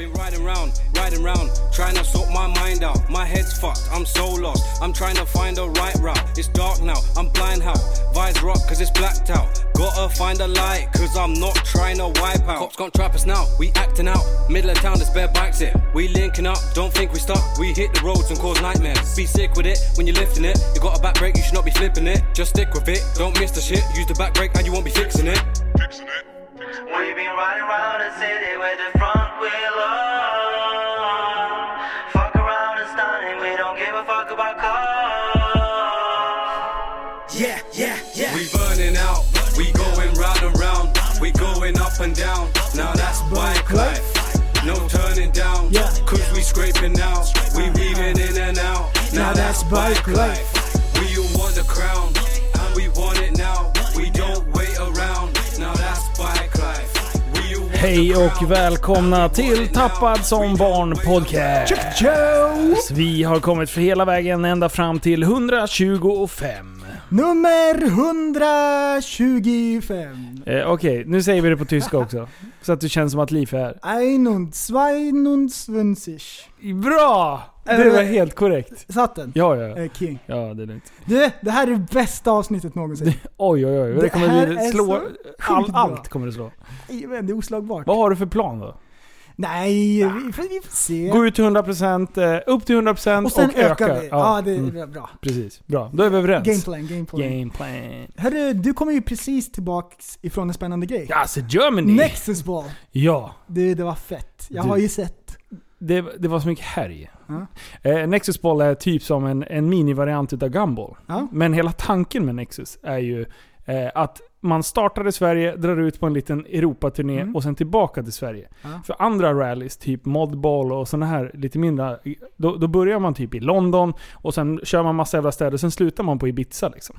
Been riding round, riding round, trying to sort my mind out. My head's fucked, I'm so lost. I'm trying to find the right route. It's dark now, I'm blind how. Vibes rock cause it's blacked out. Gotta find a light cause I'm not trying to wipe out. Cops can't trap us now, we acting out. Middle of town, there's bare bikes here. We linking up, don't think we stop. We hit the roads and cause nightmares. Be sick with it when you're lifting it. You got a back brake, you should not be flipping it. Just stick with it, don't miss the shit. Use the back brake and you won't be fixing it. We've been riding around the city with the front wheel on. Fuck around and stunning, we don't give a fuck about cars. Yeah, yeah, yeah. We burning out, we going round and round, we going up and down. Now that's bike life. No turning down, Yeah. cause we scraping out. We weaving in and out. Now that's bike life. Hej och välkomna till Tappad som barn podcast. Vi har kommit för hela vägen ända fram till 125. Nummer 125. Eh, Okej, nu säger vi det på tyska också. Så att det känns som att Liv är här. 21, Bra! Det var helt korrekt. Satt den? Ja, ja. Eh, King. Ja, det är lugnt. Du, det här är det bästa avsnittet någonsin. Oj, oj, oj. Det Det kommer bli slå... All, allt kommer det slå. Jajamän, Det är oslagbart. Vad har du för plan då? Nej, vi får, vi får se. Gå ut till 100%, eh, upp till 100% och sen ökar öka. vi. Ja, det är mm, bra. Precis. Bra. Då är vi överens. Gameplan, gameplan. Gameplan. Hörru, du kommer ju precis tillbaks ifrån en spännande grej. Alltså Germany! Nexus Ball. Ja. Du, det var fett. Jag Du- har ju sett. Det, det var så mycket härj. Ja. Eh, Nexus Ball är typ som en, en minivariant utav Gumball. Ja. Men hela tanken med Nexus är ju eh, att man startar i Sverige, drar ut på en liten Europaturné Mm. och sen tillbaka till Sverige. Ja. För andra rallys, typ Modball och sådana här lite mindre, då, då börjar man typ i London och sen kör man massa jävla städer, sen slutar man på Ibiza liksom.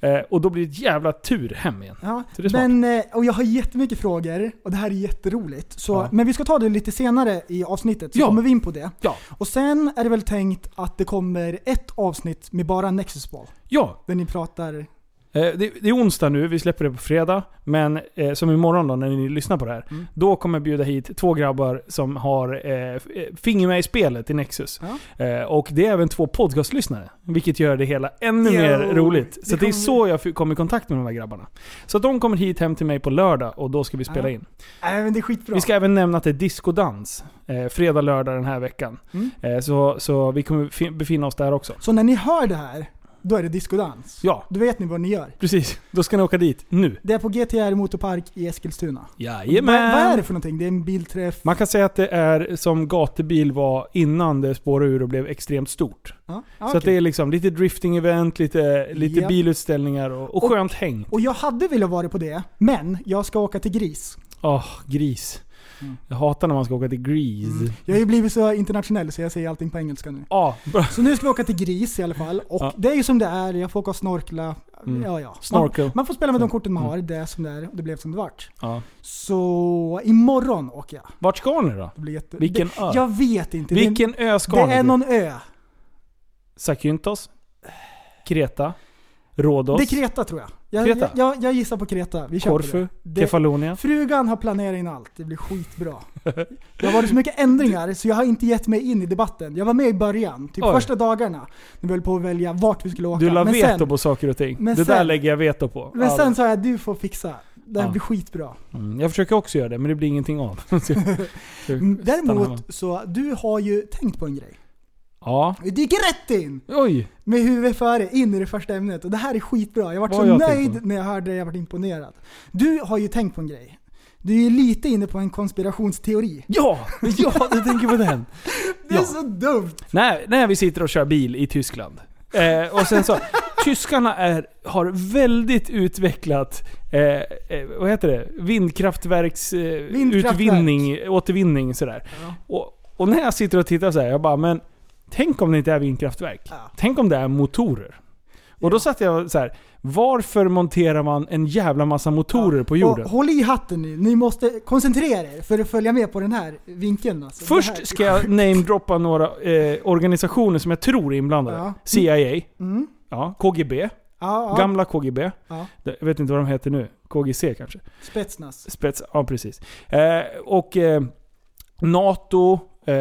Eh, och då blir det ett jävla tur hem igen. Ja, men, eh, och jag har jättemycket frågor och det här är jätteroligt. Så, Ja. Men vi ska ta det lite senare i avsnittet, så Ja. kommer vi in på det. Ja. Och sen är det väl tänkt att det kommer ett avsnitt med bara Nexus Ball. Ja, Där ni pratar... Eh, det, det är onsdag nu, vi släpper det på fredag. Men eh, som imorgon då, när ni lyssnar på det här. Mm. Då kommer jag bjuda hit två grabbar som har eh, eh, finger med i spelet i Nexus. Ja. Eh, och det är även två podcastlyssnare. Vilket gör det hela ännu Jo, mer roligt. Så det det, är så jag kom i kontakt med de här grabbarna. Så de kommer hit hem till mig på lördag och då ska vi spela Ja. in. Nej men det är skitbra. Vi ska även nämna att det är discodans. Eh, fredag, lördag den här veckan. Mm. Eh, så, så vi kommer fi- befinna oss där också. Så när ni hör det här, då är det discodans. Ja, Då vet ni vad ni gör. precis. Då ska ni åka dit nu. Det är på GTR Motorpark i Eskilstuna. Jajamän! Vad, vad är det för någonting? Det är en bilträff? Man kan säga att det är som gatubil var innan det spårade ur och blev extremt stort. Ja, Så att det är liksom lite drifting-event, lite, lite Ja. bilutställningar och, och Och- skönt häng. Och jag hade velat vara på det, men jag ska åka till Gris. Åh, gris. Mm. Jag hatar när man ska åka till Grease. Jag har ju blivit så internationell så jag säger allting på engelska nu. Bra. Så nu ska vi åka till Gris i alla fall. Och Ja. det är ju som det är, jag får åka och snorkla. Mm. Ja, ja. Snorkel. Man, man får spela med de korten man Mm. har, det är som det är och det blev som det vart. Ja. Så imorgon åker jag. Vart ska ni då? Det blir jätte... Vilken det, ö? Jag vet inte. Vilken ö det, ska det ni är till? någon ö. Zakynthos? Kreta? Rhodos? Det är Kreta tror jag. Jag, Kreta? jag, jag, jag gissar på Kreta. Vi kör Korfu? det. Kefalonia? Frugan har planerat in allt. Det blir skitbra. Det har varit så mycket ändringar så jag har inte gett mig in i debatten. Jag var med i början, typ Oj. första dagarna. När vi höll på att välja vart vi skulle åka. Du la men veto sen, på saker och ting. det där sen- lägger jag veto på. men sen sa jag du får fixa. Det här Ja. blir skitbra. mm, jag försöker också göra det, men det blir ingenting av. Så. Däremot så, du har ju tänkt på en grej. Ja. Vi dyker rätt in! Oj! Med huvudet före, in i det första ämnet. Och det här är skitbra. Jag varit Vad så jag nöjd när jag hörde det, jag varit imponerad. Du har ju tänkt på en grej. Du är ju lite inne på en konspirationsteori. Ja! Ja, du tänker på den. Det är Ja. så dumt! När, när vi sitter och kör bil i Tyskland. Eh, och sen så, tyskarna är, har väldigt utvecklat, eh, eh, vad heter det? Vindkraftverks eh, Vindkraftverk. återvinning sådär. Och, och när jag sitter och tittar så här, jag bara, men tänk om det inte är vindkraftverk? Ja. Tänk om det är motorer? Och då satt jag så här. varför monterar man en jävla massa motorer på jorden? Och håll i hatten nu, ni måste koncentrera er för att följa med på den här vinkeln. Alltså. Först ska jag namedroppa några eh, organisationer som jag tror är inblandade. Ja. CIA, Mm. ja, KGB, Ja, ja. gamla KGB. Ja. Jag vet inte vad de heter nu. KGC kanske? Spetsnaz. Spets, ja precis. Eh, och eh, NATO,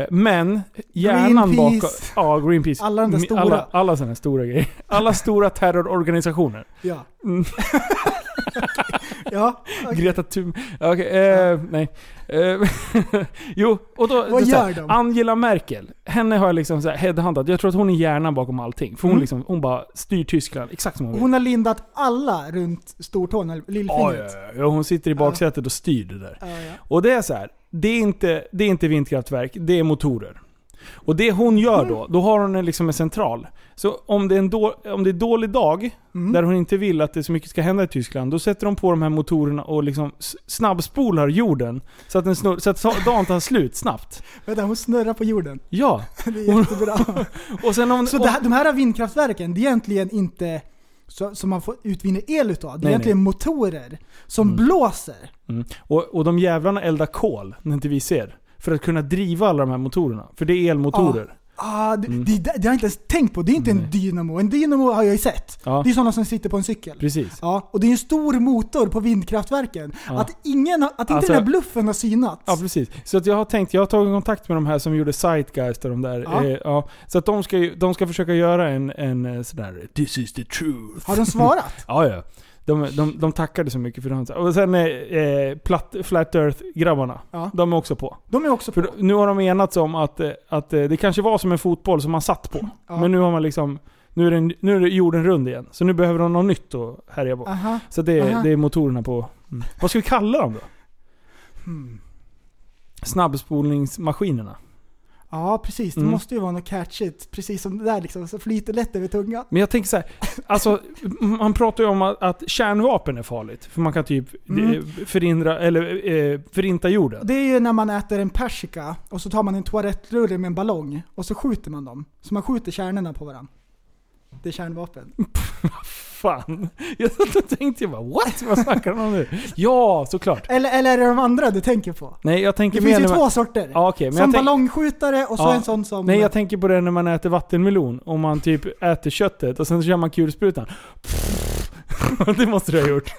men hjärnan bakom... Ja, Greenpeace. Alla de där stora. Alla, alla sådana stora grejer. Alla stora terrororganisationer. Ja. Mm. ja. okej. Greta Thun... Okej, eh, nej. Eh, jo, och då... Vad gör de? Angela Merkel. Henne har jag liksom så här headhuntat. Jag tror att hon är hjärnan bakom allting. För hon, Mm. liksom, hon bara styr Tyskland exakt som hon vill. Hon har lindat alla runt stortån, eller Ja, lillfingret. ja, ja, hon sitter i baksätet och styr det där. Ja, ja. Och det är så här. Det är inte, det är inte vindkraftverk, det är motorer. Och det hon gör Mm. då, då har hon en, liksom en central. Så om det är en då, om det är dålig dag, Mm. där hon inte vill att det så mycket ska hända i Tyskland, då sätter de på de här motorerna och liksom snabbspolar jorden. Så att, den snurr, så att dagen tar slut snabbt. Vänta, hon snurrar på jorden. Ja. Det är jättebra. Och sen om... Så här, de här vindkraftverken, det är egentligen inte som man får utvinna el utav. Det är Nej, egentligen motorer som Mm. blåser. Mm. Och, och de jävlarna eldar kol, när inte vi ser. För att kunna driva alla de här motorerna. För det är elmotorer. Ah, det, Mm. det, det har jag inte ens tänkt på. Det är inte en dynamo. En dynamo har jag ju sett. Ja. Det är sådana som sitter på en cykel. Precis. Ja, och det är en stor motor på vindkraftverken. Ja. Att, ingen, att inte Alltså- den här bluffen har synats. Ja precis. Så att jag har tänkt, jag har tagit kontakt med de här som gjorde Zeitgeist och de där. Ja. Eh, ja. Så att de ska, de ska försöka göra en, en eh, sådär 'This is the truth' Har de svarat? Ja, ja. De, de, de tackade så mycket för det. Och sen eh, eh, platt, Flat Earth-grabbarna. Ja. De är också på. De är också För på. då- nu har de enats om att, eh, att eh, det kanske var som en fotboll som man satt på. Ja. Men nu har man liksom... Nu är, den, nu är det jorden rund igen. Så nu behöver de något nytt att härja på. Aha. Så det, Aha. det är motorerna på... Mm. Vad ska vi kalla dem då? Hmm. Snabbspolningsmaskinerna. Ja, precis. Det Mm. måste ju vara något catchigt. Precis som det där liksom, så flyter lätt över tungan. Men jag tänker så här, alltså man pratar ju om att, att kärnvapen är farligt. För man kan typ Mm. förhindra, eller eh, förinta jorden. Det är ju när man äter en persika och så tar man en toalettrulle med en ballong och så skjuter man dem. Så man skjuter kärnorna på varandra. Är kärnvapen. Fan. Jag satt och tänkte jag bara what? Vad snackar de om nu? Ja, såklart. Eller, eller är det de andra du tänker på? Nej, jag tänker Det finns ju när två man, sorter. Ja, okej, men som tänk- ballongskjutare och så Ja. en sån som... Nej, jag tänker på det när man äter vattenmelon. Om man typ äter köttet och sen så kör man kulsprutan. det måste du ha gjort.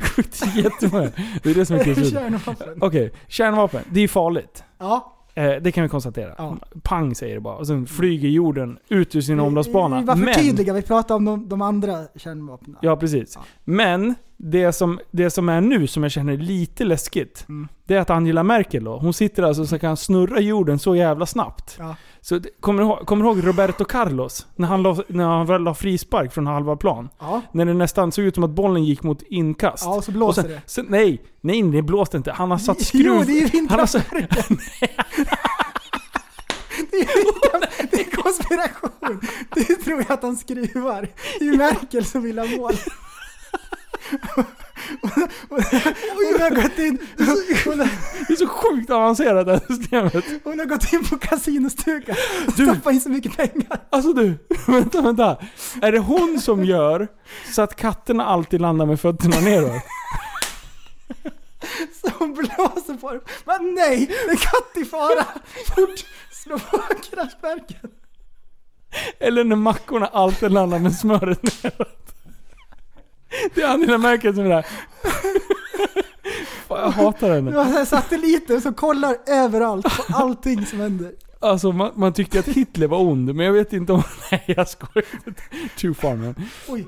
Skjuter jättemånga. Det är det som är kulsprutan. Kärnvapen. Okej, kärnvapen. Det är farligt. Ja. Eh, det kan vi konstatera. Ja. Pang säger det bara. Och sen flyger jorden ut ur sin omloppsbana. Vi var Men, för tydliga, vi pratade om de, de andra kärnvapnen. ja precis. Ja. Men, det som, det som är nu som jag känner lite läskigt. Mm. Det är att Angela Merkel då, hon sitter alltså så kan snurra jorden så jävla snabbt. Ja. Så det, kommer, du ihåg, kommer du ihåg Roberto Carlos? När han la, när han väl la frispark från halva plan. Ja. När det nästan såg ut som att bollen gick mot inkast. ja, och så blåser sen, det. Sen, nej, nej det blåste inte. Han har satt skruv... Jo, det är vindkraftverken. det, är, det är konspiration. Det tror jag att han skruvar. Det är ju Merkel som vill ha mål. Hon har gått in, hon har, det är så sjukt avancerat det här systemet. hon har gått in på kasinostugan och stoppat in så mycket pengar. Alltså du, vänta, vänta. Är det hon som gör så att katterna alltid landar med fötterna neråt? Så hon blåser på dem. Men nej, det är katt i fara. Fort, slå på kraftverken. Eller när mackorna alltid landar med smöret neråt? Det är Angela Merkel som är där. Fan, jag hatar Det henne. var så här satelliter som kollar överallt på allting som händer. Alltså man, man tyckte att Hitler var ond, men jag vet inte om... Nej jag skojar. Too far man. Oj.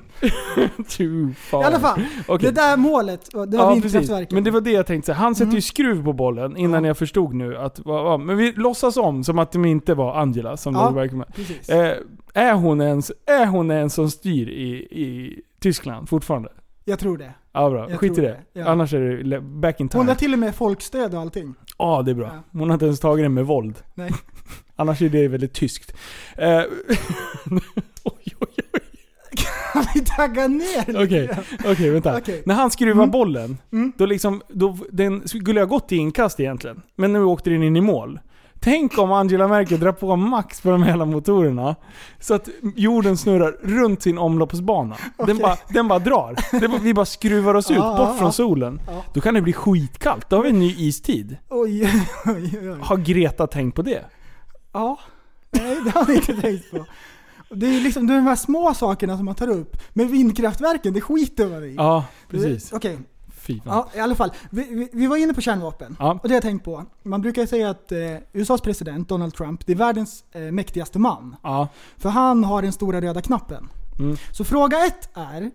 Too far. I alla fall, Okej. det där målet, det var Ja, precis. vindkraftverken. Men det var det jag tänkte. säga. Han sätter Mm. ju skruv på bollen innan Ja. jag förstod nu att... vad- Men vi låtsas om som att det inte var Angela som Ja. låg bakom. Precis. Eh, är, hon ens, är hon en som styr i, i Tyskland fortfarande? Jag tror det. Ja bra, Jag skit i det. det, ja. Annars är det back in Hon time. har till och med folkstöd och allting. Ja, det är bra. Hon har inte ens tagit det med våld. Nej. Annars är det väldigt tyskt. Eh, Kan vi tagga ner lite Okej, grann? okej vänta. Okej. När han skruvar Mm. bollen, Mm. då liksom, då, den skulle ha gått i inkast egentligen. Men nu åkte den in i mål. Tänk om Angela Merkel drar på max på de hela motorerna. Så att jorden snurrar runt sin omloppsbana. Den, bara, den bara drar. Det bara, vi bara skruvar oss ut, Ja, bort ja, från ja. solen. Ja. Då kan det bli skitkallt. Då har vi en ny istid. Oj, oj, oj. Har Greta tänkt på det? Ja. Nej, det har vi inte tänkt på. Det är liksom de här små sakerna som man tar upp. Men vindkraftverken, det skiter man i. Ja, precis. Okej, Fy fan. ja, i alla fall. Vi, vi, vi var inne på kärnvapen. Ja. Och det har jag tänkt på. Man brukar säga att eh, USAs president, Donald Trump, det är världens eh, mäktigaste man. Ja. För han har den stora röda knappen. Mm. Så fråga ett är...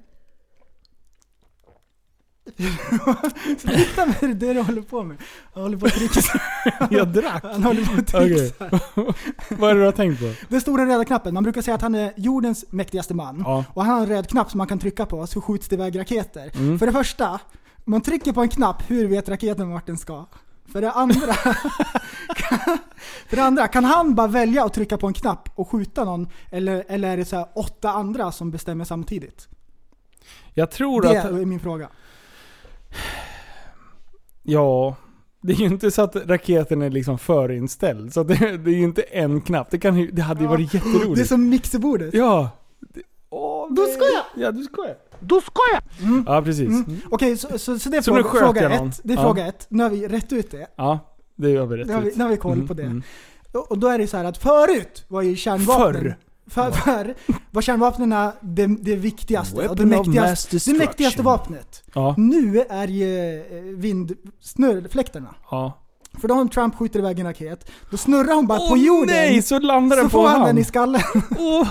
Sluta med det du håller på med. Han håller på att trixa. Jag drack. Han håller på att trixa. Vad är det du har tänkt på? Den stora röda knappen. Man brukar säga att han är jordens mäktigaste man. Ja. Och han har en röd knapp som man kan trycka på så skjuts det iväg raketer. Mm. För det första, man trycker på en knapp, hur vet raketen vart den ska? För det andra, för det andra kan han bara välja att trycka på en knapp och skjuta någon? Eller, eller är det så åtta andra som bestämmer samtidigt? Jag tror Det att... är min fråga. Ja, det är ju inte så att raketen är liksom förinställd. Så det, det är ju inte en knapp. Det, kan, det hade ju varit jätteroligt. Det är som mixerbordet. Ja. Det- Åh, Då det- ska jag! Ja, du skojar. Då ska jag! Ja, precis. Mm. Okej, så, så, så det är Så fråga, fråga ett. Det är Ja. fråga ett. Nu har vi rätt ut det. Ja, det gör vi rätt Nu har vi, ut. nu har vi koll Mm, på det. mm. Och, och då är det så här att förut var ju kärnvapnen... Förr. För, för var kärnvapnen det, det viktigaste och det Weapon of mass mäktigaste, det mäktigaste vapnet. Ja, Nu är ju eh, vindsnurrfläktarna. ja. För då om Trump skjuter iväg en raket, då snurrar hon bara på Åh, jorden. nej, så landar den så på får han den i skallen. Åh.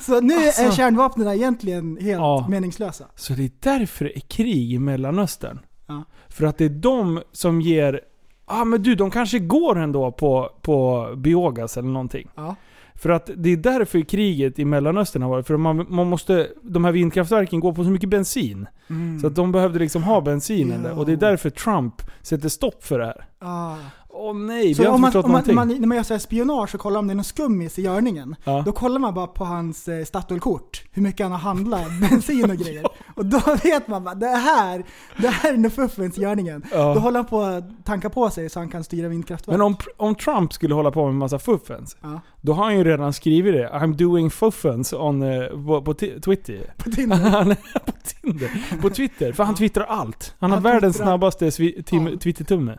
Så nu är Alltså. kärnvapnen egentligen helt Ja. meningslösa. Så det är därför det är krig i Mellanöstern. Ja. För att det är de som ger... Ja ah, men du, de kanske går ändå på, på biogas eller någonting. Ja. För att det är därför kriget i Mellanöstern har varit. För man, man måste, de här vindkraftverken går på så mycket bensin. Så att de behövde liksom ha bensinen Mm. Där. Och det är därför Trump sätter stopp för det här. Ah. Åh nej, Så vi har om inte man, förstått om man, någonting. man, när man gör så här spionage och kollar om det är någon skummis i görningen. Ja. Då kollar man bara på hans eh, Statoil-kort. Hur mycket han har handlat bensin och grejer. Och då vet man bara, det här, det här är i görningen. Ja. Då håller han på att tanka på sig så han kan styra vindkraftverk. Men om, om Trump skulle hålla på med massa fuffens, Ja. då har han ju redan skrivit det. I'm doing fuffens on, eh, på, på Twitter. På Tinder. På Tinder. På Twitter. För han twittrar allt. Han har Han världens twittrar- snabbaste Ja. Twittertumme.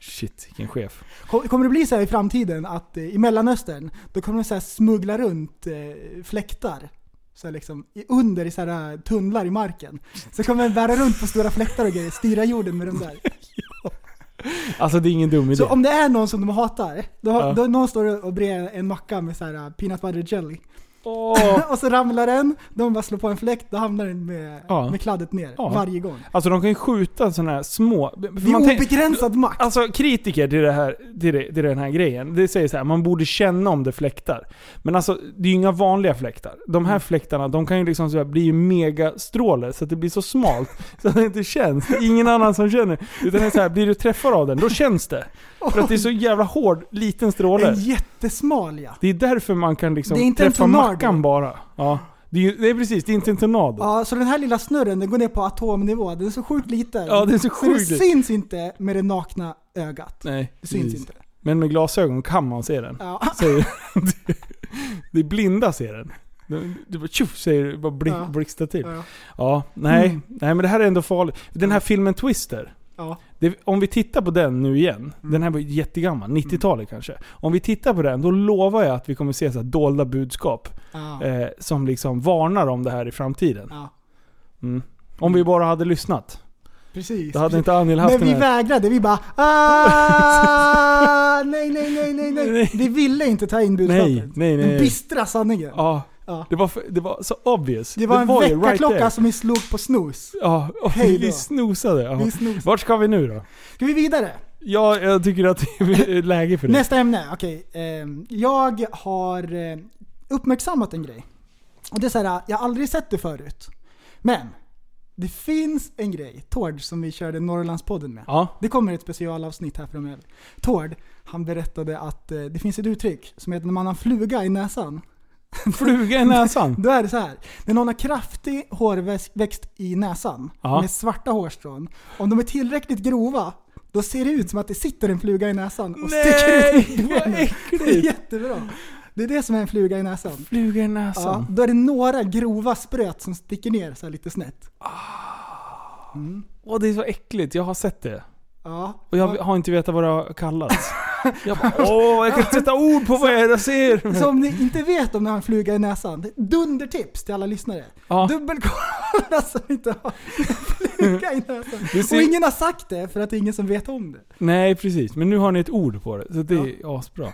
Shit, vilken chef. Kom- Kommer det bli så här i framtiden att eh, i Mellanöstern, då kommer de så smuggla runt eh, fläktar. Så liksom, under i så här eh, tunnlar i marken. Så kommer de bära runt på stora fläktar och grejer, styra jorden med de där. Alltså det är ingen dum idé. Så om det är någon som de hatar, då, Ja. då någon står och brer en macka med så här peanut butter jelly. Åh. och så ramlar den, de bara slår på en fläkt, då hamnar den med, Ja. med kladdet ner Ja. varje gång. Alltså de kan ju skjuta sådana här små... Det är man tänk- obegränsad makt. Alltså kritiker till, det här, till, det, till den här grejen, det säger så här, man borde känna om det fläktar. Men alltså, det är ju inga vanliga fläktar. De här fläktarna, de kan ju liksom så här, bli megastråle så att det blir så smalt så att det inte känns. Det är ingen annan som känner. Utan det är så här, blir du träffad av den, då känns det. För att det är så jävla hård, liten stråle. En jättesmal ja. Det är därför man kan liksom träffa tornado. Mackan bara. Ja. Det är, ju, det är precis, det är inte en tornado. Ja, så den här lilla snurren, den går ner på atomnivå. Den är så sjukt liten. Ja, den är så det sjukt liten. syns inte med det nakna ögat. Nej, Det syns precis. inte. Men med glasögon kan man se den. Ja. Säger, det är blinda ser den. Det- Det bara tjoff säger det, bara blick, Ja. blixtrar till. Ja. Ja, nej. Mm. Nej men det här är ändå farligt. Den här filmen Twister. Ja. Det, om vi tittar på den nu igen. Mm. Den här var jättegammal, 90-talet kanske. Om vi tittar på den, då lovar jag att vi kommer se så här dolda budskap. Ja. Eh, som liksom varnar om det här i framtiden. Ja. Mm. Om vi bara hade lyssnat. Precis. Då hade precis. inte Anil haft Men den vi här. vägrade, vi bara ah, nej, nej, nej, nej, nej. Vi ville inte ta in budskapet. Nej, nej, Den nej. bistra sanningen. Ja, Ja. det var, det var så obvious. Det var en ju väckarklocka there. som vi slog på snus. Ja, vi snosade. Ja. Vi snosade. Vart ska vi nu då? Ska vi vidare? Ja, jag tycker att det är läge för det. Nästa ämne, okej. Ehm, jag har eh, uppmärksammat en grej. Och det är så här, jag har aldrig sett det förut. Men, Det finns en grej, Tord, som vi körde Norrlandspodden med. Ja. Det kommer ett specialavsnitt här framöver. Tord, han berättade att eh, det finns ett uttryck som heter när man har fluga i näsan. Fluga i näsan. Då är det så här. När någon har kraftig hårväxt i näsan Ja. med svarta hårstrån. Om de är tillräckligt grova, då ser det ut som att det sitter en fluga i näsan och sticker ut Nej, i vad benen. Det är äckligt! jättebra. Det är det som är en fluga i näsan. Fluga i Ja, näsan. då är det några grova spröt som sticker ner så lite snett. Åh, det är så äckligt. Jag har sett det. Ja. Och jag har inte vetat vad det har kallats. Jag bara, åh, jag kan inte sätta ord på vad jag ser. Så om ni inte vet om ni har en fluga i näsan, dundertips till alla lyssnare. Ja. Dubbelkolla så ni inte har en fluga i näsan. Ser- Och ingen har sagt det för att det är ingen som vet om det. Nej, precis. Men nu har ni ett ord på det. Så det är asbra.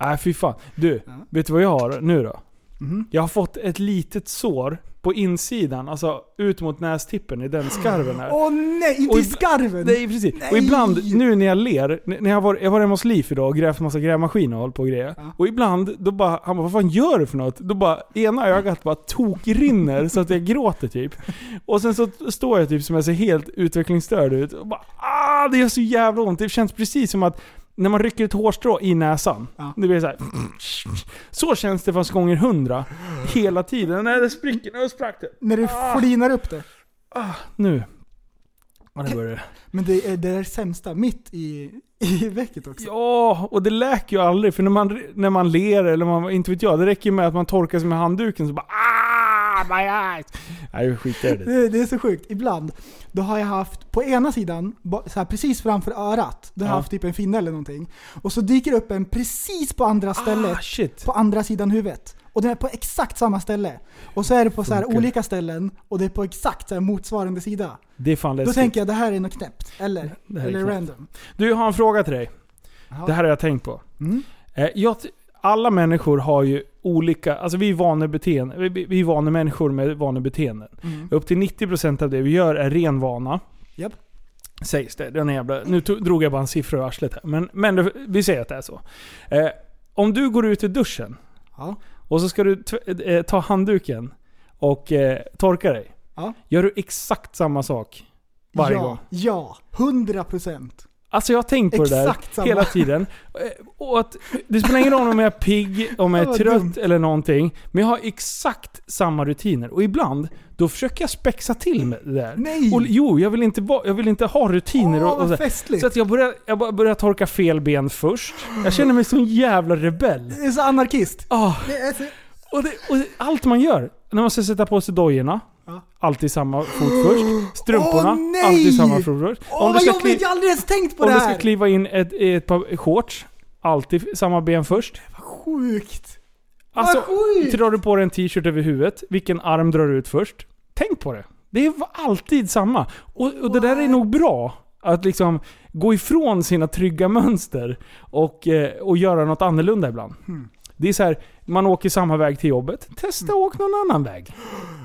Nej, fy fan. Du, Ja. vet du vad jag har nu då? Mhm. Jag har fått ett litet sår på insidan, alltså ut mot nästippen i den skarven här. Åh nej, inte Och i skarven! Nej precis. Och Nej. ibland, nu när jag ler, när jag var, jag var hemma hos Liv idag och grävt massa grävmaskiner och hållit på och grejer. Ja. Och ibland, då bara, han bara 'Vad fan gör du för något?' Då bara, ena ögat bara tokrinner så att jag gråter typ. Och sen så står jag typ som jag ser helt utvecklingsstörd ut och bara ah, det gör så jävla ont. Det känns precis som att när man rycker ett hårstrå i näsan. Ja. Det blir så här. Så känns det fast gånger hundra. Hela tiden. Nej, det spricker. Nu sprack det. När du flinar upp det. Ah, nu. Ja, det börjar det. Men det är det är det sämsta, mitt i, i vecket också. Ja, och det läker ju aldrig. För när man, när man ler eller man, inte vet jag, det räcker med att man torkar sig med handduken så bara ah, my eyes. Nej, skit i det. Det, är så sjukt. Ibland, då har jag haft på ena sidan, så här precis framför örat, då har jag Ja. haft typ en finne eller någonting. Och så dyker det upp en precis på andra stället, Ah, på andra sidan huvudet. Och den är på exakt samma ställe. Och så är det på så här olika ställen och det är på exakt så motsvarande sida. Det är fan Då tänker jag det här är något knäppt. Eller, eller knäppt. random. Du, jag har en fråga till dig. Ja. Det här har jag tänkt på. Mm. Eh, jag, alla människor har ju olika, alltså vi är vanebeteende, vi, vi är vanemänniskor med vanebeteenden. Mm. Upp till 90% av det vi gör är ren vana. Japp. Sägs det. Den jävla, nu to- drog jag bara en siffra ur arslet här. Men, men det, vi säger att det är så. Eh, om du går ut i duschen Ja. och så ska du eh, ta handduken och eh, torka dig. Ja. Gör du exakt samma sak varje ja, gång? Ja, 100 procent. Alltså jag har tänkt på det där Exakt samma. hela tiden. Eh, Och att det spelar ingen roll om jag är pigg, om jag Ja, är trött dumt. eller någonting. Men jag har exakt samma rutiner. Och ibland, då försöker jag spexa till med det där. Nej! Och, jo, jag vill inte, jag vill inte ha rutiner. Åh, och, och så, festligt. så att jag börjar, jag börjar torka fel ben först. Jag känner mig som en jävla rebell. Det är så anarkist. Ah, Det är så... och, det, och allt man gör, när man ska sätta på sig dojorna. Alltid samma fot först. Strumporna, Åh, nej! alltid samma fot först. Åh du vad jobbigt, jag har aldrig ens tänkt på om det du här! ska kliva in ett, ett par shorts, alltid samma ben först. Sjukt! Alltså, vad sjukt! drar du på dig en t-shirt över huvudet, vilken arm drar du ut först? Tänk på det. Det är alltid samma. Och, och det där är nog bra. Att liksom gå ifrån sina trygga mönster och, eh, och göra något annorlunda ibland. Hmm. Det är så här, man åker samma väg till jobbet. Testa att åka någon annan väg.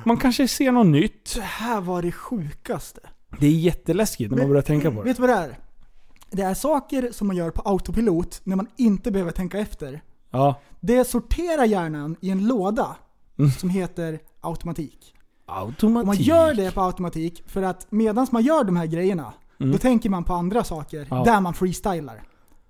Man kanske ser något nytt. Det här var det sjukaste. Det är jätteläskigt när man börjar tänka på det. Vet du vad det är? Det är saker som man gör på autopilot när man inte behöver tänka efter. Ja. Det sorterar hjärnan i en låda Mm. som heter automatik. Automatik. Och man gör det på automatik för att medan man gör de här grejerna, då tänker man på andra saker Mm. Ja. där man freestylar.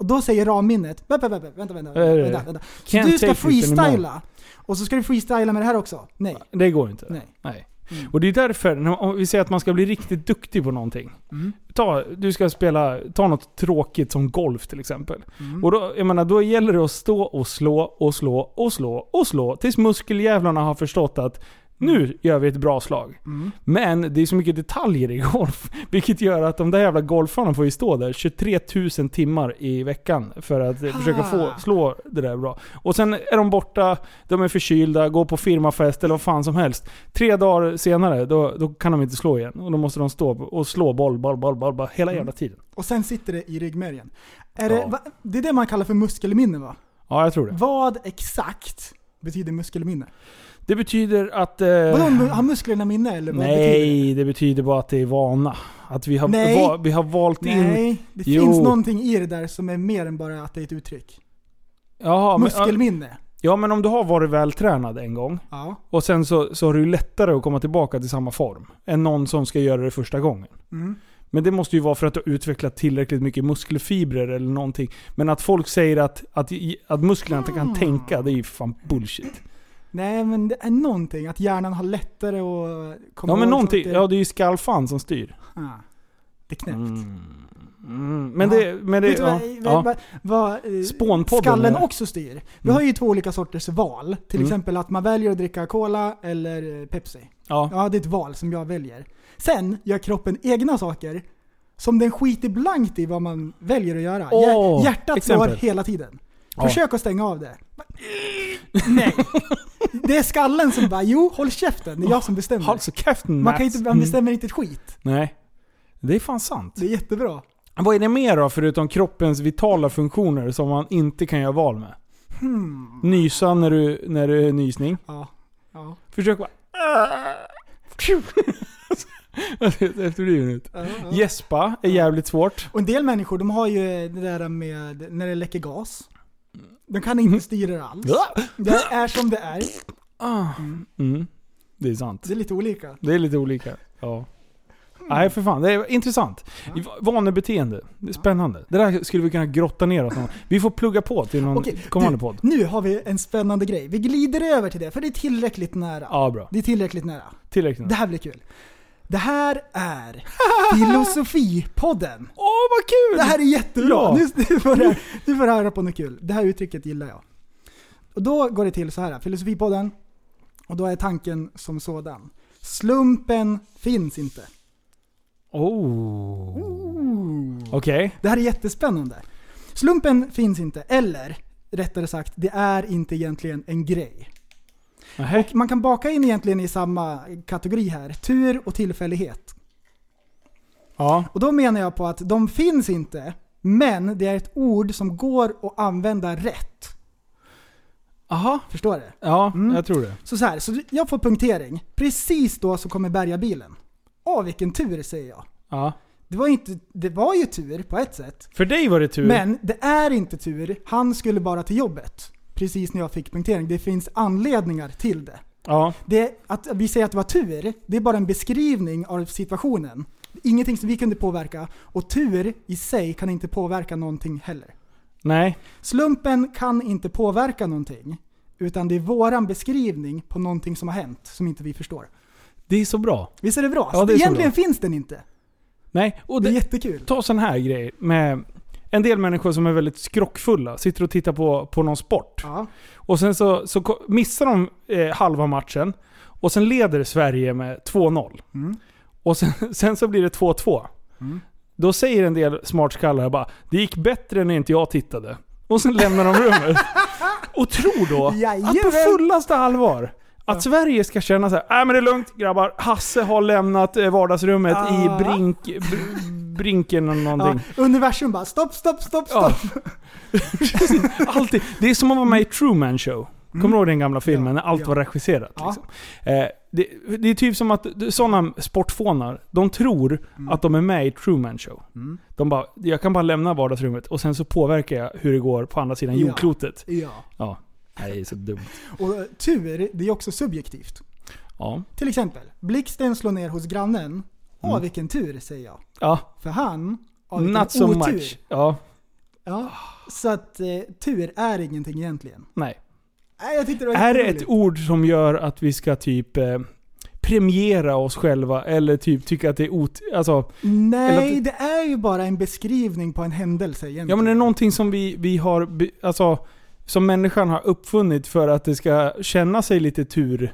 Och då säger ramminnet, vänta, vänta, vänta, vänta, vänta, vänta. Så du ska freestyla. Och så ska du freestyla med det här också. Nej. Det går inte. Nej. Nej. Mm. Och det är därför, om vi säger att man ska bli riktigt duktig på någonting. Mm. Ta, du ska spela, ta något tråkigt som golf till exempel. Mm. Och då, jag menar, då gäller det att stå och slå och slå och slå och slå tills muskeljävlarna har förstått att nu gör vi ett bra slag. Mm. Men det är så mycket detaljer i golf. Vilket gör att de där jävla golfarna får ju stå där 23 000 timmar i veckan för att eh, försöka få, Ah. slå det där bra. Och sen är de borta, de är förkylda, går på firmafest eller vad fan som helst. Tre dagar senare, då, då kan de inte slå igen. Och då måste de stå och slå boll, boll, boll, boll, boll hela jävla tiden. Och sen sitter det i ryggmärgen. Är Ja. det, va, det är det man kallar för muskelminne va? Ja, jag tror det. Vad exakt betyder muskelminne? Det betyder att... Eh, Vadå, har musklerna minne eller vad betyder det? nej, det betyder bara att det är vana. Att vi har, Nej. va, vi har valt in... Nej, det Jo. finns någonting i det där som är mer än bara att det är ett uttryck. Jaha, men, Muskelminne. Ja men om du har varit vältränad en gång Ja. och sen så, så har du lättare att komma tillbaka till samma form än någon som ska göra det första gången. Mm. Men det måste ju vara för att du har utvecklat tillräckligt mycket muskelfibrer eller någonting. Men att folk säger att, att, att musklerna inte kan tänka, det är ju fan bullshit. Nej men det är någonting, att hjärnan har lättare att komma Ja men någonting, saker. ja det är ju skallfan som styr. Ah, det är knäppt. Mm, men Ja. det, men det, Vet du ja, vad, ja. vad, vad eh, skallen eller? också styr? Vi Mm. har ju två olika sorters val. Till Mm. exempel att man väljer att dricka Cola eller eh, Pepsi. ja. Ja, det är ett val som jag väljer. Sen gör kroppen egna saker som den skiter blankt i vad man väljer att göra. Hjär- Hjärtat exempel. slår hela tiden. Ja. Försök att stänga av det. Nej. Det är skallen som bara, jo håll käften, det är jag som bestämmer. Håll så käften Man, kan inte, man bestämmer inte ett skit. Nej. Det är fan sant. Det är jättebra. Vad är det mer då, förutom kroppens vitala funktioner som man inte kan göra val med? Hmm. Nysa när du, när du är nysning. Ja. ja. Försök bara... Ut. Ja, ja. Gäspa är jävligt svårt. Och en del människor de har ju det där med när det läcker gas. De kan inte styra det alls. Det är som det är. Ah. Mm. Det är sant. Det är lite olika. Det är lite olika. Ja. Nej för fan, det är intressant. Vanebeteende. Det är spännande. Det där skulle vi kunna grotta ner oss någon. Vi får plugga på till någon Okej, kommande du, podd. Nu har vi en spännande grej. Vi glider över till det, för det är tillräckligt nära. Ja, bra. Det är tillräckligt nära. Tillräckligt. Det här blir kul. Det här är Filosofipodden. Åh vad kul! Det här är jättebra! Ja. Nu, nu, får du, får du höra på något kul. Det här uttrycket gillar jag. Och då går det till så här, Filosofipodden. Och då är tanken som sådan. Slumpen finns inte. Oh. Okej. Det här är jättespännande. Slumpen finns inte, eller rättare sagt, det är inte egentligen en grej. Nähä. Man kan baka in egentligen i samma kategori här, tur och tillfällighet. Ja. Och då menar jag på att de finns inte, men det är ett ord som går att använda rätt. Aha. Förstår du? Ja, Mm. jag tror det. Så, så här, så jag får punktering. Precis då så kommer bärgarbilen. Åh vilken tur säger jag. Ja. Det var, inte, det var ju tur på ett sätt. För dig var det tur. Men det är inte tur. Han skulle bara till jobbet. Precis när jag fick punktering. Det finns anledningar till det. Ja. det att vi säger att det var tur, det är bara en beskrivning av situationen. Ingenting som vi kunde påverka. Och tur i sig kan inte påverka någonting heller. Nej. Slumpen kan inte påverka någonting. Utan det är våran beskrivning på någonting som har hänt som inte vi förstår. Det är så bra. Visst är det bra? Ja, det är Egentligen bra. finns den inte. Nej. Och Det är det, jättekul. ta sån här grej med en del människor som är väldigt skrockfulla. Sitter och tittar på, på någon sport. Ja. Och sen så, så missar de eh, halva matchen. Och sen leder Sverige med 2-0. Mm. Och sen, sen så blir det 2-2. Mm. Då säger en del smartskallar bara Det gick bättre när inte jag tittade. Och sen lämnar de rummet. och tror då att på fullaste allvar att Sverige ska känna så här, nej men det är lugnt grabbar. Hasse har lämnat eh, vardagsrummet Ah. i brink, br- brinken eller Ja, någonting. universum bara stopp, stopp, stopp, Ja. stopp. Alltid. Det är som att vara med i Truman Show. Kommer du ihåg den gamla filmen Ja, när allt ja. var regisserat? Ja. Liksom. Eh, det, det är typ som att sådana sportfånar, de tror att de är med i Truman Show. Mm. De bara, jag kan bara lämna vardagsrummet och sen så påverkar jag hur det går på andra sidan Ja. jordklotet. Ja. Ja. Det är så dumt. Och eh, tur, det är också subjektivt. Ja. Till exempel, blixten slår ner hos grannen. Åh Mm. vilken tur, säger jag. Ja, För han har vilken not so otur. much. Ja, Ja. Så att eh, tur är ingenting egentligen. nej. Nej, jag tyckte det var Är det ett ord som gör att vi ska typ eh, premiera oss själva eller typ tycka att det är ot... Alltså, Nej, att- det är ju bara en beskrivning på en händelse egentligen. ja men det är någonting som vi, vi har, alltså, som människan har uppfunnit för att det ska känna sig lite tur...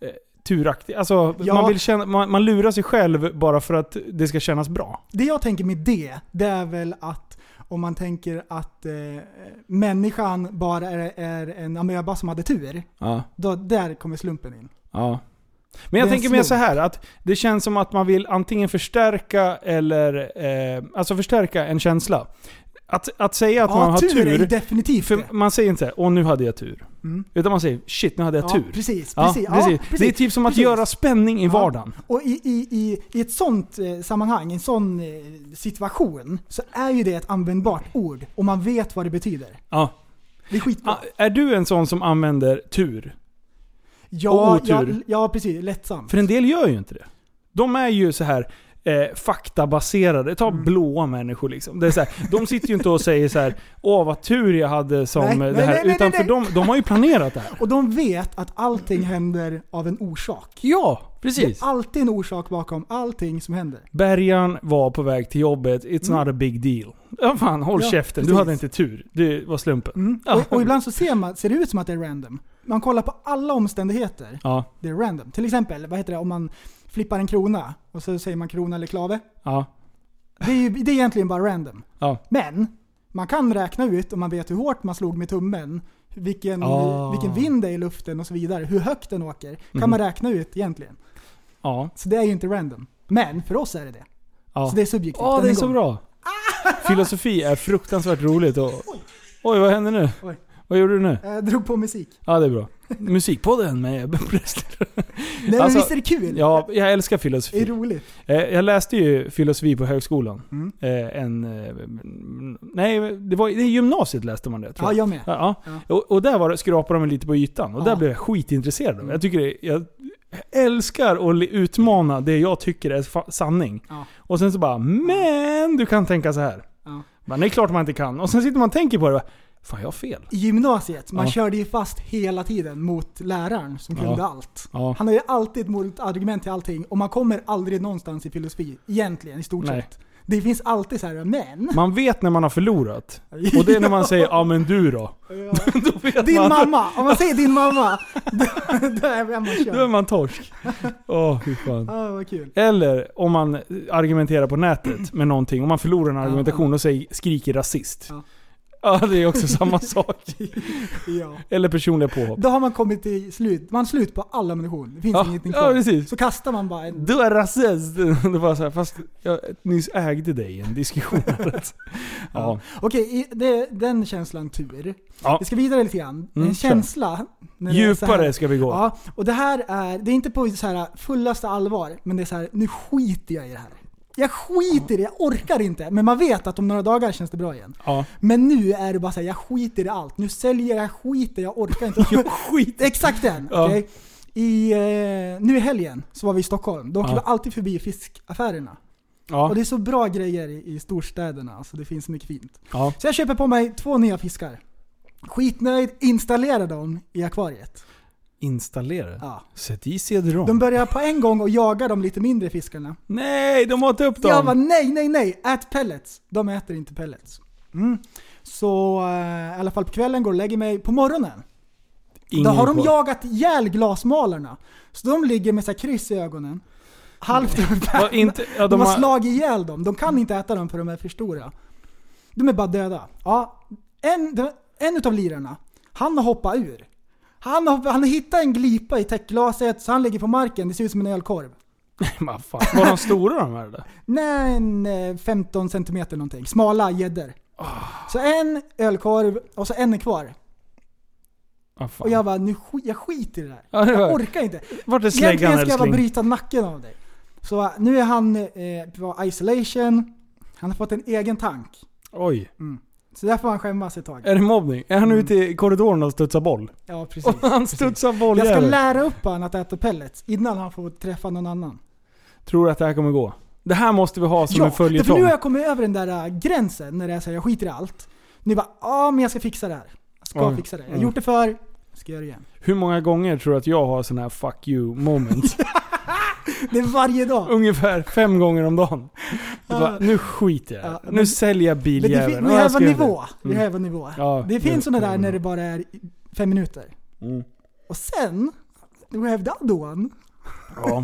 Eh, turaktigt. Alltså, Ja. man, vill känna, man, man lurar sig själv bara för att det ska kännas bra. Det jag tänker med det, det är väl att om man tänker att eh, människan bara är, är en amöba som hade tur, Ja. då, där kommer slumpen in. Ja. Men jag tänker mer så här att det känns som att man vill antingen förstärka eller... Eh, alltså förstärka en känsla. Att, att säga att man ja, har tur, tur... är definitivt för man säger inte såhär, åh nu hade jag tur. Mm. Utan man säger, shit nu hade jag Ja, tur. precis, Ja, precis. Precis. precis. Det är typ som att göra spänning i vardagen. Och i, i, i, i ett sånt eh, sammanhang, en sån eh, situation, så är ju det ett användbart ord och man vet vad det betyder. Ja. Det är skitbra. Ah, Är du en sån som använder tur? ja, otur. ja, ja, precis. Lättsamt. För en del gör ju inte det. De är ju så här eh, faktabaserade. Ta Mm. blåa människor liksom. Det är så här, de sitter ju inte och säger så här Åh vad tur jag hade som Nej, det här. nej, nej, Utan för de, de har ju planerat det här. Och de vet att allting händer av en orsak. Ja, Det precis. är alltid en orsak bakom allting som händer. Bergan var på väg till jobbet. It's not a big deal. Ja fan, håll Mm. Ja, käften. Du precis. hade inte tur. Det var slumpen. Mm. Ja. Och, och ibland så ser, man, ser det ut som att det är random. Man kollar på alla omständigheter. Ja, Det är random. Till exempel, vad heter det, om man flippar en krona och så säger man krona eller klave. ja, Det är, ju- det är egentligen bara random. ja. Men man kan räkna ut, om man vet hur hårt man slog med tummen, vilken, Ah. vilken vind det är i luften och så vidare, hur högt den åker, kan Mhm. man räkna ut egentligen. Ja. Så det är ju inte random. Men för oss är det det. ja. Så det är subjektivt. Ja, än det är en så bra. Filosofi är fruktansvärt roligt och... Oj, vad hände nu? Oj. Vad gjorde du nu? Jag drog på musik. Ja, det är bra. Musikpodden med präster. Nej Alltså, men visst är det kul? Ja, jag älskar Det är filosofi. roligt. Eh, Jag läste ju filosofi på högskolan. Mm. Eh, En... eh, Nej, det var i gymnasiet läste man det tror Ja, jag. jag med. Ja, ja. Och, och där var det, skrapade de lite på ytan. Och Ja. där blev jag skitintresserad av. Mm. Jag tycker det, jag älskar att li- utmana det jag tycker är fa- sanning. Ja. Och sen så bara, men du kan tänka så här. Ja. Men det är klart man inte kan. Och sen sitter man och tänker på det. bara, Fan jag har fel. I gymnasiet, man Ja. körde ju fast hela tiden mot läraren som Ja. kunde allt. Ja. Han har ju alltid ett motargument till allting och man kommer aldrig någonstans i filosofi, egentligen i stort Nej. sett. Det finns alltid så här, men... Man vet när man har förlorat. Och det är när man säger ja men du då. då Din man, mamma! Om man säger din mamma, då, då är man Då är körd. man torsk. Åh fy fan. Ja, vad kul. Eller om man argumenterar på nätet med någonting, om man förlorar en argumentation och säger, skriker rasist. Ja. Ja, det är också samma sak. Ja. Eller personliga påhopp. Då har man kommit till slut, man har slut på all ammunition. Det finns Ja, ingenting ja kvar. precis. Så kastar man bara en... Du är rasist. Det var så här, fast jag nyss ägde dig i en diskussion. ja. Okej, i- det, den känslan tur. Ja. Vi ska vidare lite grann. Mm, en känsla. Djupare ska vi gå. Ja, och det här är, det är inte på så här fullaste allvar, men det är så här, nu skiter jag i det här. Jag skiter i det, jag orkar inte. Men man vet att om några dagar känns det bra igen. Ja. Men nu är det bara så här, jag skiter i allt. Nu säljer jag skiter, jag orkar inte. Jag skiter. Exakt den! Ja. okej? I, eh, nu i helgen så var vi i Stockholm. Då åker Ja. vi alltid förbi fiskaffärerna. Ja. Och det är så bra grejer i, i storstäderna, alltså det finns mycket fint. Ja. Så jag köper på mig två nya fiskar. Skitnöjd, installerar dem i akvariet. Installera. Ja. Sätt i cd-rom. De börjar på en gång och jaga de lite mindre fiskarna. Nej, de åt upp dem! Jag bara nej, nej, nej, ät pellets. De äter inte pellets. Mm. Så eh, i alla fall på kvällen går och lägger mig. På morgonen, Ingen då har de kvar. jagat ihjäl glasmalarna. Så de ligger med så här kryss i ögonen. Halvt Ja, inte, ja, de, de har har, slagit ihjäl dem. De kan inte äta dem för de är för stora. De är bara döda. Ja, en, en utav lirarna, han har hoppat ur. Han har, han har hittat en glipa i täckglaset så han ligger på marken. Det ser ut som en ölkorv. Men fan, var de stora de här eller? Nej, en eh, 15 cm någonting. Smala gäddor. Så en ölkorv och så en är kvar. Fan. Och jag bara, nu sk- jag skiter i det här. Ja, Jag orkar inte. Vart är Egentligen släggan ska jag bara bryta nacken av dig. Så eh, nu är han eh, på isolation. Han har fått en egen tank. Oj. Så där får han skämmas ett tag. Är det mobbning? Är han ute i korridoren och studsar boll? Ja, precis. Och han precis. studsar boll Jag ska lära upp honom att äta pellets innan han får träffa någon annan. Tror du att det här kommer gå? Det här måste vi ha som en Ja, för följetong. nu har jag kommit över den där äh, gränsen när det är så här, jag skiter i allt. Nu bara, ja men jag ska fixa det här. Jag ska Ja. fixa det. Jag har Mm. gjort det för, ska göra det igen. Hur många gånger tror du att jag har såna här 'fuck you' moments? Det är varje dag. Ungefär fem gånger om dagen. Det bara, nu skiter jag i. Ja, Nu säljer jag biljäveln. vi Ja, jag har en nivå. Vi Mm. har en nivå. Ja, det finns det- sådana där mm. när det bara är fem minuter. Mm. Och sen, we have the other one. Ja.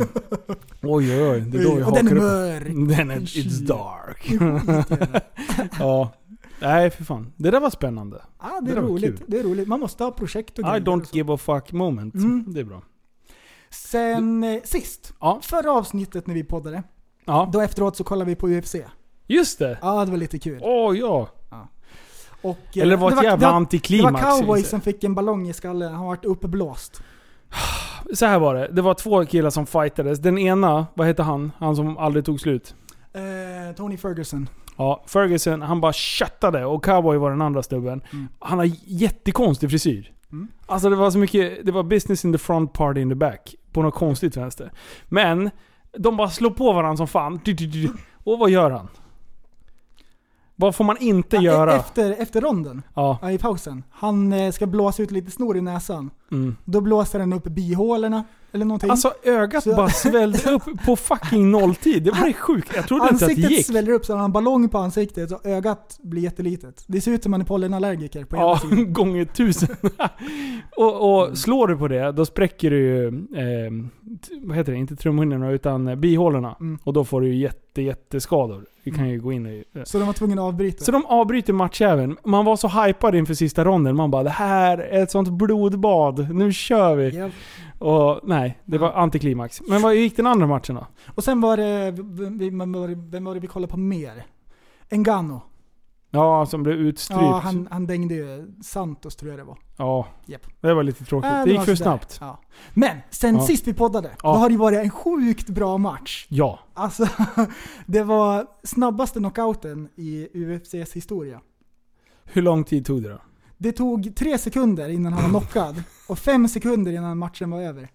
Oj oj oj. Det är då vi och den är mörk. Den är, it's dark. Jag i ja. Nej för fan. Det där var spännande. Ja, det Det är roligt. Det är roligt. Man måste ha projekt och I grejer. och don't give a fuck moment. Mm. Det är bra. Sen eh, sist, Ja. förra avsnittet när vi poddade, Ja. då efteråt så kollade vi på UFC. Just det. Ja, det var lite kul. Åh ja. Och, eh, Eller det var ett jävla det var, det antiklimax. var cowboy som fick en ballong i skallen, han vart uppblåst. Så här var det. Det var två killar som fightades. Den ena, vad hette han? Han som aldrig tog slut. Eh, Tony Ferguson. Ja, Ferguson han bara köttade och Cowboy var den andra snubben. Han har jättekonstig frisyr. Alltså det var så mycket, det var business in the front, party in the back. På något konstigt vänster. Men, de bara slår på varandra som fan. Och vad gör han? Vad får man inte Ja, e- göra? Efter, efter ronden, Ja. ja, i pausen. Han eh, ska blåsa ut lite snor i näsan. Mm. Då blåser han upp bihålorna, eller någonting. Alltså ögat Så- bara svällde upp på fucking nolltid. Det var det sjukt. Jag trodde inte att det Ansiktet gick. sväller upp så han har en ballong på ansiktet så ögat blir jättelitet. Det ser ut som han är pollenallergiker på Ja, sidan. gånger tusen. och, och slår du på det, då spräcker du ju, eh, vad heter det, inte trumhinnorna utan bihålorna. Mm. Och då får du ju jätte, jätteskador. Vi kan ju gå in i... eh. Så de var tvungna att avbryta. Så de avbryter matchäven. Man var så hypad inför sista ronden. Man bara det här är ett sånt blodbad. Nu kör vi. Ja. Och nej, det var antiklimax. Men vad gick den andra matchen då? Och sen var det, vem, var det, vem var det vi kollade på mer? Engano. Ja, som blev utstrypt. Ja, han, han dängde ju Santos tror jag det var. Ja, Japp. det var lite tråkigt. Äh, det gick var för sådär. snabbt. Ja. Men sen Ja. sist vi poddade, Ja. då har det ju varit en sjukt bra match. Ja. Alltså, det var snabbaste knockouten i UFCs historia. Hur lång tid tog det då? Det tog tre sekunder innan han var knockad och fem sekunder innan matchen var över.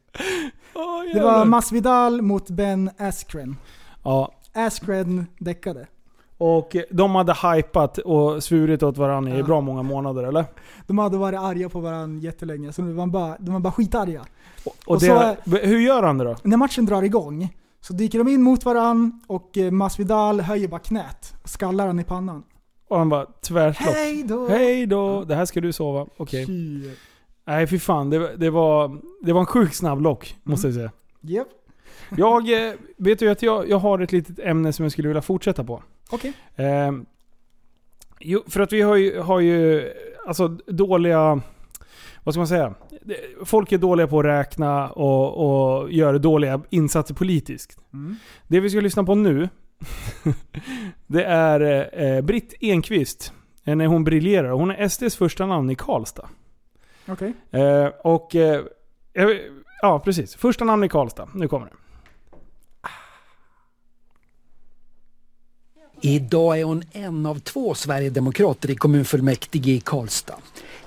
Det var Masvidal mot Ben Askren. Ja, Askren däckade. Och de hade hypat och svurit åt varandra i Ja. bra många månader eller? De hade varit arga på varandra jättelänge, så de var bara, de var bara skitarga. Och, Och det, hur gör han det då? När matchen drar igång så dyker de in mot varandra och eh, Masvidal höjer bara knät och skallar han i pannan. Och han bara tvärstopp. Hej då! Hej då! Det här ska du sova. Okej. Fy. Nej fy fan, det, det, var, det var en sjukt snabb lock, måste jag säga. Japp, Jag, eh, vet du att jag, jag har ett litet ämne som jag skulle vilja fortsätta på. okej. Eh, jo, för att vi har ju, har ju alltså dåliga... Vad ska man säga? Folk är dåliga på att räkna och, och gör dåliga insatser politiskt. Mm. Det vi ska lyssna på nu, det är eh, Britt Enqvist. eh, När hon briljerar. Hon är SDs första namn i Karlstad. Okej. Eh, och... Eh, ja, precis. Första namn i Karlstad. Nu kommer det. Idag är hon en av två Sverigedemokrater i kommunfullmäktige i Karlstad.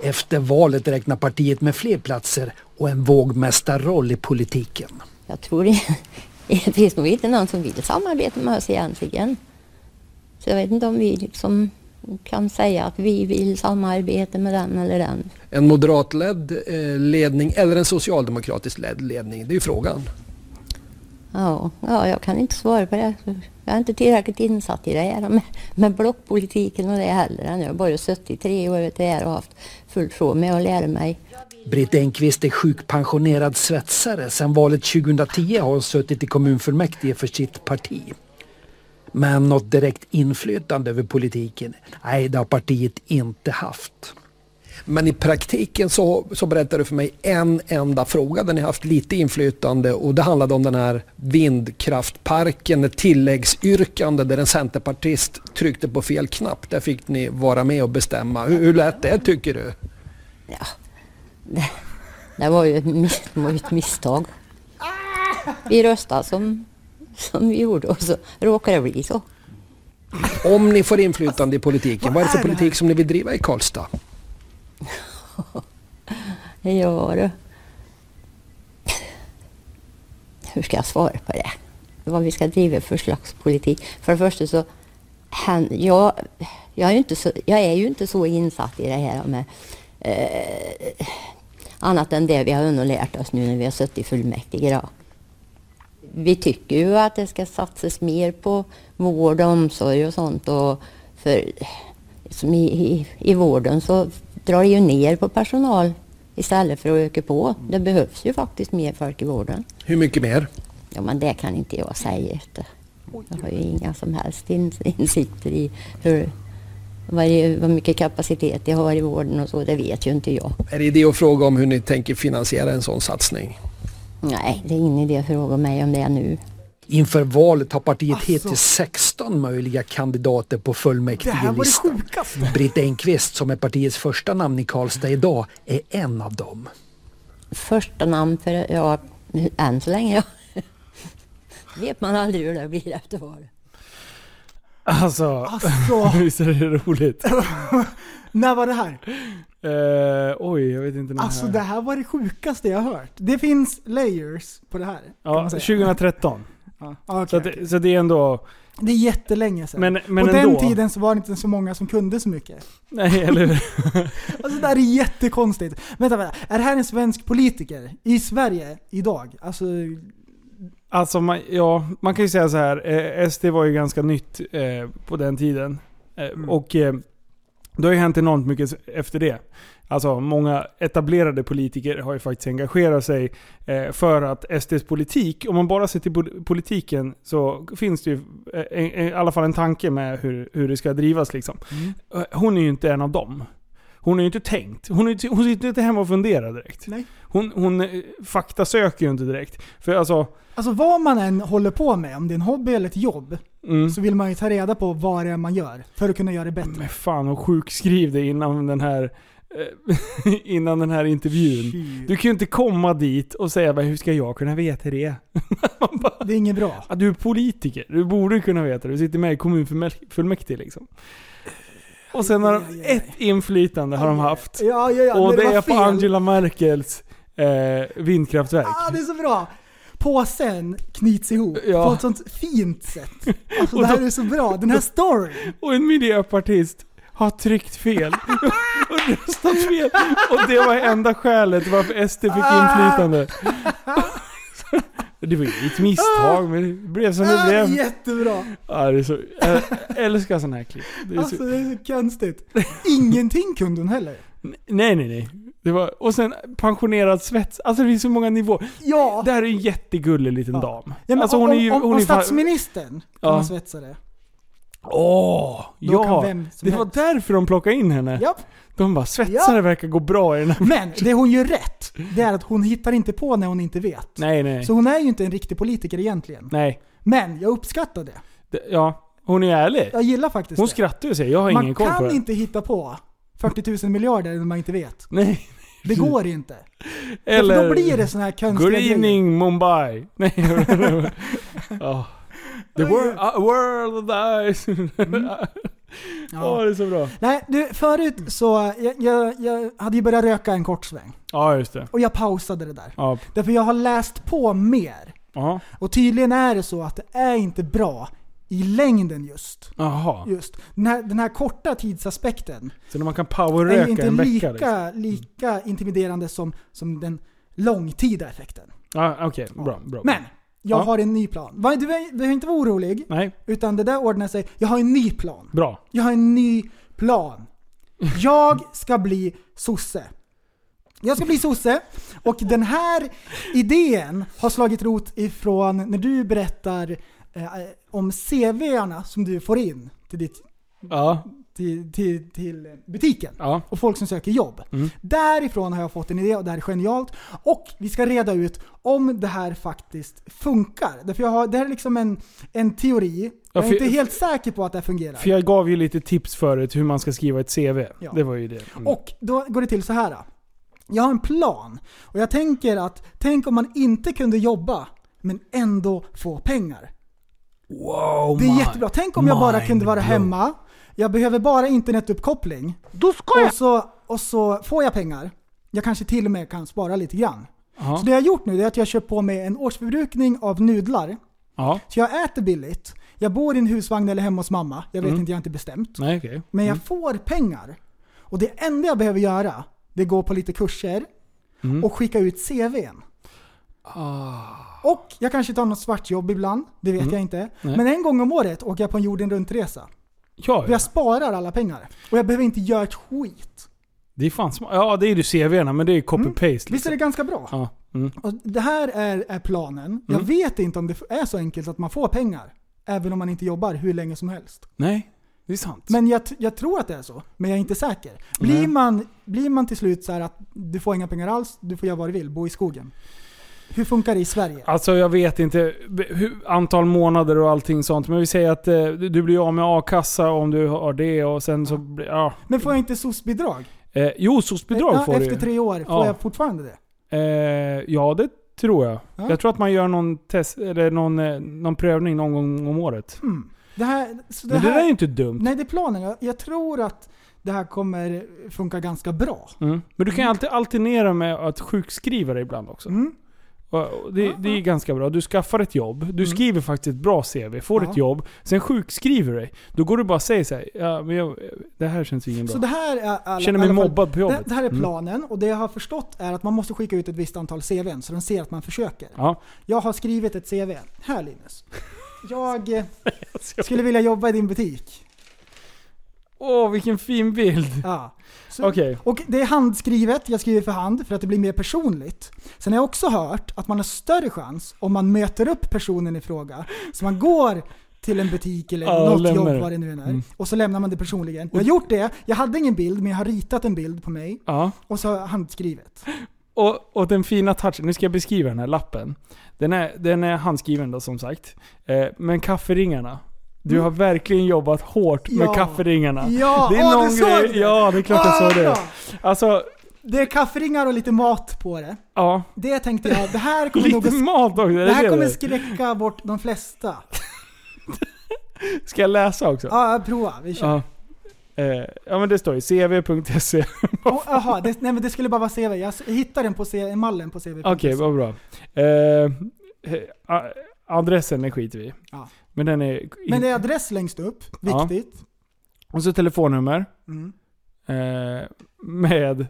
Efter valet räknar partiet med fler platser och en vågmästarroll i politiken. Jag tror det, finns nog inte någon som vill samarbeta med oss egentligen. Så jag vet inte om vi liksom kan säga att vi vill samarbeta med den eller den. En moderatledd eh, ledning eller en socialdemokratisk ledd ledning? Det är ju frågan. Ja, ja, jag kan inte svara på det. Jag är inte tillräckligt insatt i det här med, med blockpolitiken och det heller. Jag har bara suttit i tre år vet och haft fullt sjå med att lära mig. Britt Enqvist är sjukpensionerad svetsare. Sedan valet 2010 har hon suttit i kommunfullmäktige för sitt parti. Men något direkt inflytande över politiken, nej det har partiet inte haft. Men i praktiken så, så berättade du för mig en enda fråga där ni haft lite inflytande och det handlade om den här vindkraftparken, ett tilläggsyrkande där en centerpartist tryckte på fel knapp. Där fick ni vara med och bestämma. Hur, hur lät det tycker du? Ja, det, det var ju ett, mis, var ett misstag. Vi röstade som, som vi gjorde och så råkade det bli så. Om ni får inflytande i politiken, vad är det för politik som ni vill driva i Karlstad? Ja du. Hur ska jag svara på det? Vad vi ska driva för slags politik. För det första så, han, jag, jag, är ju inte så, jag är ju inte så insatt i det här med eh, annat än det vi har lärt oss nu när vi har suttit i fullmäktige. Då. Vi tycker ju att det ska satsas mer på vård och omsorg och sånt. Och för, som i, i, I vården så drar det ju ner på personal istället för att öka på. Det behövs ju faktiskt mer folk i vården. Hur mycket mer? Ja, men det kan inte jag säga. Jag har ju inga som helst ins- insikter i hur, vad, det, vad mycket kapacitet jag har i vården och så. Det vet ju inte jag. Är det idé att fråga om hur ni tänker finansiera en sån satsning? Nej, det är ingen idé att fråga mig om det nu. Inför valet har partiet Alltså. hittills 16 möjliga kandidater på Det det fullmäktigelistan. Britt Enqvist som är partiets första namn i Karlstad idag är en av dem. Första namn för, ja, än så länge ja. vet man aldrig hur det blir efter valet. Alltså, Alltså. visst är det roligt? När var det här? Eh, oj, jag vet inte när Alltså här. det här var det sjukaste jag har hört. Det finns layers på det här. Ja, man säga. 2013. Ja, okej, så, att, det- så det är ändå... Det är jättelänge sedan. Men, men på ändå. den tiden så var det inte så många som kunde så mycket. Nej, eller hur? Alltså det här är jättekonstigt. Vänta, vänta. Är det här en svensk politiker i Sverige idag? Alltså, Alltså, man, ja, man kan ju säga så här. Eh, SD var ju ganska nytt eh, på den tiden. Eh, Mm. Och eh, det har ju hänt enormt mycket efter det. Alltså många etablerade politiker har ju faktiskt engagerat sig eh, för att SDs politik, om man bara ser till pol- politiken så finns det ju eh, i alla fall en tanke med hur, hur det ska drivas liksom. Mm. Hon är ju inte en av dem. Hon är ju inte tänkt. Hon, är hon sitter inte hemma och funderar direkt. Nej. Hon, hon eh, fakta söker ju inte direkt. För alltså, alltså vad man än håller på med, om det är en hobby eller ett jobb, mm. så vill man ju ta reda på vad det är man gör för att kunna göra det bättre. Men fan och sjukskriv dig innan den här eh, innan den här intervjun. Fy. Du kan ju inte komma dit och säga "Men hur ska jag kunna veta det? Det är inget bra. Du är politiker, du borde kunna veta det. Du sitter med i kommunfullmäktige liksom. Och sen har de ett inflytande har de haft. Ja, ja, ja. Och det var är på fel. Angela Merkels eh, vindkraftverk. Ah, det är så bra! Påsen knyts ihop Ja. på ett sånt fint sätt. Alltså det här är så bra. Den här storyn. Och en miljöpartist har tryckt fel. och röstat fel. Och det var enda skälet varför SD fick inflytande. Det var ju ett misstag, men det blev som det blev. jättebra! Ja, det är så, jag älskar sådana här klipp. Det är Alltså så, det är så konstigt. Ingenting kunde hon heller. nej, nej, nej. Det var, och sen pensionerad svets. Alltså det finns så många nivåer. Ja! Det här är en jättegullig liten Ja. dam. Ja, men alltså om, hon är ju... om, Hon om är fan- statsministern kan Ja. man svetsa det. Åh! Då ja! kan Det var helst. därför de plockade in henne. Japp. De bara, svetsare Ja. verkar gå bra i den här... Men det hon gör rätt, det är att hon hittar inte på när hon inte vet. Nej, nej. Så hon är ju inte en riktig politiker egentligen. Nej. Men jag uppskattar det. Det, ja, hon är ärlig. Jag gillar faktiskt Hon det. skrattar ju och säger, jag har Man ingen koll på kan det. inte hitta på 40 000 miljarder när man inte vet. Nej. Det går inte. Eller... Då blir det såna här konstiga Good evening Mumbai. Nej. oh. The world, uh, world dies. Ja, Ja. det är så bra. Nej, du, förut så, jag, jag, jag hade ju börjat röka en kort sväng. Ja, just det. Och jag pausade det där. Ja. Därför jag har läst på mer. Jaha. Och tydligen är det så att det är inte bra i längden just. Jaha. Just. Den här, den här korta tidsaspekten Så när man kan är powerröka inte en vecka lika, liksom. lika intimiderande som, som den långtida effekten. Ja, okej. Bra, bra. Men, jag Ja. har en ny plan. Du behöver inte vara orolig. Nej, Utan det där ordnar sig. Jag har en ny plan. bra. Jag har en ny plan. Jag ska bli sosse. Jag ska bli sosse och den här idén har slagit rot ifrån när du berättar eh, om CVarna som du får in till, ditt, Ja. Till, till, till butiken. Ja. Och folk som söker jobb. Mm. Därifrån har jag fått en idé och det här är genialt. Och vi ska reda ut om det här faktiskt funkar. Därför jag har, det här är liksom en, en teori. Jag är för- inte helt säker på att det här fungerar. För jag gav ju lite tips förut hur man ska skriva ett CV. Ja. Det var ju det. Mm. Och då går det till så här. Jag har en plan. Och jag tänker att, tänk om man inte kunde jobba, men ändå få pengar. wow, Det är jättebra. Tänk om jag bara kunde vara hemma, jag behöver bara internetuppkoppling. Då ska Och så, och så får jag pengar. Jag kanske till och med kan spara lite grann. Ja. Så det jag har gjort nu är att jag köpt på mig en årsförbrukning av nudlar. Ja. Så jag äter billigt. Jag bor i en husvagn eller hemma hos mamma. Jag vet Mm. inte, jag har inte bestämt. Nej, okej. Men jag Mm. får pengar. Och det enda jag behöver göra, det är gå på lite kurser Mm. och skicka ut CVn. Ah. Och jag kanske tar något svartjobb ibland, det vet Mm. jag inte. Nej. Men en gång om året åker jag på en jorden runt-resa. Ja, För jag sparar alla pengar. Och jag behöver inte göra ett skit. det är fan smart. Ja, det är ju CV'na, men det är copy-paste. Liksom. Visst är det ganska bra? Ja. Mm. Och det här är, är planen. Jag Mm. vet inte om det är så enkelt att man får pengar. Även om man inte jobbar hur länge som helst. Nej, det är sant. Men jag, jag tror att det är så. Men jag är inte säker. Blir man, blir man till slut så här att du får inga pengar alls, du får göra vad du vill, bo i skogen. Hur funkar det i Sverige? Alltså jag vet inte hur, antal månader och allting sånt. Men vi säger att eh, du blir av med a-kassa om du har det och sen så blir... Ja. Men får jag inte SOS-bidrag? Eh, jo, SOS-bidrag ja, får du Efter ju. tre år, får Ja. jag fortfarande det? Eh, ja, det tror jag. Ja. Jag tror att man gör någon, test, eller någon, eh, någon prövning någon gång om året. Hmm. Det här, så Men det där är ju inte dumt. Nej, det är planen. Jag, jag tror att det här kommer funka ganska bra. Mm. Men du kan ju alltid alternera med att sjukskriva dig ibland också. Mm. Och- och Det, det är ganska bra. Du skaffar ett jobb, du skriver faktiskt ett bra CV, får Ja. ett jobb, sen sjukskriver du dig. Då går du bara och säger såhär, ja men jag, det här känns ingen bra. Så det här är alla, Känner mig alla fall- mobbad på jobbet. Det, det här är Mm. planen och det jag har förstått är att man måste skicka ut ett visst antal CVn så de ser att man försöker. Ja. Jag har skrivit ett CV. Här Linus. Jag eh, skulle vilja jobba i din butik. Åh, vilken fin bild! Ja. Så- Okej. Och det är handskrivet, jag skriver för hand för att det blir mer personligt. Sen har jag också hört att man har större chans om man möter upp personen i fråga. Så man går till en butik eller Ja, något lämnar jobb, vad det nu än är. Mm. Och så lämnar man det personligen. Jag har gjort det, jag hade ingen bild men jag har ritat en bild på mig. Ja. Och så handskrivet. Och, och den fina touchen, nu ska jag beskriva den här lappen. Den är, den är handskriven då som sagt. Eh, men kafferingarna. Du har verkligen jobbat hårt med. Ja. kafferingarna. Ja, det är åh, någon du såg grej. det? Ja, det är klart jag Ah, såg det. Alltså, Det är kafferingar och lite mat på det. ja. Det tänkte jag, det här kommer nog Lite att, mat också, det det här det kommer det? skräcka bort de flesta. Ska jag läsa också? Ja, prova. Vi kör. Ja. Eh, ja men det står ju cv.se. Oh, Jaha, det, nej men det skulle bara vara CV. Jag hittade den på C- mallen på CV. Okej, vad bra. Eh, adressen skiter vi i. Ja. Men den är... Men det är adress längst upp, Ja. viktigt. Och så telefonnummer. Mm. Eh, med...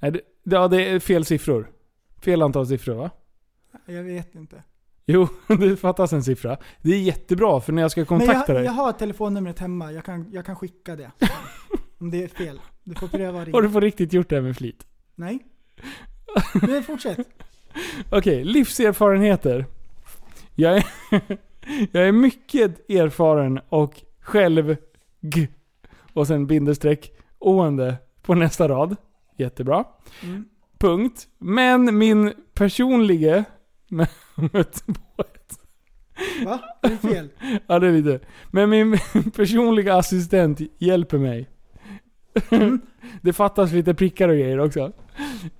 Nej, det, ja, det är fel siffror. Fel antal siffror va? Jag vet inte. Jo, det fattas en siffra. Det är jättebra för när jag ska kontakta jag, dig. jag har telefonnumret hemma, jag kan, jag kan skicka det. Om det är fel. Du får pröva att Har du ringa. på riktigt gjort det här med flit? Nej. Men fortsätt. Okej, livserfarenheter. Jag är, jag är mycket erfaren och själv g och sen bindestreck oende på nästa rad. Jättebra. Mm. Punkt. Men min personlige... Mött på ett. Va? Är det fel? Ja, det är lite. Men min personliga assistent hjälper mig. Mm. Det fattas lite prickar och grejer också.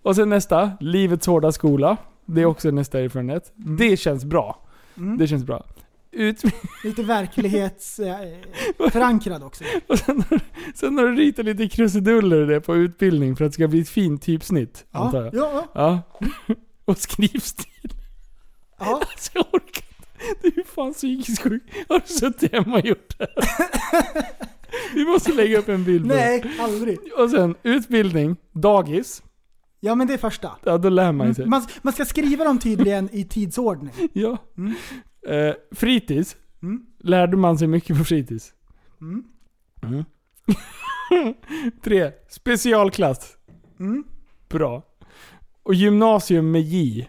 Och sen nästa, livets hårda skola. Det är också nästa erfarenhet. Det känns bra. Mm. Det känns bra. Ut, Lite verklighetsförankrad också. och sen, har, sen har du ritat lite krusiduller där på utbildning för att det ska bli ett fint typsnitt. antar Ja, jag. ja, ja. Och skrivstil. ja. Alltså jag orkar inte. Du är fan psykiskt sjuk. Har du suttit hemma och gjort det här? Vi måste lägga upp en bild på det. Nej, aldrig. Och sen utbildning, dagis. Ja men det är första. Ja, då lär man sig. Man, man ska skriva dem tydligen i tidsordning. Ja. Mm. Eh, fritids. Mm. Lärde man sig mycket på fritids? Mm. Mm. Tre. Specialklass. Mm. Bra. Och gymnasium med J.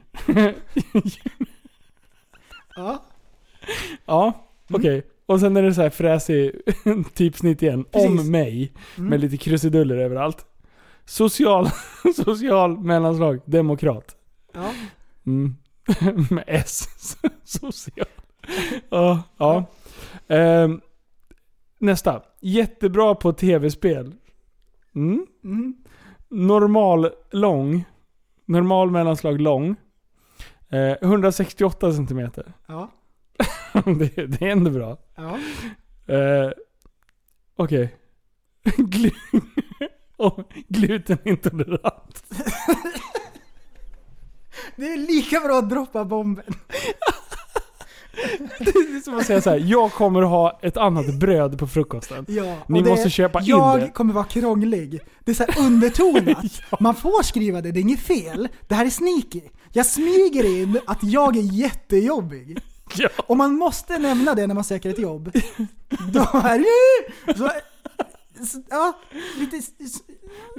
Ja. ja, okej. Och sen är det så här fräsig typsnitt igen. Precis. Om mig. Mm. Med lite krusiduller överallt. Social, social mellanslag. Demokrat. Ja. Med S. Social. Ja. ja. Ehm, nästa. Jättebra på tv-spel. Mm. Mm. Normal lång. Normal mellanslag lång. Eh, 168 centimeter. Ja. det, det är ändå bra. Ja. Eh, Okej. Glu oh, glutenintolerant. Det är lika bra att droppa bomben. Det är som att säga så här. jag kommer ha ett annat bröd på frukosten. Ja, Ni det- måste köpa in jag det. kommer vara krånglig. Det är så här undertonat. Man får skriva det, det är inget fel. Det här är sneaky. Jag smyger in att jag är jättejobbig. Ja. Och man måste nämna det när man söker ett jobb. Då är det... Så, ja, lite...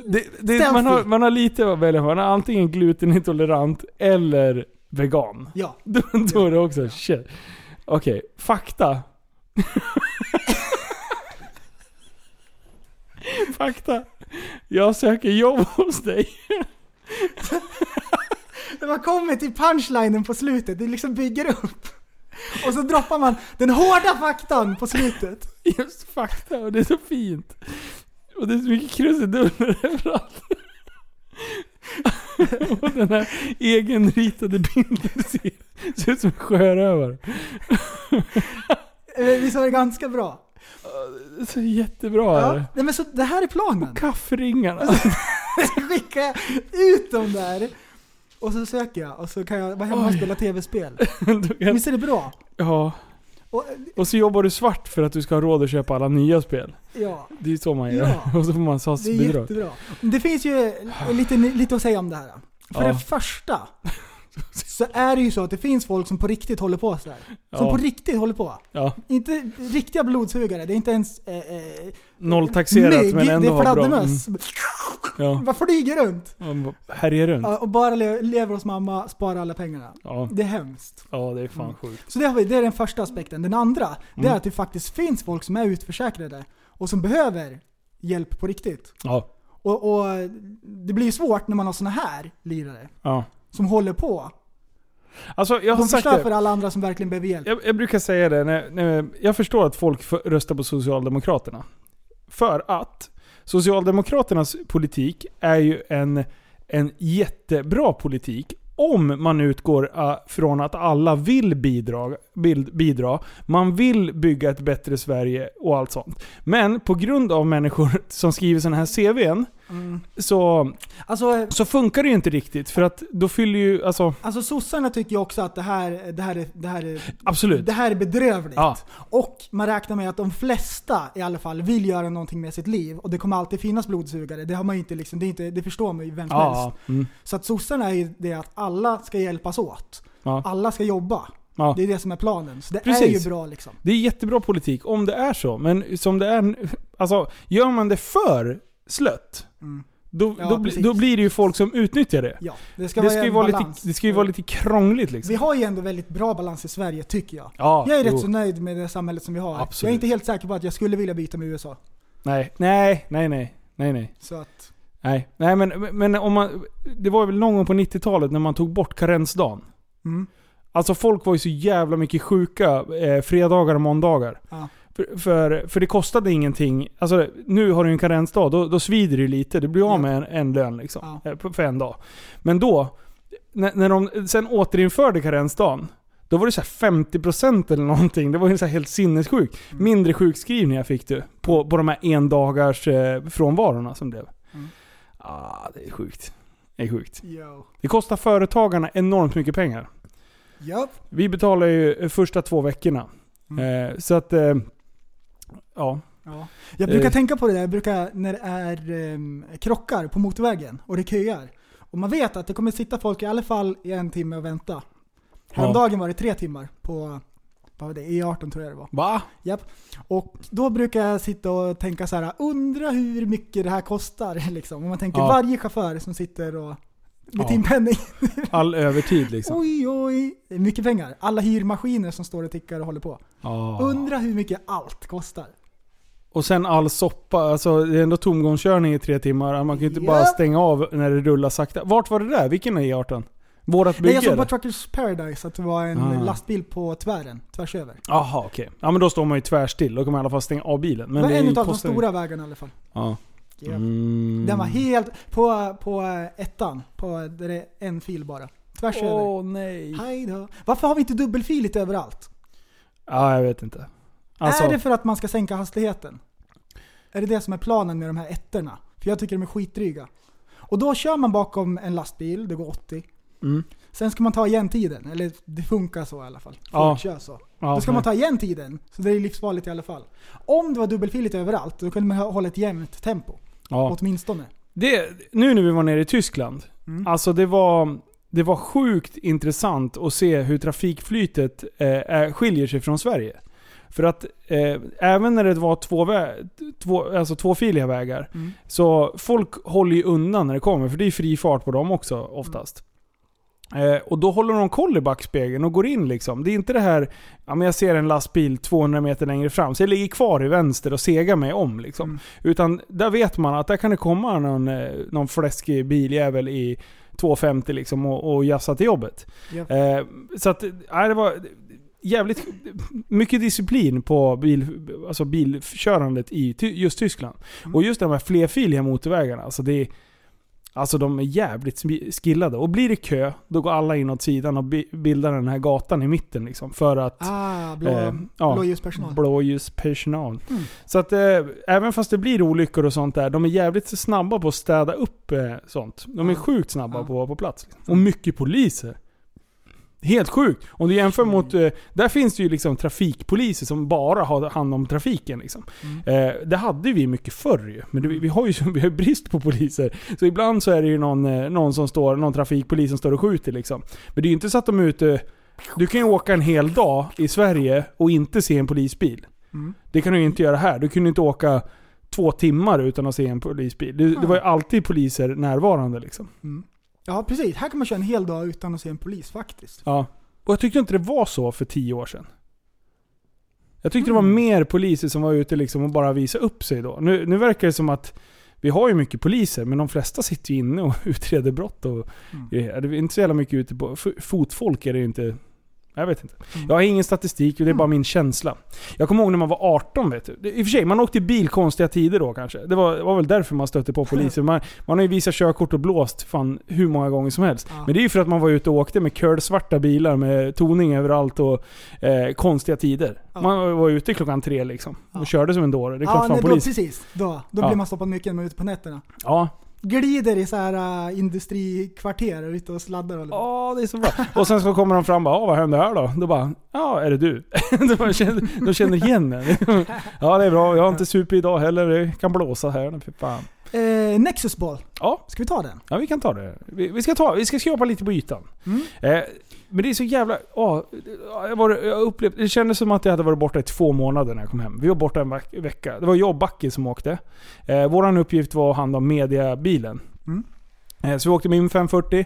Det, det, man, har, man har lite att välja på. Man är antingen glutenintolerant eller vegan. Ja. Då, då är det också shit. Okej, fakta. fakta. Jag söker jobb hos dig. När man kommer till punchlinen på slutet, det liksom bygger upp. Och så droppar man den hårda faktan på slutet. Just fakta och det är så fint. Och det är så mycket krusiduller överallt. och den här egenritade bilden ser, ser ut som en sjörövare. Visst var det ganska bra? Så jättebra är Ja. det. Nej, men så det här är planen. Kafferingarna. Så skickar jag ut dem där. Och så söker jag och så kan jag vara hemma och spela tv-spel. Visst är det bra? ja. Och, Och så jobbar du svart för att du ska ha råd att köpa alla nya spel. ja, Det är så man gör. Ja. Och så får man det är SAS-bidrag. jättebra. Det finns ju lite, lite att säga om det här. För Ja. det första så är det ju så att det finns folk som på riktigt håller på sådär. Som Ja. på riktigt håller på. Ja. Inte riktiga blodsugare, det är inte ens eh, eh, Nolltaxerat mygg, men ändå det är bra. fladdermöss. Ja. Bara flyger runt. Ja, Härjar runt. Ja, och bara le- lever hos mamma, sparar alla pengarna. Ja. Det är hemskt. ja, det är fan sjukt. Så det, har vi, det är den första aspekten. Den andra, det Mm. är att det faktiskt finns folk som är utförsäkrade och som behöver hjälp på riktigt. Ja. Och, och det blir ju svårt när man har såna här lirare ja. Som håller på. Alltså jag De förstör för alla andra som verkligen behöver hjälp. Jag, jag brukar säga det, när, när, jag förstår att folk för, röstar på Socialdemokraterna. För att Socialdemokraternas politik är ju en, en jättebra politik om man utgår uh, från att alla vill bidra, bidra. Man vill bygga ett bättre Sverige och allt sånt. Men på grund av människor som skriver sådana här CVn Mm. så, Alltså, så funkar det ju inte riktigt. För att då fyller ju, alltså alltså sossarna tycker ju också att det här, det här, är, det här, är, absolut. det här är bedrövligt. Ja. Och man räknar med att de flesta i alla fall vill göra någonting med sitt liv. Och det kommer alltid finnas blodsugare. Det, har man inte liksom, det, är inte, det förstår man ju vem som Ja, helst. mm, Så att sossarna är ju det att alla ska hjälpas åt. ja, Alla ska jobba. ja. Det är det som är planen. Så det är Precis. ju bra liksom. Det är jättebra politik om det är så. Men som det är Alltså, gör man det för slött. Mm. Då, Ja, då, bli- då blir det ju folk som utnyttjar det. Ja, det ska Det vara ska, ju vara lite, det ska ju vara lite krångligt liksom. Vi har ju ändå väldigt bra balans i Sverige, tycker jag. Ja, Jag är jo. rätt så nöjd med det samhället som vi har. Absolut. Jag är inte helt säker på att jag skulle vilja byta med USA. Nej, nej, nej, nej, nej, nej. Så att, Nej, nej men, men om man... Det var väl någon gång på 90-talet när man tog bort karensdagen. mm. Alltså folk var ju så jävla mycket sjuka eh, fredagar och måndagar. Ja. För, för, för det kostade ingenting. Alltså nu har du en karensdag, då, då svider det lite. Du blir av med en, en lön liksom. Ja. eh, För en dag. Men då, när, när de sen återinförde karensdagen, då var det så här 50% eller någonting. Det var ju så helt sinnessjukt. Mm. Mindre sjukskrivningar fick du på, på de här endagars eh, frånvarorna som blev. Mm. Ah, det är sjukt. Det är sjukt. yo. Det kostar företagarna enormt mycket pengar. Japp. Vi betalar ju första två veckorna. Mm. Eh, så att, eh, ja. Ja. Jag brukar Eh. tänka på det där, jag brukar, när det är ehm, krockar på motorvägen och det köar. Och man vet att det kommer sitta folk i alla fall i en timme och vänta. Häromdagen var det tre timmar på vad var det, E18 tror jag det var. Va? Japp. Och då brukar jag sitta och tänka så här: undra hur mycket det här kostar. Liksom. Om man tänker Ja. varje chaufför som sitter och med Ja. timpenning. All övertid liksom. Oj oj, det är mycket pengar. Alla hyrmaskiner som står och tickar och håller på. Ja. Undra hur mycket allt kostar. Och sen all soppa. Alltså det är ändå tomgångskörning i tre timmar. Man kan ju inte bara Ja. stänga av när det rullar sakta. Vart var det där? Vilken är E18? Vårat Nej, bygge? jag såg på? Truckers Paradise att det var en Ah. lastbil på tvären, tvärs över. Jaha okej. Ja men då står man ju tvärstill. Då kan man i alla fall stänga av bilen. Men det var det en av de stora vägarna i alla fall. Ja. Japp. Mm. Den var helt, på, på ettan, på, där det är en fil bara. Tvärs över. Åh nej. Hej då. Varför har vi inte dubbelfiligt överallt? Ja jag vet inte. Alltså, Är det för att man ska sänka hastigheten? Är det det som är planen med de här ettorna? För jag tycker de är skitdryga. Och då kör man bakom en lastbil, det går 80. mm. Sen ska man ta igen tiden, eller det funkar så i alla fall. Folk Ja. kör så. ja, Då ska nej. man ta igen tiden, så det är livsfarligt i alla fall. Om det var dubbelfiligt överallt, då kunde man ha- hålla ett jämnt tempo. Ja. Åtminstone. Det, nu när vi var nere i Tyskland, Mm. alltså det var, det var sjukt intressant att se hur trafikflytet eh, är, skiljer sig från Sverige. För att eh, även när det var två, vä- två, alltså tvåfiliga vägar, Mm. så folk håller ju undan när det kommer, för det är fri fart på dem också oftast. Eh, och då håller de koll i backspegeln och går in liksom. Det är inte det här, ja men jag ser en lastbil 200 meter längre fram, så jag ligger kvar i vänster och segar mig om liksom. Mm. Utan där vet man att där kan det komma någon, eh, någon fläskig biljävel i 250 liksom och, och jassa till jobbet. Japp. Eh, så att, nej, det var jävligt mycket disciplin på bil, alltså bilkörandet i just Tyskland. Mm. Och just de här flerfiliga motorvägarna, alltså det är, Alltså de är jävligt skillade. Och blir det kö, då går alla in åt sidan och bi- bildar den här gatan i mitten liksom. För att... Ah, blå, eh, ja, blåljuspersonal. blåljuspersonal. Mm. Så att eh, även fast det blir olyckor och sånt där, de är jävligt snabba på att städa upp eh, sånt. De är Ja. sjukt snabba Ja. på att vara på plats. Liksom. Och mycket poliser. Helt sjukt. Om du jämför Mm. mot... Eh, där finns det ju liksom trafikpoliser som bara har hand om trafiken. Liksom. Mm. Eh, det hade vi mycket förr ju. Men det, vi har ju vi har ju brist på poliser. Så ibland så är det ju någon, eh, någon som står, någon trafikpolis som står och skjuter liksom. Men det är ju inte så att de är ute... Du kan ju åka en hel dag i Sverige och inte se en polisbil. Mm. Det kan du ju inte göra här. Du kunde inte åka två timmar utan att se en polisbil. Det, det var ju alltid poliser närvarande liksom. Mm. Ja, precis. Här kan man köra en hel dag utan att se en polis faktiskt. Ja. Och jag tyckte inte det var så för tio år sedan. Jag tyckte det Mm. var mer poliser som var ute liksom och bara visade upp sig då. Nu, nu verkar det som att vi har ju mycket poliser, men de flesta sitter ju inne och utreder brott och Mm. Det är inte så jävla mycket ute på... Fotfolk är det ju inte... Jag vet inte. Jag har ingen statistik, det är bara min känsla. Jag kommer ihåg när man var 18 vet du. I och för sig, man åkte bil konstiga tider då kanske. Det var, det var väl därför man stötte på poliser. Man, man har ju visat körkort och blåst fan hur många gånger som helst. Men det är ju för att man var ute och åkte med curlsvarta bilar med toning överallt och eh, konstiga tider. Man var ute klockan tre liksom. Och körde som en dåre. Det är klart ja, fan nej, då, polis. precis. Då, då Ja. blir man stoppad mycket när man är ute på nätterna. Ja. Glider i så här uh, industrikvarter och ute och sladdar och Ja, det är så bra. Och sen så kommer de fram och bara, "Ja, vad hände här då? Då bara, ja, är det du? de, bara känner, de känner igen en. ja, det är bra. Jag har inte supit idag heller. Det kan blåsa här. För fan. Eh, Nexus Ball. Ja. Ska vi ta den? Ja, vi kan ta det. Vi, vi ska, ta, vi ska skrapa lite på ytan. Mm. Eh, men det är så jävla... åh, jag, var, jag upplevde, det kändes som att jag hade varit borta i två månader när jag kom hem. Vi var borta en veck- vecka. Det var jag och Backe som åkte. Eh, Vår uppgift var att ha hand om mediabilen. Mm. Eh, så vi åkte med min 540.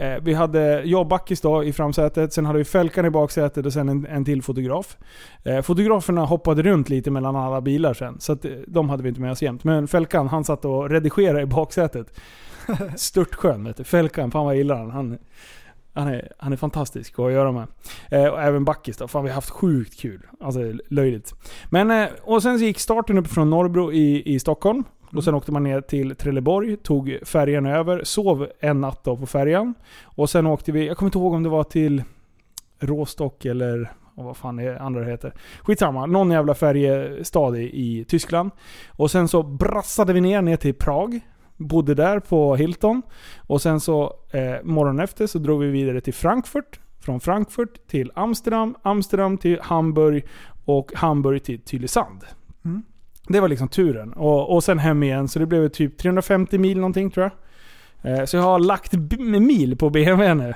Eh, vi hade jag och Backis då i framsätet, sen hade vi Fälkan i baksätet och sen en, en till fotograf. Eh, fotograferna hoppade runt lite mellan alla bilar sen, så att, eh, de hade vi inte med oss jämt. Men Fälkan, han satt och redigerade i baksätet. Störtskön vet du. Fälkan, fan vad jag gillar han. han han är, han är fantastisk att göra med. Eh, och även Backis då. Fan vi har haft sjukt kul. Alltså löjligt. Men, eh, och sen så gick starten upp från Norrbro i, i Stockholm. Och sen åkte man ner till Trelleborg, tog färjan över, sov en natt då på färjan. Och sen åkte vi, jag kommer inte ihåg om det var till Råstock eller och vad fan är andra heter. Skitsamma, någon jävla färjestad i, i Tyskland. Och sen så brassade vi ner, ner till Prag. Bodde där på Hilton. Och sen så eh, morgonen efter så drog vi vidare till Frankfurt. Från Frankfurt till Amsterdam, Amsterdam till Hamburg och Hamburg till Tylösand. Mm. Det var liksom turen. Och, och sen hem igen, så det blev typ 350 mil någonting tror jag. Eh, så jag har lagt mil på BMW nu.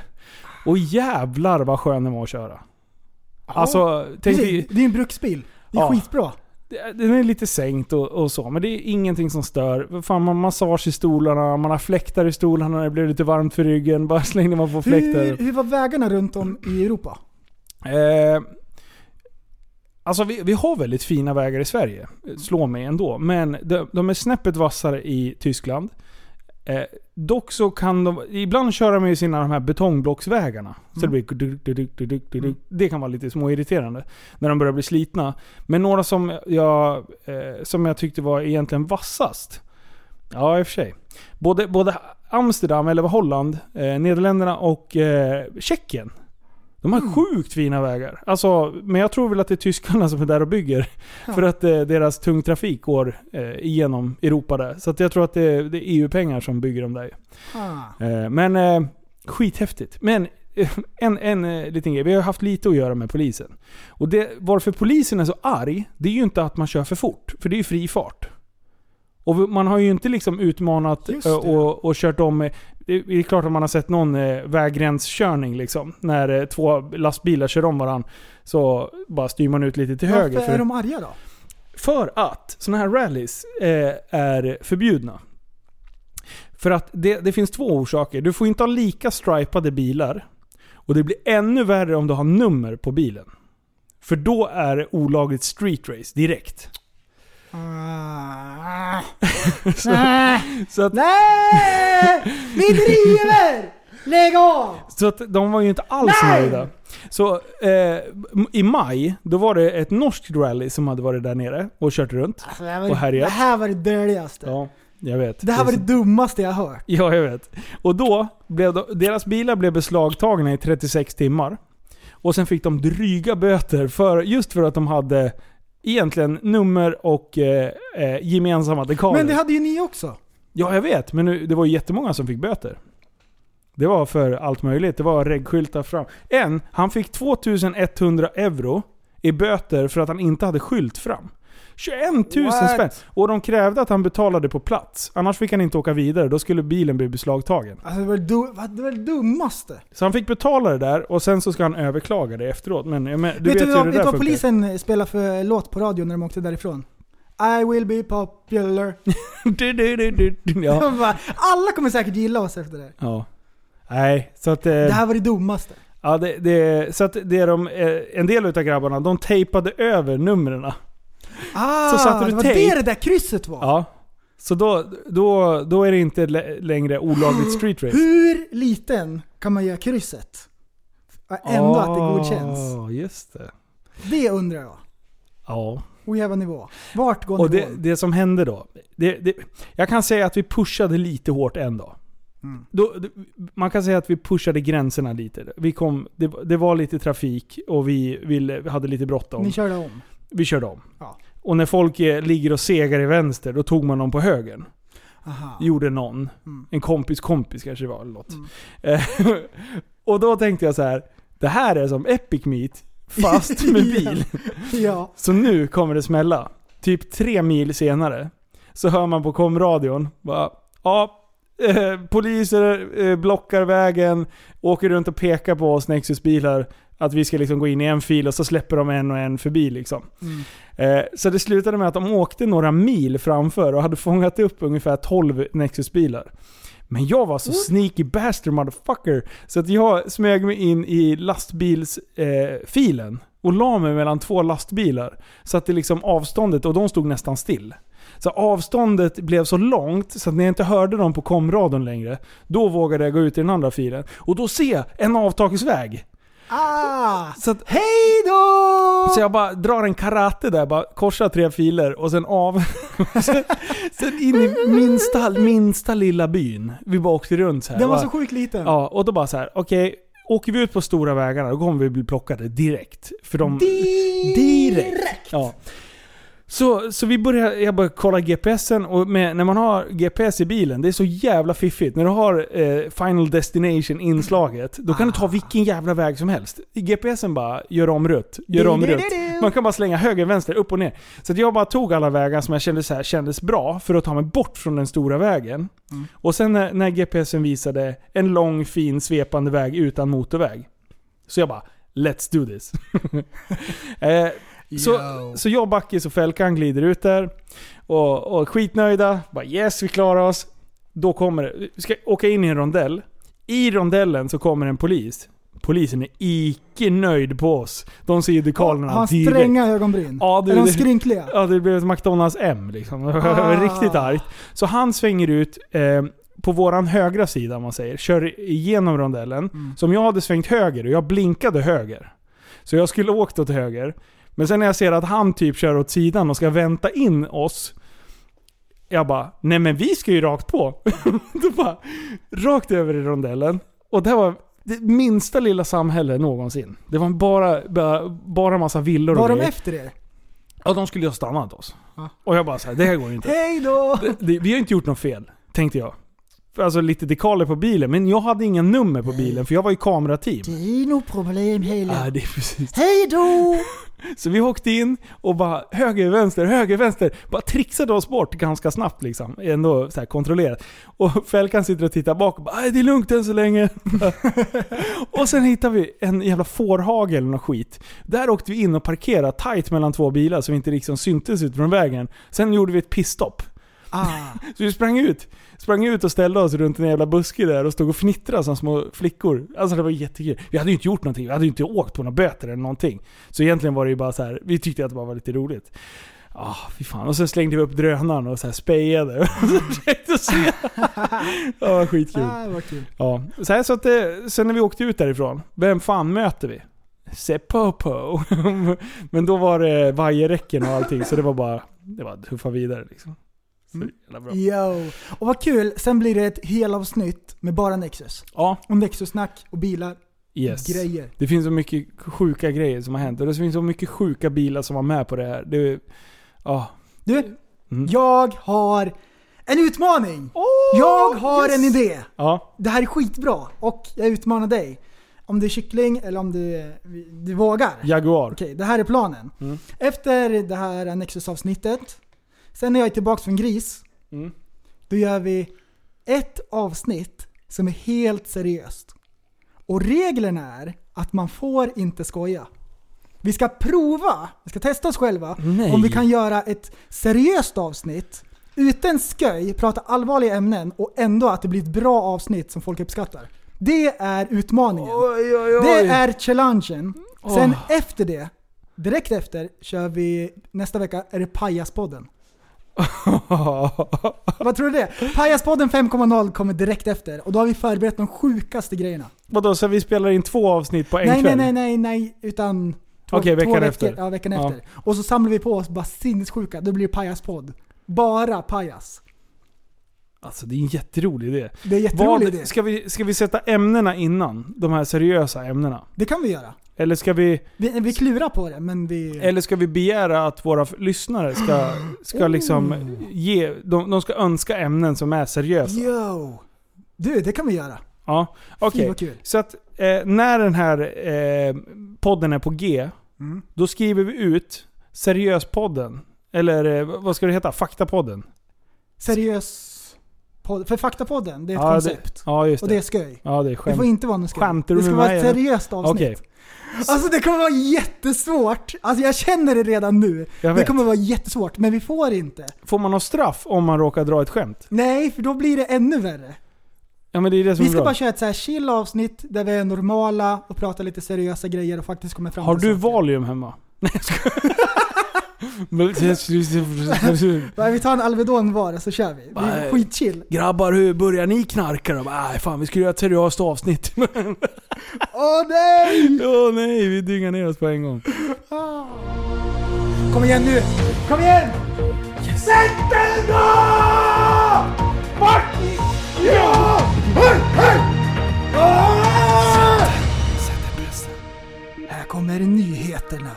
Och jävlar vad skön den var att köra. Alltså, tänk dig, Precis, det är en bruksbil. Det är Ja. skitbra. Den är lite sänkt och, och så, men det är ingenting som stör. Fan, man har massage i stolarna, man har fläktar i stolarna när det blir lite varmt för ryggen. Bara slängde man på fläktar. Hur, hur var vägarna runt om i Europa? Eh, alltså vi, vi har väldigt fina vägar i Sverige, slå mig ändå. Men de, de är snäppet vassare i Tyskland. Eh, dock så kan de ibland köra med sina de här betongblocksvägarna. Så det blir duk. Det kan vara lite småirriterande när de börjar bli slitna. Men några som jag, eh, som jag tyckte var egentligen vassast. Ja, i och för sig. Både, både Amsterdam, eller Holland, eh, Nederländerna och eh, Tjeckien. De har sjukt fina vägar. Alltså, men jag tror väl att det är tyskarna som är där och bygger. För att eh, deras tung trafik går eh, igenom Europa där. Så jag tror att det, det är EU-pengar som bygger dem där. Ah. Eh, men eh, skithäftigt. Men eh, en, en eh, liten grej. Vi har haft lite att göra med polisen. Och det, varför polisen är så arg, det är ju inte att man kör för fort. För det är ju fri fart. Och man har ju inte liksom utmanat eh, och, och kört om... Det är klart att man har sett någon eh, väggränskörning liksom. När eh, två lastbilar kör om varandra. Så bara styr man ut lite till höger. Varför är de arga då? För att sådana här rallys eh, är förbjudna. För att det, det finns två orsaker. Du får inte ha lika stripade bilar. Och det blir ännu värre om du har nummer på bilen. För då är det olagligt street race direkt. Ah. Så, Nej! så, att, Nej! Vi driver! Lägg av! så att de var ju inte alls Nej! nöjda. Så eh, i maj, då var det ett norskt rally som hade varit där nere och kört runt. Alltså, det, här var, Och härjat. det här var det döligaste. Ja. jag vet. Det här var det dummaste jag hört. Ja, jag vet. Och då blev de, deras bilar blev beslagtagna i 36 timmar. Och sen fick de dryga böter för, just för att de hade egentligen nummer och eh, eh, gemensamma dekaler. Men det hade ju ni också. Ja, jag vet. Men nu, det var ju jättemånga som fick böter. Det var för allt möjligt. Det var regskyltar fram. En, han fick 2100 euro i böter för att han inte hade skylt fram. 21 000 What? spänn! Och de krävde att han betalade på plats. Annars fick han inte åka vidare. Då skulle bilen bli beslagtagen. Alltså det var du, vad- det, var det dummaste. Så han fick betala det där och sen så ska han överklaga det efteråt. Men, men, du vet, vet, du hur vad, det vet du där vad funkar. polisen spelade för låt på radio när de åkte därifrån? I will be popular. du, du, du, du, du, ja. De bara, Alla kommer säkert gilla oss efter det. ja. Nej, så att... Eh, Det här var det dummaste. Ja, det, det, så att det är de, eh, en del utav grabbarna, de tejpade över numren. Ah, Så satte du det var tejp. det det där krysset var. Ja. Så då, då, då är det inte lä- längre olagligt street race. Hur liten kan man göra krysset? Ändå att det godkänns. Ja, just det. Det undrar jag. Ja. Ojämna nivå. Vart går Och det, nivån? det som hände då. Det, det, jag kan säga att vi pushade lite hårt en dag. Mm. Då, det- man kan säga att vi pushade gränserna lite. Vi kom, det, det var lite trafik och vi ville, hade lite bråttom. Ni körde om. Vi körde om. Ja. Och när folk eh, ligger och segar i vänster, då tog man dem på högen. Aha. Gjorde någon. Mm. En kompis kompis kanske det var eller något. Eh, och då tänkte jag så här. Det här är som Epic Meet, fast med bil. Ja. Så nu kommer det smälla. Typ tre mil senare så hör man på komradion bara ja, eh, poliser eh, blockar vägen, åker runt och pekar på oss Nexus-bilar att vi ska liksom gå in i en fil och så släpper de en och en förbi liksom. Mm. Eh, så det slutade med att de åkte några mil framför och hade fångat upp ungefär 12 Nexus-bilar. Men jag var så sneaky bastard motherfucker så att jag smög mig in i lastbilsfilen eh, och la mig mellan två lastbilar. Så att det liksom avståndet, och de stod nästan still. Så avståndet blev så långt så att när jag inte hörde dem på komradion längre, då vågade jag gå ut i den andra filen. Och då ser jag en avtagsväg. Ah! Så att, Hej då! så jag bara drar en karate där, bara korsar tre filer och sen av. sen, sen in i minsta, minsta lilla byn. Vi bara åkte runt så här. Den var Bara- så sjukt liten. Ja, och då bara så här, okej. åker vi ut på stora vägarna, då kommer vi bli plockade direkt. För de... Direkt! Ja. Så, så vi börjar, jag börjar kolla GPSen och med, när man har GPS i bilen, det är så jävla fiffigt. När du har eh, Final Destination inslaget, då kan du ta vilken jävla väg som helst. GPSen bara gör om rutt, gör om rutt. Man kan bara slänga höger, vänster, upp och ner. Så jag bara tog alla vägar som jag kände så här, kändes bra för att ta mig bort från den stora vägen. Och sen när, när GPSen visade en lång, fin, svepande väg utan motorväg. Så jag bara, let's do this. eh, så, så jag, Backis och Fälkan glider ut där. Och, och skitnöjda. Bara yes, vi klarar oss. Då kommer det. Vi ska åka in i en rondell. I rondellen så kommer en polis. Polisen är icke nöjd på oss. De ser ju dekalerna Har han stränga ögonbryn? Ja, du, är de det- skrynkliga? Ja, det blev ett McDonalds M liksom. Det Ah. Riktigt argt. Så han svänger ut eh, på våran högra sida om man säger. Kör igenom rondellen. Mm. Som jag hade svängt höger och jag blinkade höger. Så jag skulle åkt åt höger. Men sen när jag ser att han typ kör åt sidan och ska vänta in oss. Jag bara, nej men vi ska ju rakt på. Då bara, rakt över i rondellen. Och det här var det minsta lilla samhälle någonsin. Det var bara, bara, bara massa villor Var och de grejer. efter er? Ja, de skulle ju ha stannat oss. Ja. Och jag bara så här, det här går ju inte. Hej då! Det, det, vi har inte gjort något fel, tänkte jag. Alltså lite dekaler på bilen, men jag hade inga nummer på bilen för jag var i kamerateam. Det är nog problem hela. Ja, det är precis. Hej då! Så vi åkte in och bara höger, vänster, höger, vänster. Bara trixade oss bort ganska snabbt liksom. Ändå så här kontrollerat. Och Fälkan sitter och tittar bak och bara "Aj, det är lugnt än så länge. och sen hittar vi en jävla fårhage eller något skit. Där åkte vi in och parkerade tight mellan två bilar så vi inte liksom syntes ut från vägen. Sen gjorde vi ett pissstopp. Ah. Så vi sprang ut. Sprang ut och ställde oss runt en jävla buske där och stod och fnittrade som små flickor. Alltså det var jättekul. Vi hade ju inte gjort någonting. Vi hade ju inte åkt på några böter eller någonting. Så egentligen var det ju bara så här. vi tyckte att det bara var lite roligt. Ah, fy fan. Och så slängde vi upp drönaren och så här spejade. Och så försökte se. Det var skitkul. Ah, kul. Ja. Så, här, så att det, sen när vi åkte ut därifrån, vem fan möter vi? Sepopo. Men då var det vajerräcken och allting, så det var bara det var att huffa vidare liksom. Bra. Yo. Och vad kul, sen blir det ett helavsnitt med bara Nexus. Ja, Och Nexus-snack och bilar. yes. Grejer. Det finns så mycket sjuka grejer som har hänt. Och det finns så mycket sjuka bilar som var med på det här. Det ja. Du, Mm. jag har en utmaning! Åh, jag har yes. en idé! Ja, Det här är skitbra och jag utmanar dig. Om du är kyckling eller om du, du vågar. Jaguar. Okej, det här är planen. Mm. Efter det här Nexus-avsnittet, sen när jag är tillbaka från gris, Mm. då gör vi ett avsnitt som är helt seriöst. Och reglerna är att man får inte skoja. Vi ska prova, vi ska testa oss själva, Nej. om vi kan göra ett seriöst avsnitt utan sköj, prata allvarliga ämnen och ändå att det blir ett bra avsnitt som folk uppskattar. Det är utmaningen. Oj, oj, oj. Det är challengen. Sen Åh. efter det, direkt efter, kör vi, nästa vecka är det Pajaspodden. Vad tror du det? Pajaspodden 5.0 kommer direkt efter och då har vi förberett de sjukaste grejerna. Vadå, så vi spelar in två avsnitt på en nej, kväll? nej, nej, nej, nej, utan två, Okej, veckan två veckor, efter. Ja, veckan Ja. efter. Och så samlar vi på oss bara sinnessjuka, då blir det Pajaspodd. Bara pajas. Alltså det är en jätterolig idé. Det är en jätterolig idé. Ska vi, ska vi sätta ämnena innan? De här seriösa ämnena? Det kan vi göra. Eller ska vi, Vi, vi klurar på det, men vi... eller ska vi begära att våra lyssnare ska, ska liksom Oh. ge... De, de ska önska ämnen som är seriösa? Yo! Du, det kan vi göra. Ja, okej. Kul. Så att eh, när den här eh, podden är på G, Mm. då skriver vi ut Seriöspodden. Eller eh, vad ska det heta? Faktapodden. Seriös podd. För Faktapodden, det är ett Ja, koncept. Det, ja, just Och det. det är sköj. ja, det är Det skämt. får inte vara något skoj. Skämtar Det du ska med vara ett seriöst avsnitt. Okej, Alltså det kommer vara jättesvårt. Alltså jag känner det redan nu. Det kommer vara jättesvårt, men vi får inte. Får man något straff om man råkar dra ett skämt? Nej, för då blir det ännu värre. Ja men det är det som Vi är ska bra. bara köra ett så här chill avsnitt där vi är normala och pratar lite seriösa grejer och faktiskt kommer fram Har till du saker. Valium hemma? Nej jag skojar. Nej, Vi tar en Alvedon var så kör vi. Det är skitchill. Grabbar hur börjar ni knarka då? Nej fan vi skulle göra ett seriöst avsnitt. Åh nej! Åh nej, vi dyngar ner oss på en gång. Kom igen nu! Kom igen! Sätt den då! Martin! Ja! Hej, hej! Ah! Här kommer nyheterna.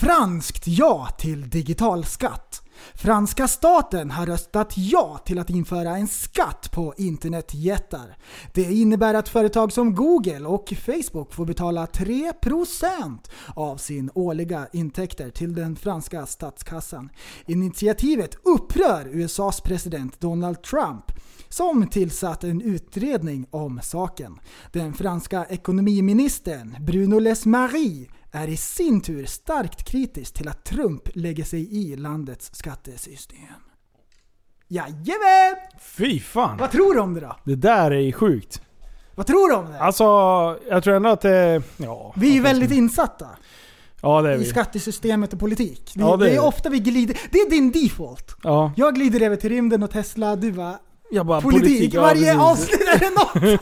Franskt ja till digital skatt. Franska staten har röstat ja till att införa en skatt på internetjättar. Det innebär att företag som Google och Facebook får betala 3% av sin årliga intäkter till den franska statskassan. Initiativet upprör USAs president Donald Trump som tillsatt en utredning om saken. Den franska ekonomiministern Bruno Lesmarie är i sin tur starkt kritisk till att Trump lägger sig i landets skattesystem. Jajamän! Fy fan. Vad tror du om det då? Det där är sjukt. Vad tror du om det? Alltså, jag tror ändå att det... Ja. vi är ju väldigt insatta Ja det är i vi. skattesystemet och politik. Vi, Ja, det det är är vi. ofta vi glider. Det är din default. Ja. Jag glider över till rymden och Tesla, du bara Jag bara, politik. ja, Varje precis. avsnitt är det något!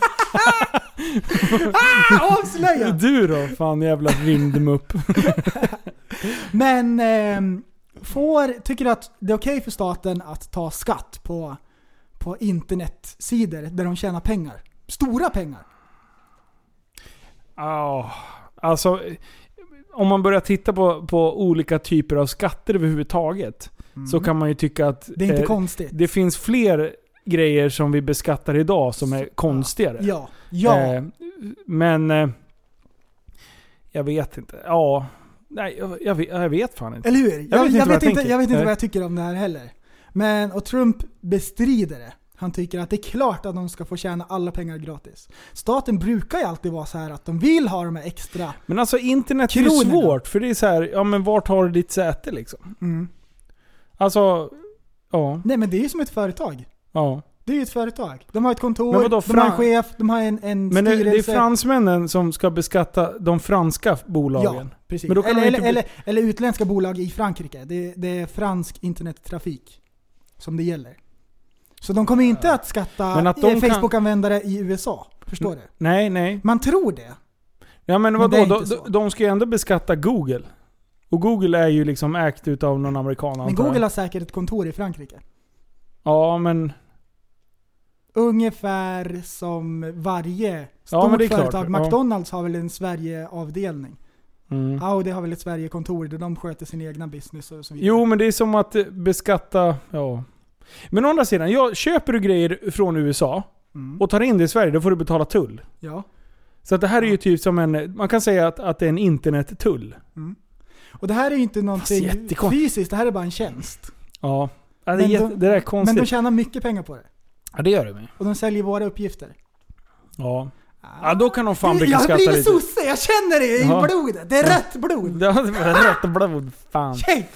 ah, avslöja! Du då? Fan jävla rymdmupp. Men ehm, får, tycker du att det är okej för staten att ta skatt på, på internetsidor där de tjänar pengar? Stora pengar. Ja, alltså om man börjar titta på, på olika typer av skatter överhuvudtaget så kan man ju tycka att Mm. Det är inte eh, konstigt. det finns fler grejer som vi beskattar idag som är konstigare. Ja. Ja. Eh, men eh, jag vet inte. Ja, nej jag, jag, vet, jag vet fan inte. Eller hur? Jag, vet inte jag, vad vet jag inte, jag vet inte vad jag tycker om det här heller. Men, och Trump bestrider det. Han tycker att det är klart att de ska få tjäna alla pengar gratis. Staten brukar ju alltid vara så här att de vill ha de här extra. Men alltså internet är ju svårt för det är så här, ja men vart har du ditt säte liksom? Mm. Alltså, ja. Nej men det är ju som ett företag. Ja. Det är ju ett företag. De har ett kontor, Men vadå, de har en chef, de har en, en Men styrelse. det är fransmännen som ska beskatta de franska bolagen. Ja, precis. Men eller, de eller, inte eller, eller utländska bolag i Frankrike. Det, det är fransk internettrafik som det gäller. Så de kommer inte att skatta Men att eh, kan- Facebook-användare i USA. Förstår du? Nej, nej. Man tror det. Ja men Men vadå? är de, inte de, de ska ju ändå beskatta Google. Och Google är ju liksom ägt utav någon amerikan Men. Google har säkert ett kontor i Frankrike. Ja men... Ungefär som varje Ja, stort men det är klart. företag. Ja. McDonalds har väl en Sverige-avdelning. Mm. Audi har väl ett Sverige-kontor där de sköter sin egna business och så vidare. Jo men det är som att eh, beskatta... Ja. Men å andra sidan, jag, köper du grejer från USA Mm. och tar in det i Sverige, då får du betala tull. Ja. Så att det här är ju typ som en... Man kan säga att, att det är en internettull. Och det här är ju inte någonting fysiskt, det här är bara en tjänst. Ja. ja det, är Men jätte, de- det där är Men konstigt. de tjänar mycket pengar på det. Ja det gör de ju. Och de säljer våra uppgifter. Ja. Ja då kan de fan jag brukar har blivit lite. sosse, jag känner det i Ja. blodet. Det är rätt blod. Ja, det var rätt blod. Fan. Tjej!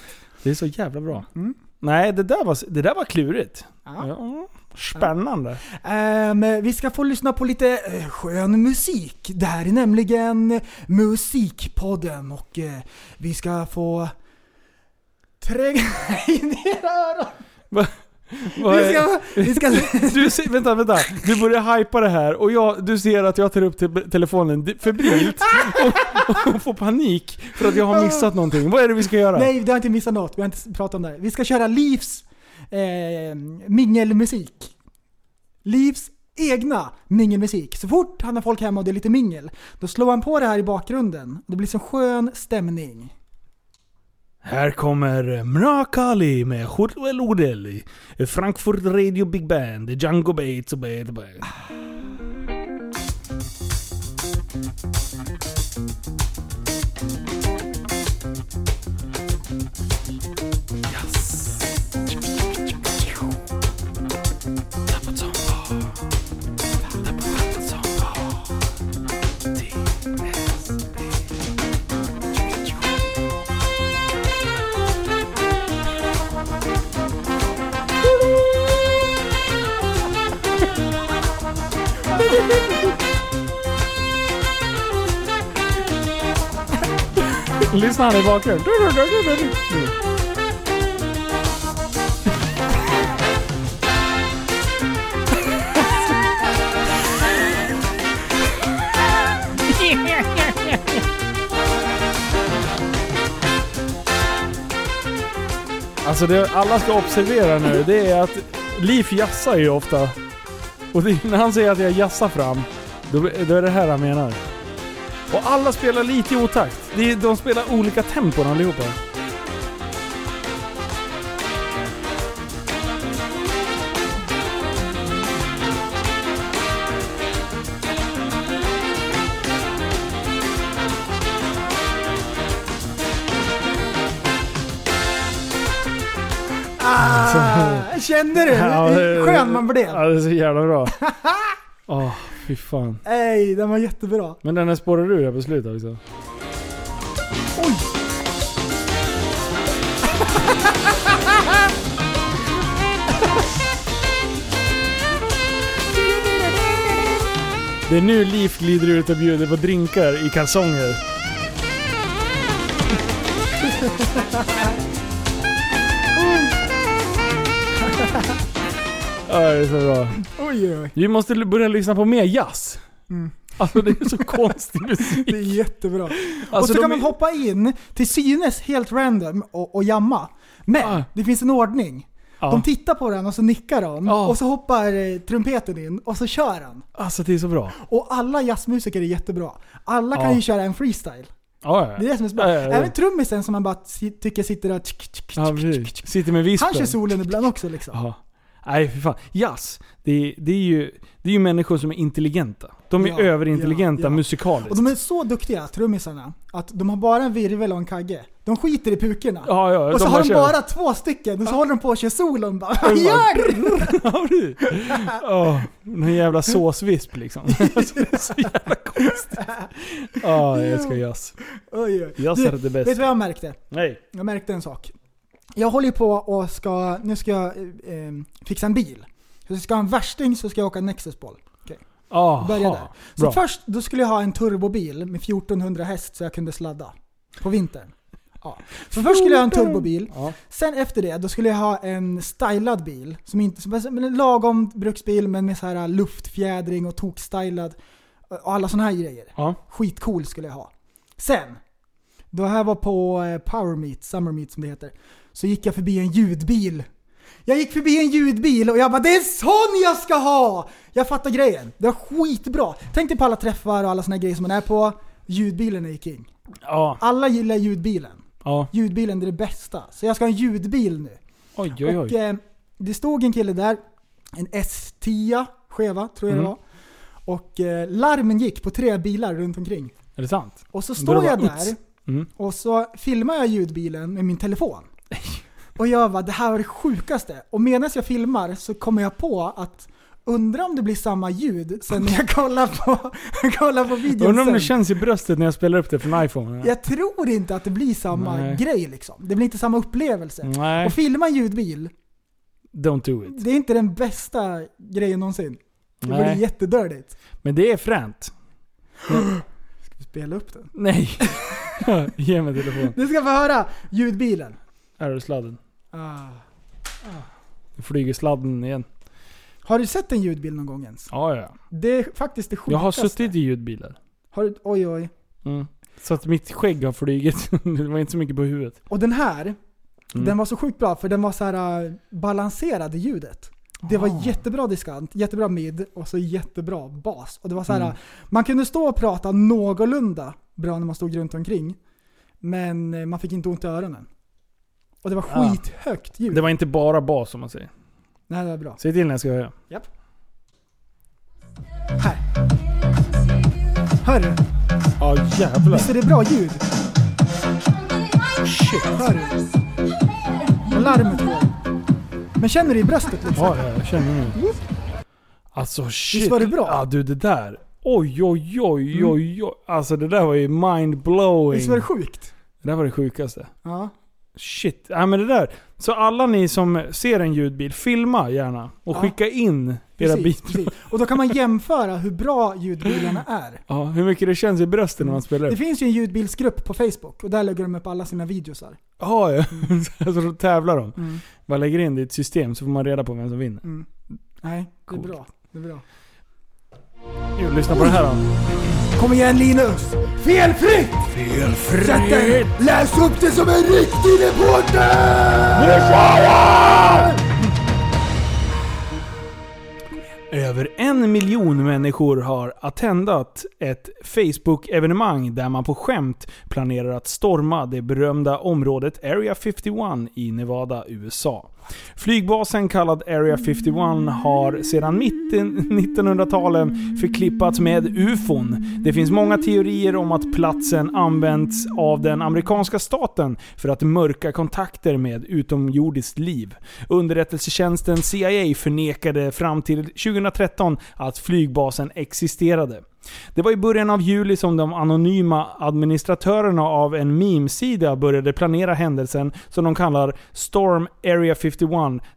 Det är så jävla bra. Mm. Nej, det där var, det där var klurigt. Ja. Ja, spännande. Ehm, vi ska få lyssna på lite eh, skön musik. Det här är nämligen Musikpodden och eh, vi ska få tränga in i era öron. Vi ska, vi ska, Du, ser- vänta, vänta. Du börjar hypa det här och jag, du ser att jag tar upp te telefonen febrilt och, och får panik för att jag har missat någonting. Vad är det vi ska göra? nej, du har inte missat något. Vi har inte pratat om det här. Vi ska köra Livs eh, mingelmusik. Livs egna mingelmusik. Så fort han har folk hemma och det är lite mingel, då slår han på det här i bakgrunden. Det blir så skön stämning. Här kommer Mrakali med Hurwel Odel, Frankfurt Radio Big Band, Django Bates och Bad Lyssna han i bakgrunden. Alltså det alla ska observera nu, det är att Liv jassar ju ofta. Och det, när han säger att jag jassar fram, då, då är det här han menar. Och alla spelar lite i otakt. De spelar olika tempon allihopa. Kände du hur skön man blev? Ja, det är så jävla bra. Åh, fy fan. Ej, den var jättebra. Men den här spårar ur här på slutet också. Oj! Det är nu Liv glider ut och bjuder på drinkar i kalsonger. Ja, det är så bra. Oj, oj. Vi måste börja lyssna på mer jazz. Mm. Alltså det är så konstig musik. Det är jättebra. och Alltså, så kan man hoppa in till synes helt random och, och jamma. Men Ah. det finns en ordning. Ja. De tittar på den och så nickar de. Ja. Och så hoppar eh, trumpeten in och så kör han. Alltså det är så bra. Och alla jazzmusiker är jättebra. Alla kan ju köra en freestyle. Ja, ja. Det är det som är så bra. Ja. Även trummisen som man bara tycker sitter där... tsk, tsk, tsk. Sitter med vispen. Han kör solen ibland också liksom. Nej för fan. Jazz, det är, det, är ju, det är ju människor som är intelligenta. De är Ja, överintelligenta ja, ja. musikaliskt. Och de är så duktiga, trummisarna, att de har bara en virvel och en kagge. De skiter i pukorna. Ja, ja, och så de har bara de kör. bara två stycken, och så håller de på att köra solon bara. bara- Gör. Åh, någon jävla såsvisp liksom. Alltså, det är så jävla konstigt. Ja, jag älskar jazz. Jazz Du, är det Vet bästa. du vad jag märkte? Nej. Jag märkte en sak. Jag håller ju på och ska, nu ska jag eh, fixa en bil. Så jag ska ha en värsting så ska jag åka Nexusboll. Okej. Aha, Börja där. Så bra. först, då skulle jag ha en turbobil med 1400 häst så jag kunde sladda. På vintern. Ja. Så först skulle jag ha en turbobil. Ja. Sen efter det, då skulle jag ha en stylad bil. Som inte, som en lagom bruksbil men med så här luftfjädring och tokstylad. Och alla såna här grejer. Ja. Skitcool skulle jag ha. Sen, Då här var på eh, Power Meet, Summer Meet som det heter. Så gick jag förbi en ljudbil. Jag gick förbi en ljudbil och jag bara det är sån jag ska ha! Jag fattar grejen. Det var skitbra. Tänk dig på alla träffar och alla såna grejer som man är på. Ljudbilen är king. Ja. Alla gillar ljudbilen. Ja. Ljudbilen är det bästa. Så jag ska ha en ljudbil nu. Oj, oj, Och oj. eh, det stod en kille där, en S10 skeva tror jag Mm. det var. Och eh, larmen gick på tre bilar runt omkring. Är det sant? Och så står jag där Mm. och så filmar jag ljudbilen med min telefon. Och jag bara, det här var det sjukaste. Och medan jag filmar så kommer jag på att undra om det blir samma ljud sen när jag kollar på, kollar på videon Undrar om det känns i bröstet när jag spelar upp det från iPhone. Jag tror inte att det blir samma Nej. grej liksom. Det blir inte samma upplevelse. Nej. Och filma en ljudbil, Don't do it. det är inte den bästa grejen någonsin. Det Nej. blir jättedördigt. Men det är fränt. Ska vi spela upp den? Nej. Ge mig telefonen. Du ska få höra ljudbilen. Här har du sladden. Ah. Nu flyger sladden igen. Har du sett en ljudbil någon gång ens? Ja, ja. Det är faktiskt det sjukaste. Jag har suttit i ljudbilar. Har du, oj oj. Mm. Så att mitt skägg har flugit. det var inte så mycket på huvudet. Och den här, Mm. den var så sjukt bra för den var så här äh, balanserad i ljudet. Det var Ah. jättebra diskant, jättebra mid och så jättebra bas. Och det var så här, Mm. man kunde stå och prata någorlunda bra när man stod runt omkring. Men eh, man fick inte ont i öronen. Och det var skithögt ljud. Det var inte bara bas om man säger. Nej, det var bra. Säg till när jag ska höra. Japp. Här. Hör du? Ja jävlar. Visst är det bra ljud? Shit. Hör du? Och larmet går. Men känner du i bröstet liksom? Ja, ja, jag känner nu. Alltså shit. Visst var det bra? Ja du det där. Oj oj oj oj oj. Alltså det där var ju mind-blowing. Visst var det sjukt? Det där var det sjukaste. Ja. Shit. Ja men det där. Så alla ni som ser en ljudbil, filma gärna. Och Ja. skicka in era Precis, bitar. precis. Och då kan man jämföra hur bra ljudbilarna är. Ja, hur mycket det känns i brösten när man spelar Det upp. finns ju en ljudbilsgrupp på Facebook och där lägger de upp alla sina videosar. Ja, ja. alltså då tävlar de. Mm. Man lägger in det i ett system så får man reda på vem som vinner. Mm. Nej, det är Coolt. bra. Det är bra. Jo, lyssna på det här då. Kom igen Linus! Felfritt! Felfritt! Sätt dig! Läs upp det som en riktig reporter! Nu kör jag! Över en miljon människor har attendat ett Facebook-evenemang där man på skämt planerar att storma det berömda området Area 51 i Nevada, USA. Flygbasen kallad Area 51 har sedan mitten 1900-talen förklippats med UFON. Det finns många teorier om att platsen använts av den amerikanska staten för att mörka kontakter med utomjordiskt liv. Underrättelsetjänsten CIA förnekade fram till 2013 att flygbasen existerade. Det var i början av juli som de anonyma administratörerna av en memesida började planera händelsen som de kallar Storm Area 51.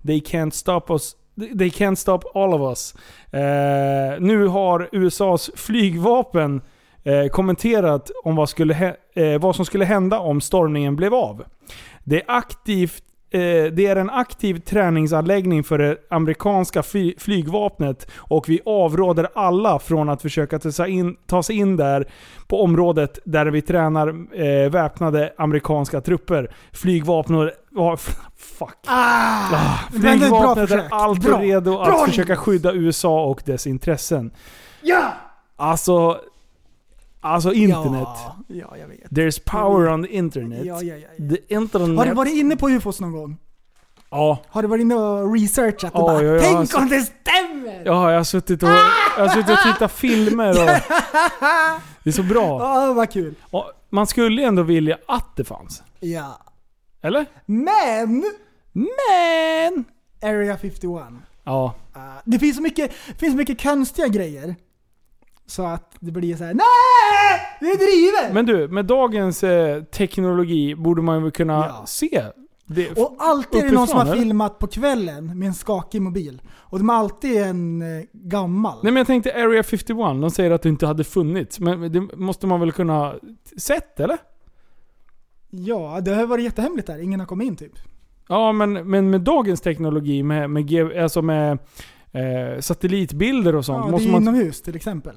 They can't stop us They can't stop all of us. Eh, nu har USAs flygvapen eh, kommenterat om vad, skulle eh, vad som skulle hända om stormningen blev av. Det är, aktivt, det är en aktiv träningsanläggning för det amerikanska fly- flygvapnet och vi avråder alla från att försöka ta sig in, där på området där vi tränar eh, väpnade amerikanska trupper. Flygvapnet... var fuck. Ah, är bra Flygvapnet försök. är alltid Bra. redo att Bra, försöka skydda USA och dess intressen. Ja! Alltså... Alltså internet. Ja, ja, jag vet. There's power on the internet. Ja, ja, ja, ja. The internet. Har du varit inne på UFOs någon gång? Ja. Har du varit inne och researchat och Ja, bara ja, Tänk alltså- om det stämmer! Ja, jag har suttit och, jag har suttit och tittat filmer och... Det är så bra. Ja, vad kul. Och man skulle ju ändå vilja att det fanns. Ja. Eller? Men! Men! Area 51. Ja. Ah, det finns så mycket, finns så mycket konstiga grejer. Så att det blir så här: NEJ! Det är drivet! Men du, med dagens eh, teknologi borde man ju kunna Ja. se det och alltid är det någon som har eller? filmat på kvällen med en skakig mobil. Och de är alltid en eh, gammal. Nej men jag tänkte Area 51, de säger att det inte hade funnits. Men det måste man väl kunna sett eller? Ja, det har varit jättehemligt där. Ingen har kommit in typ. Ja men, men med dagens teknologi, med, med, alltså med eh, satellitbilder och sånt. Ja, det måste är man, inomhus till exempel.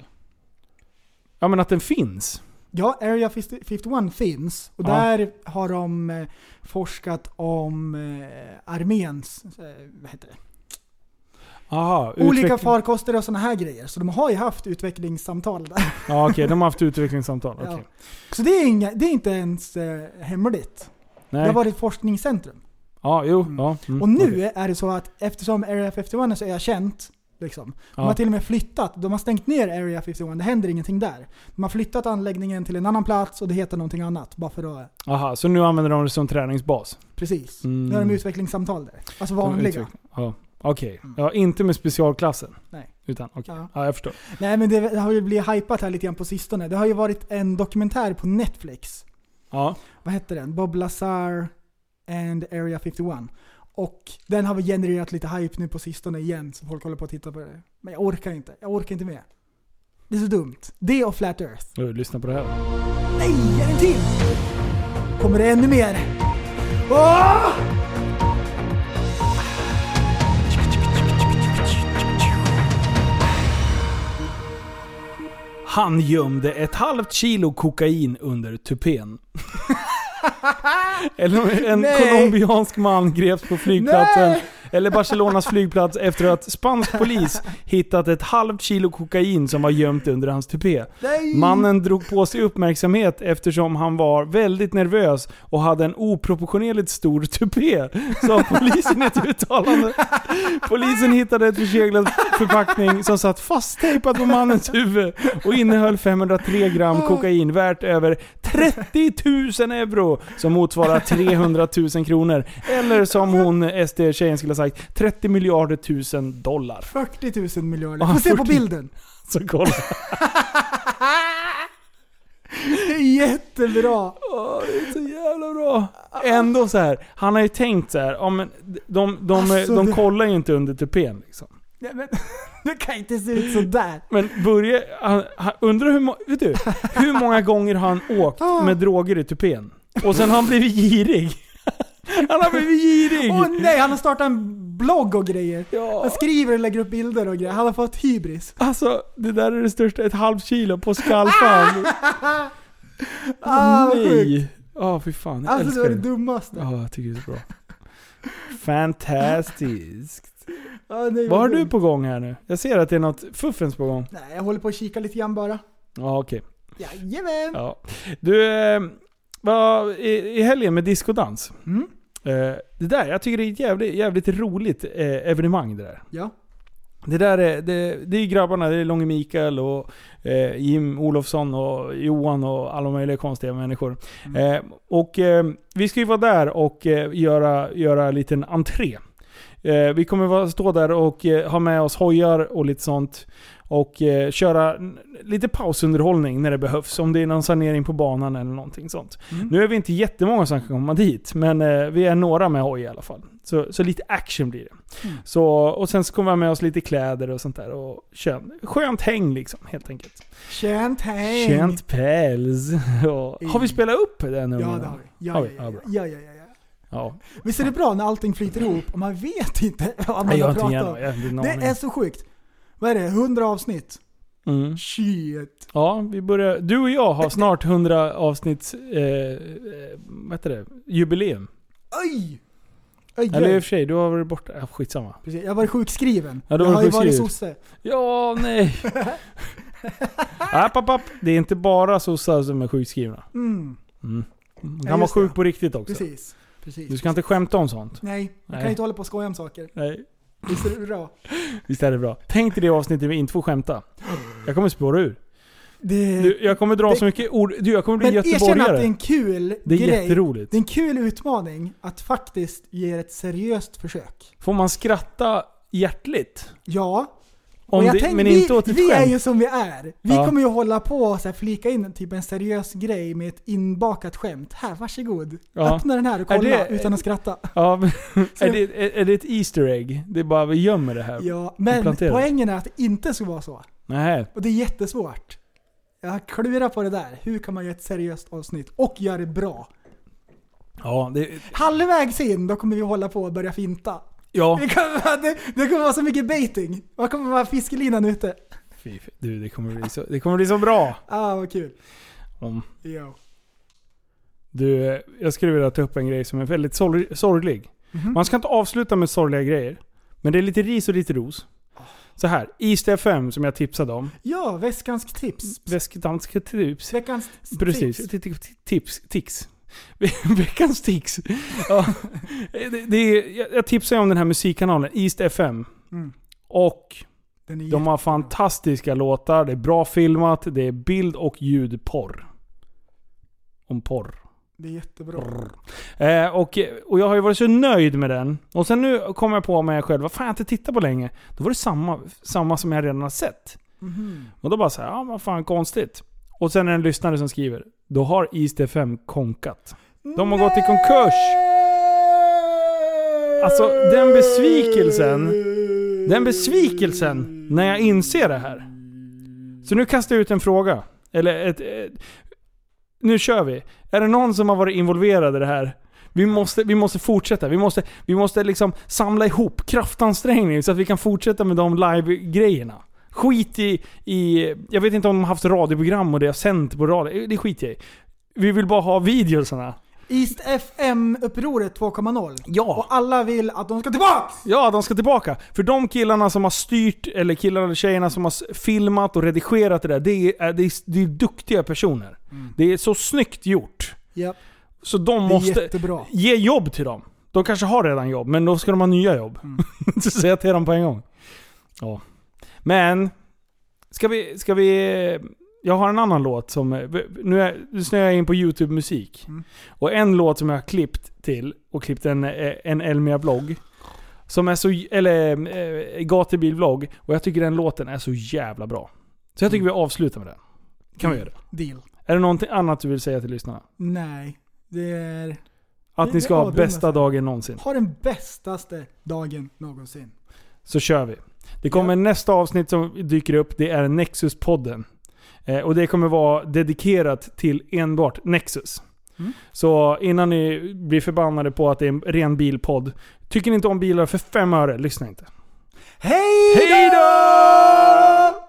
Ja men att den finns. Ja, Area 50 51 finns. Och Ja. där har de eh, forskat om eh, arméns, eh, vad heter det? Aha, Olika farkoster och sådana här grejer. Så de har ju haft utvecklingssamtal där. Ja okej, de har haft utvecklingssamtal. Okej. Ja. Så det är, inga, det är inte ens hemligt. Nej. Det har varit ett forskningscentrum. Ja, jo. Ja, mm, och nu okej. är det så att eftersom Area 51 är så erkänt, liksom, de Ja. har till och med flyttat, de har stängt ner Area 51, det händer ingenting där. De har flyttat anläggningen till en annan plats och det heter någonting annat. Bara för att, Aha, så nu använder de det som träningsbas? precis. Mm. Nu har de utvecklingssamtal där. Alltså vanliga. Ja, okej. Ja, inte med specialklassen? Nej. Utan, okej. Ja. Ja. jag förstår. Nej men det, det har ju blivit hypat här lite grann på sistone. Det har ju varit en dokumentär på Netflix. Ja. Vad hette den? Bob Lazar and Area 51. Och den har väl genererat lite hype nu på sistone igen, så folk håller på att titta på det. Men jag orkar inte. Jag orkar inte med. Det är så dumt. Det och Flat Earth. Nu, lyssna på det här. Nej, är en till? Kommer det ännu mer? Åh! Han gömde ett halvt kilo kokain under tupén. Eller en Nej. colombiansk man greps på flygplatsen. Nej. Eller Barcelonas flygplats efter att spansk polis hittat ett halvt kilo kokain som var gömt under hans tupé. Nej. Mannen drog på sig uppmärksamhet eftersom han var väldigt nervös och hade en oproportionerligt stor tupé, sa polisen i ett uttalande. Polisen hittade ett förseglat förpackning som satt fasttejpat på mannens huvud och innehöll 503 gram kokain värt över 30 000 euro som motsvarar 300 000 kronor. Eller som hon, SD-tjejen skulle sagt, 30 miljarder tusen dollar. 40 000 miljarder. Ah, Få se på 40. bilden. Så kolla. Det är jättebra. Åh, det är så jävla bra. Ändå så här. han har ju tänkt så här, ja, men de, de, Alltså, de kollar ju inte under tupén liksom. Nej, men, det kan inte se ut sådär. Men börja, han, han, undrar hur, vet du, hur många gånger har han åkt Ah. med droger i tupén? Och sen har han blivit girig. Han har blivit girig! Åh nej, han har startat en blogg och grejer. Ja. Han skriver och lägger upp bilder och grejer. Han har fått hybris. Alltså, det där är det största, ett halvt kilo på skallfan. Ah, sjukt. Nej! Ja, fy fan. Jag Alltså det var det dummaste. Ja, jag tycker det är så bra. Fantastiskt. Ja, nej, Vad har du på gång här nu? Jag ser att det är något fuffens på gång. Nej, jag håller på att kika lite grann bara. Ja, okej. Jajamän! Ja. Du, eh, vad, i, i helgen med diskodans. Mm. Eh, det där, jag tycker det är ett jävligt, jävligt roligt eh, evenemang det där. Ja. Det där är, det, det är grabbarna, det är Långe Mikael och eh, Jim Olofsson och Johan och alla möjliga konstiga människor. Eh, och eh, vi ska ju vara där och eh, göra, göra en liten entré. Vi kommer vara, stå där och ha med oss hojar och lite sånt. Och eh, köra lite pausunderhållning när det behövs. Om det är någon sanering på banan eller någonting sånt. Mm. Nu är vi inte jättemånga som kan komma dit, men eh, vi är några med hoj i alla fall. Så, så lite action blir det. Mm. Så, och sen så kommer vi ha med oss lite kläder och sånt där. Och kön, skönt häng liksom, helt enkelt. Känt häng. Känt päls. Ja. Har vi spelat upp den nu? Ja det har vi. Ja, Har vi? ja, Ja, ja, ja, ja, ja. Visst är det bra när allting flyter ihop och man vet inte vad man Nej, har pratat om? Det är så sjukt. Vad är det? 100 avsnitt? Mm. Shit. Ja, vi börjar... Du och jag har snart 100 avsnitts... Eh, eh, vad heter det? Jubileum. Oj! Oj, Eller i och för sig, du har varit borta. Ja, skitsamma. Precis, jag var sjukskriven. Ja, du jag var har ju varit sosse. Ja, nej. app, app, app. Det är inte bara sossar som är sjukskrivna. Mm. Mm. Man Ja, vara just det. sjuk på riktigt också. Precis. Precis. Du ska inte skämta om sånt. Nej, jag Nej. kan inte hålla på och skoja om saker. Nej. Visst är det bra? Visst är det bra? Tänk dig det avsnittet vi inte får skämta. Jag kommer spåra ur. Det, Du, jag kommer dra det- så mycket ord. Du, jag kommer bli men erkänn att göteborgare. det är en kul Det är grej. jätteroligt. Det är en kul utmaning att faktiskt ge ett seriöst försök. Får man skratta hjärtligt? Ja. Om och jag det, tänker, men vi, inte åt ett vi är skämt? ju som vi är. Vi Ja. kommer ju hålla på och så här flika in typ en seriös grej med ett inbakat skämt. Här, varsågod. Ja. Öppna den här och Är kolla det- utan att skratta. Ja, men, är, det, är, är det ett Easter egg? Det är bara vi gömmer det här? Ja, men poängen är att det inte ska vara så. Nej. Och det är jättesvårt. Jag har klurat på det där. Hur kan man göra ett seriöst avsnitt och göra det bra? Ja, det, Halvvägs in, då kommer vi hålla på och börja finta. Ja. Det kommer, vara- det, det kommer vara så mycket baiting. Vad kommer vara fiskelinan ute? Fy. Du, det kommer, bli så, det kommer bli så bra. Ah, vad kul. om. Ja. Du, jag skulle vilja ta upp en grej som är väldigt sorg, sorglig. Mhm. Man ska inte avsluta med sorgliga grejer. Men det är lite ris och lite ros. Så här, East FM som jag tipsade om. Ja, väskansk tips. Västdanska tips. Veckans Precis. tips. Ti- ti- Tips. Tix. Veckans tics. Ja. Det, det är, jag- tipsar ju om den här musikkanalen, East FM. Mm. Och de har fantastiska låtar, det är bra filmat, det är bild och ljudporr. Om porr. Det är jättebra. Eh, och, och jag har ju varit så nöjd med den. Och sen nu kom jag på mig själv, vad fan jag har inte tittat på länge. Då var det samma, samma som jag redan har sett. Mhm. Och då bara så här, ja vad fan konstigt. Och sen är det en lyssnare som skriver, då har East FM konkat. De har gått i konkurs. Alltså den besvikelsen. Den besvikelsen när jag inser det här. Så nu kastar jag ut en fråga. Eller ett, ett, Nu kör vi. Är det någon som har varit involverad i det här? Vi måste, vi måste fortsätta. Vi måste, vi måste liksom samla ihop kraftansträngning så att vi kan fortsätta med de live-grejerna. Skit i, i... Jag vet inte om de har haft radioprogram och det har sänt på radio. Det skiter jag i. Vi vill bara ha videosarna. East FM-upproret 2.0. Ja. Och alla vill att de ska tillbaks! Ja, de ska tillbaka. För de killarna som har styrt, eller killarna eller tjejerna som har filmat och redigerat det där, det är, det är, det är duktiga personer. Det är så snyggt gjort. Ja. Så de måste jättebra. ge jobb till dem. De kanske har redan jobb, men då ska de ha nya jobb. Så säger jag till dem på en gång. Ja. Men, ska vi, ska vi... Jag har en annan låt som... Nu, är, nu snöar jag in på YouTube-musik. Och en låt som jag har klippt till, och klippt en, en Elmia-blogg. Som är så... Eller eh, gatubil-vlogg. Och jag tycker den låten är så jävla bra. Så jag tycker vi avslutar med den. Kan vi göra det? Deal. Är det någonting annat du vill säga till lyssnarna? Nej. Det är... Att Det- ni ska ha bästa dagen någonsin. Ha den bästaste dagen någonsin. Så kör vi. Det kommer nästa avsnitt som dyker upp. Det är Nexus-podden. Eh, och det kommer vara dedikerat till enbart Nexus. Mm. Så innan ni blir förbannade på att det är en ren bilpodd. Tycker ni inte om bilar för fem öre, lyssna inte. Hej Hej då!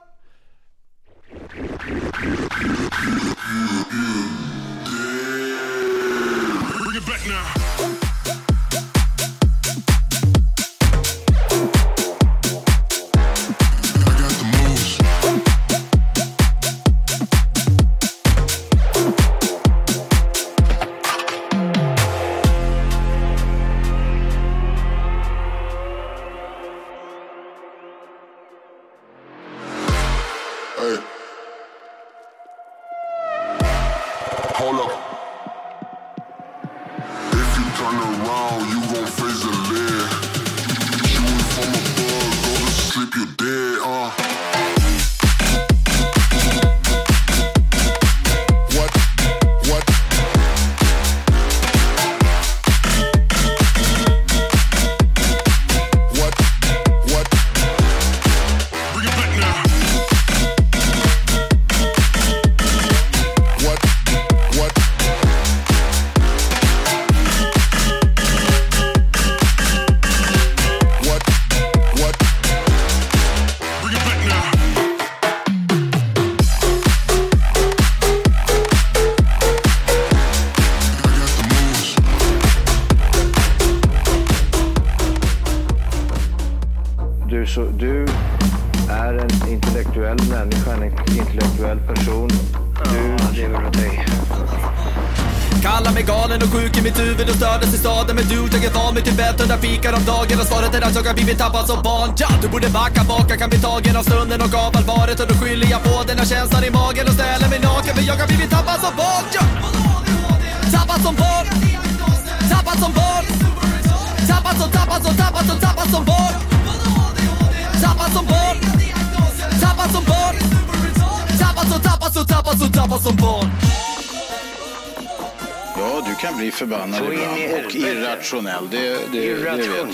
Irrationell. Det, det, det vet Irrationell. jag.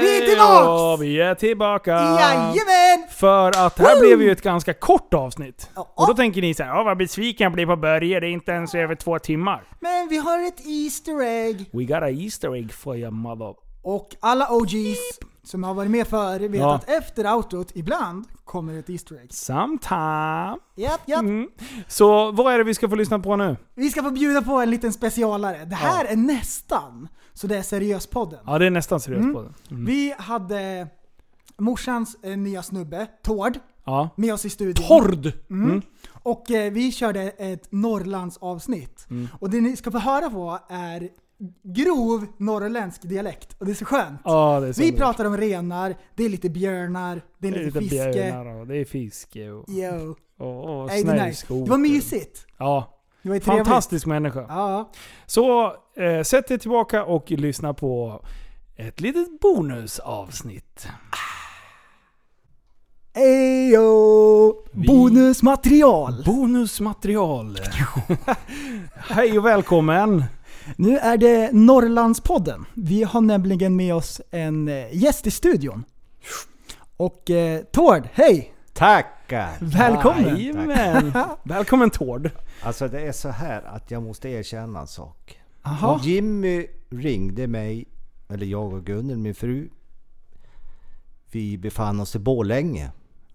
Vi är tillbaks! Ja, vi är tillbaka! Jajamän! För att här Woo! blev ju ett ganska kort avsnitt. Och då tänker ni så här, ja vad besviken jag blir på Börje, det är inte ens över två timmar. Men vi har ett Easter egg. We got a Easter egg for your mother. Och alla OGs som har varit med förr vet Ja. att efter outrot ibland kommer ett Easter egg. Sometime. Japp, japp. Mm. Så vad är det vi ska få lyssna på nu? Vi ska få bjuda på en liten specialare. Det här är nästan så det är Seriöspodden. Ja, det är nästan seriöst Mm. Mm. Vi hade morsans eh, nya snubbe, Tord, Ja. med oss i studion. Tord! Mm. Mm. Och eh, vi körde ett Norrlands avsnitt. Mm. Och det ni ska få höra på är grov norrländsk dialekt. Och det är så skönt. Ja, det är så vi pratar om renar, det är lite björnar, det är Det är lite, fiske. björnar och det är fiske och, Yo. och, och Nej, det, var mysigt. Ja. Det var trevligt. Fantastisk människa. Ja. Så eh, sätt er tillbaka och lyssna på ett litet bonusavsnitt. Eyo! Bonusmaterial! Bonusmaterial. Hej och välkommen! Nu är det Norrlandspodden. Vi har nämligen med oss en eh, gäst i studion. Och eh, Tord, hej! Tackar! Välkommen! Jajamän! Välkommen Tord! Alltså det är så här att jag måste erkänna en sak. Aha. Jimmy ringde mig, eller jag och Gunnel, min fru. Vi befann oss i Borlänge.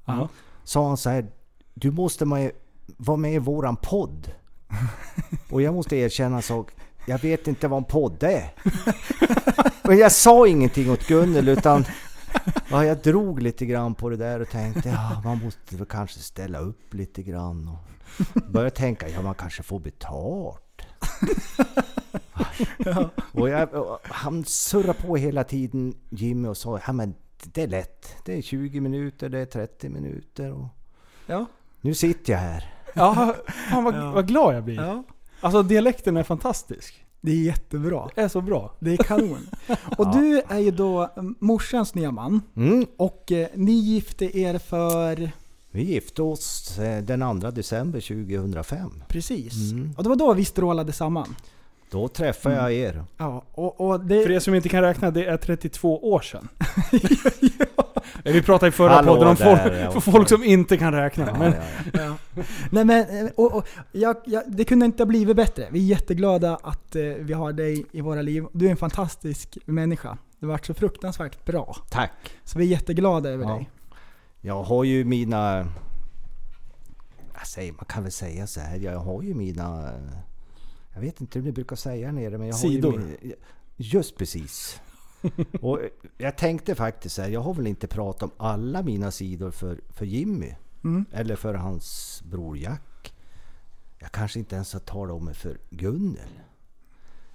Ja. Sa han så här, du måste vara med i våran podd. Och jag måste erkänna en sak. Jag vet inte vad en podd är. Och jag sa ingenting åt Gunnel utan ja, jag drog lite grann på det där och tänkte ja, man måste väl kanske ställa upp lite grann. Och började tänka, ja man kanske får betalt. Och jag, och han surrade på hela tiden Jimmy och sa, ja men det är lätt. Det är 20 minuter, det är 30 minuter. Och Ja. nu sitter jag här. Ja, fan vad, Ja. vad glad jag blir. Ja. Alltså dialekten är fantastisk. Det är jättebra. Det är så bra. Det är kanon. Och Ja. du är ju då mm, morsans nya man. Mm. Och eh, ni gifte er för... Vi gifte oss eh, den 2 december 2005. Precis. Mm. Och det var då vi strålade samman. Då träffade jag er. Ja, och, och det... För er som inte kan räkna, det är 32 år sedan. Vi pratade i förra Hallå podden om folk, där, ja. folk som inte kan räkna. Ja, men, ja. Nej men, eh, och, och, jag, jag, det kunde inte ha blivit bättre. Vi är jätteglada att eh, vi har dig i våra liv. Du är en fantastisk människa. Du har varit så fruktansvärt bra. Tack. Så vi är jätteglada över dig. Jag har ju mina... Säger, man kan väl säga så här. Jag har ju mina... Jag vet inte hur ni brukar säga nere men jag Sidor. har ju min, Just precis. Och jag tänkte faktiskt så här, jag har väl inte pratat om alla mina sidor för, för Jimmy. Mm. Eller för hans bror Jack. Jag kanske inte ens har talat om det för Gunnel.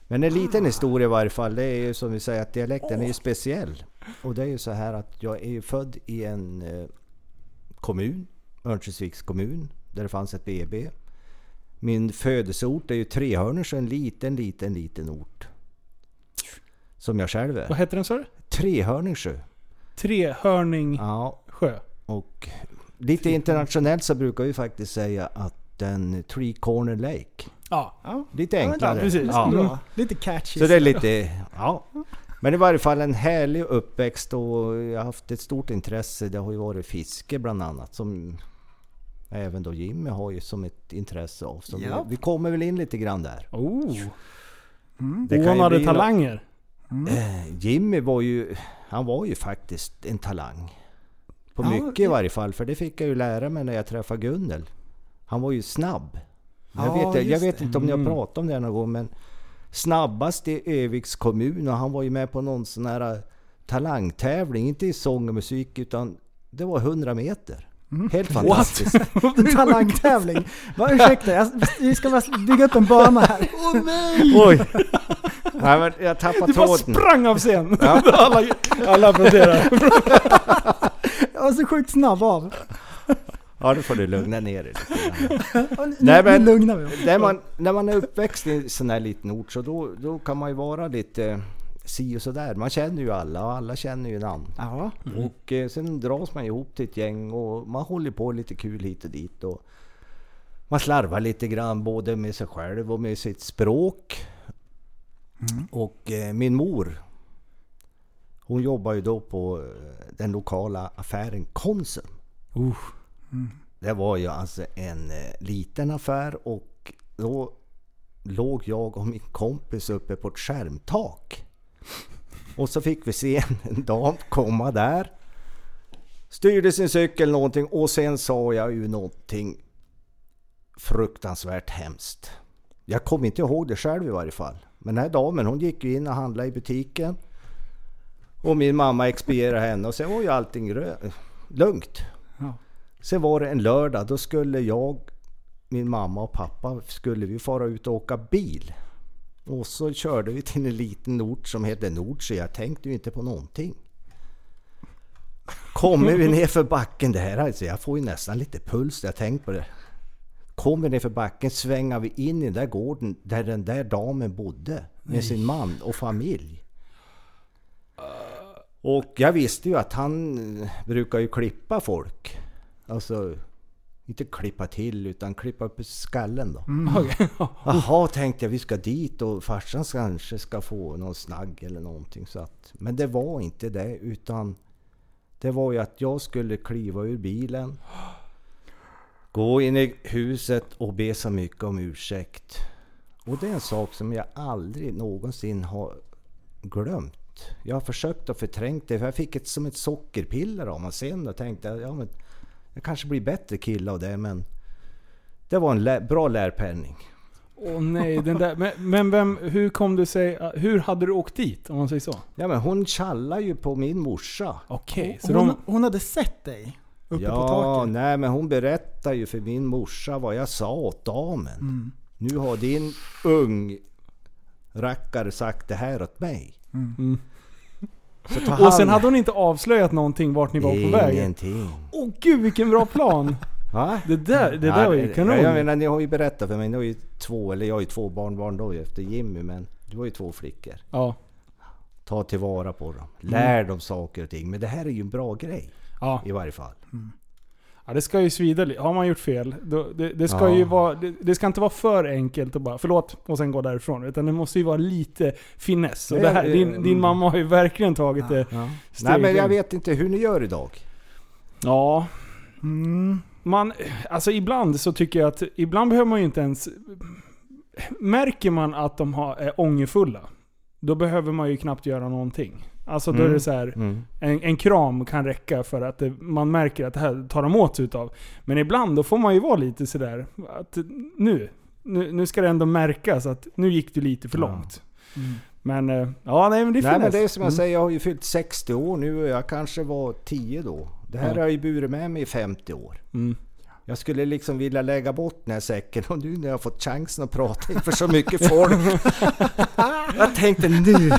Men en liten historia i varje fall. Det är ju som vi säger att dialekten är ju speciell. Och det är ju så här att jag är ju född i en eh, kommun, Örnsköldsviks kommun, där det fanns ett BB. Min födelseort är ju Trehörningsjö, en liten, liten, liten ort. Som jag själv är. vad heter den sa du? Trehörningsjö. Trehörning Ja, sjö. och lite internationellt så brukar vi faktiskt säga att den Three Corner Lake. Ja. Ja. Lite Ja, enklare. bra. precis. Ja. Bra. Lite catchy. Så det är lite, ja. Men i varje fall en härlig uppväxt och jag har haft ett stort intresse. Det har ju varit fiske bland annat som även då Jimmy har ju som ett intresse av. Så Ja. vi, vi kommer väl in lite grann där. Oh. Mm. Oanade talanger. Eh, Jimmy var ju, han var ju faktiskt en talang. På Ja, mycket i varje fall, för det fick jag ju lära mig när jag träffade Gunnel. Han var ju snabb. Jag Ja, vet, jag vet inte om ni har Mm. pratat om det någon gång men snabbast i Öviks kommun och han var ju med på någon sån här eh, talangtävling, inte i sång och musik utan det var 100 meter. Mm. Helt fantastiskt. En talangtävling. Va, ursäkta, jag, vi ska bara bygga upp en bana här. Åh nej! Oj! Nej, men jag tappade Du bara tråden. sprang av scen! Ja. alla, alla applåderar. Jag var så sjukt snabb av. Ja, då får du lugna ner dig lite Nu, Nej, men- nu lugnar vi oss. När man, när man är uppväxt i en sån här liten ort så då, då kan man ju vara lite si och sådär. Man känner ju alla och alla känner ju namn. Ja. Och eh, sen dras man ihop till ett gäng och man håller på lite kul hit och dit. Och man slarvar lite grann både med sig själv och med sitt språk. Och eh, min mor, hon jobbar ju då på eh, den lokala affären Konsum. Det var ju alltså en eh, liten affär och då låg jag och min kompis uppe på ett skärmtak. Och så fick vi se en, dam komma där. Styrde sin cykel någonting och sen sa jag ju någonting fruktansvärt hemskt. Jag kommer inte ihåg det själv i varje fall. Men den här damen hon gick ju in och handlade i butiken. Och min mamma expedierade henne och sen var ju allting lugnt. Ja. Sen var det en lördag, då skulle jag, min mamma och pappa skulle vi fara ut och åka bil. Och så körde vi till en liten ort som heter Nord, så jag tänkte ju inte på någonting. Kommer vi ner för backen, det här alltså, jag får ju nästan lite puls när jag tänker på det. Kommer ner för backen svänger vi in i den där gården där den där damen bodde med sin man och familj. Och jag visste ju att han brukar ju klippa folk. Alltså, inte klippa till utan klippa upp skallen då. Mm, okej. Jaha, tänkte jag vi ska dit och farsan kanske ska få någon snagg eller någonting. Så att, men det var inte det utan det var ju att jag skulle kliva ur bilen. Gå in i huset och be så mycket om ursäkt. Och det är en sak som jag aldrig någonsin har glömt. Jag har försökt att förtränga det, för jag fick ett som ett sockerpiller av mig sen och tänkte ja, men jag kanske blir bättre kille av det men det var en lä- bra lärpenning. Åh nej, den där. Men, men vem, hur kom det sig, hur hade du åkt dit om man säger så? Ja men hon tjallar ju på min morsa. Okej, så hon, de... hon hade sett dig uppe ja, på taket. nej men hon berättar ju för min morsa vad jag sa åt damen. Mm. Nu har din ung rackare sagt det här åt mig. Mm. Ta Och sen hade hon inte avslöjat någonting vart ni var på väg? Ingenting. Åh gud vilken bra plan! Va? Det där, det där var ju kanon. Ja, jag menar, ni har ju berättat för mig, ni har ju två, eller jag har ju två barnbarn då efter Jimmy, men du har ju två flickor. Ja. Ta tillvara på dem. Lär dem saker och ting. Men det här är ju en bra grej. Ja. I varje fall. Ja, det ska ju svida Har man gjort fel, då, det, det ska Ja. ju vara... Det, det ska inte vara för enkelt att bara förlåt och sen gå därifrån. Utan det måste ju vara lite finess. Och Ja, det här, ja, din, mm. din mamma har ju verkligen tagit det Ja. Nej men jag vet inte hur ni gör idag. Ja. Mm. Man, alltså ibland så tycker jag att, ibland behöver man ju inte ens... Märker man att de har, är ångerfulla, då behöver man ju knappt göra någonting. Alltså då är Mm. det så här, Mm. en, en kram kan räcka för att det, man märker att det här tar de åt sig utav. Men ibland då får man ju vara lite sådär, att nu, nu, nu ska det ändå märkas att nu gick du lite för Ja. långt. Men, eh, ja nej men det är Nej men det är som jag Mm. säger, jag har ju fyllt 60 år nu och jag kanske var 10 då. Det här Ja. har jag ju burit med mig i 50 år. Mm. Jag skulle liksom vilja lägga bort den här säcken och nu när jag har fått chansen att prata inför så mycket folk. jag tänkte nu,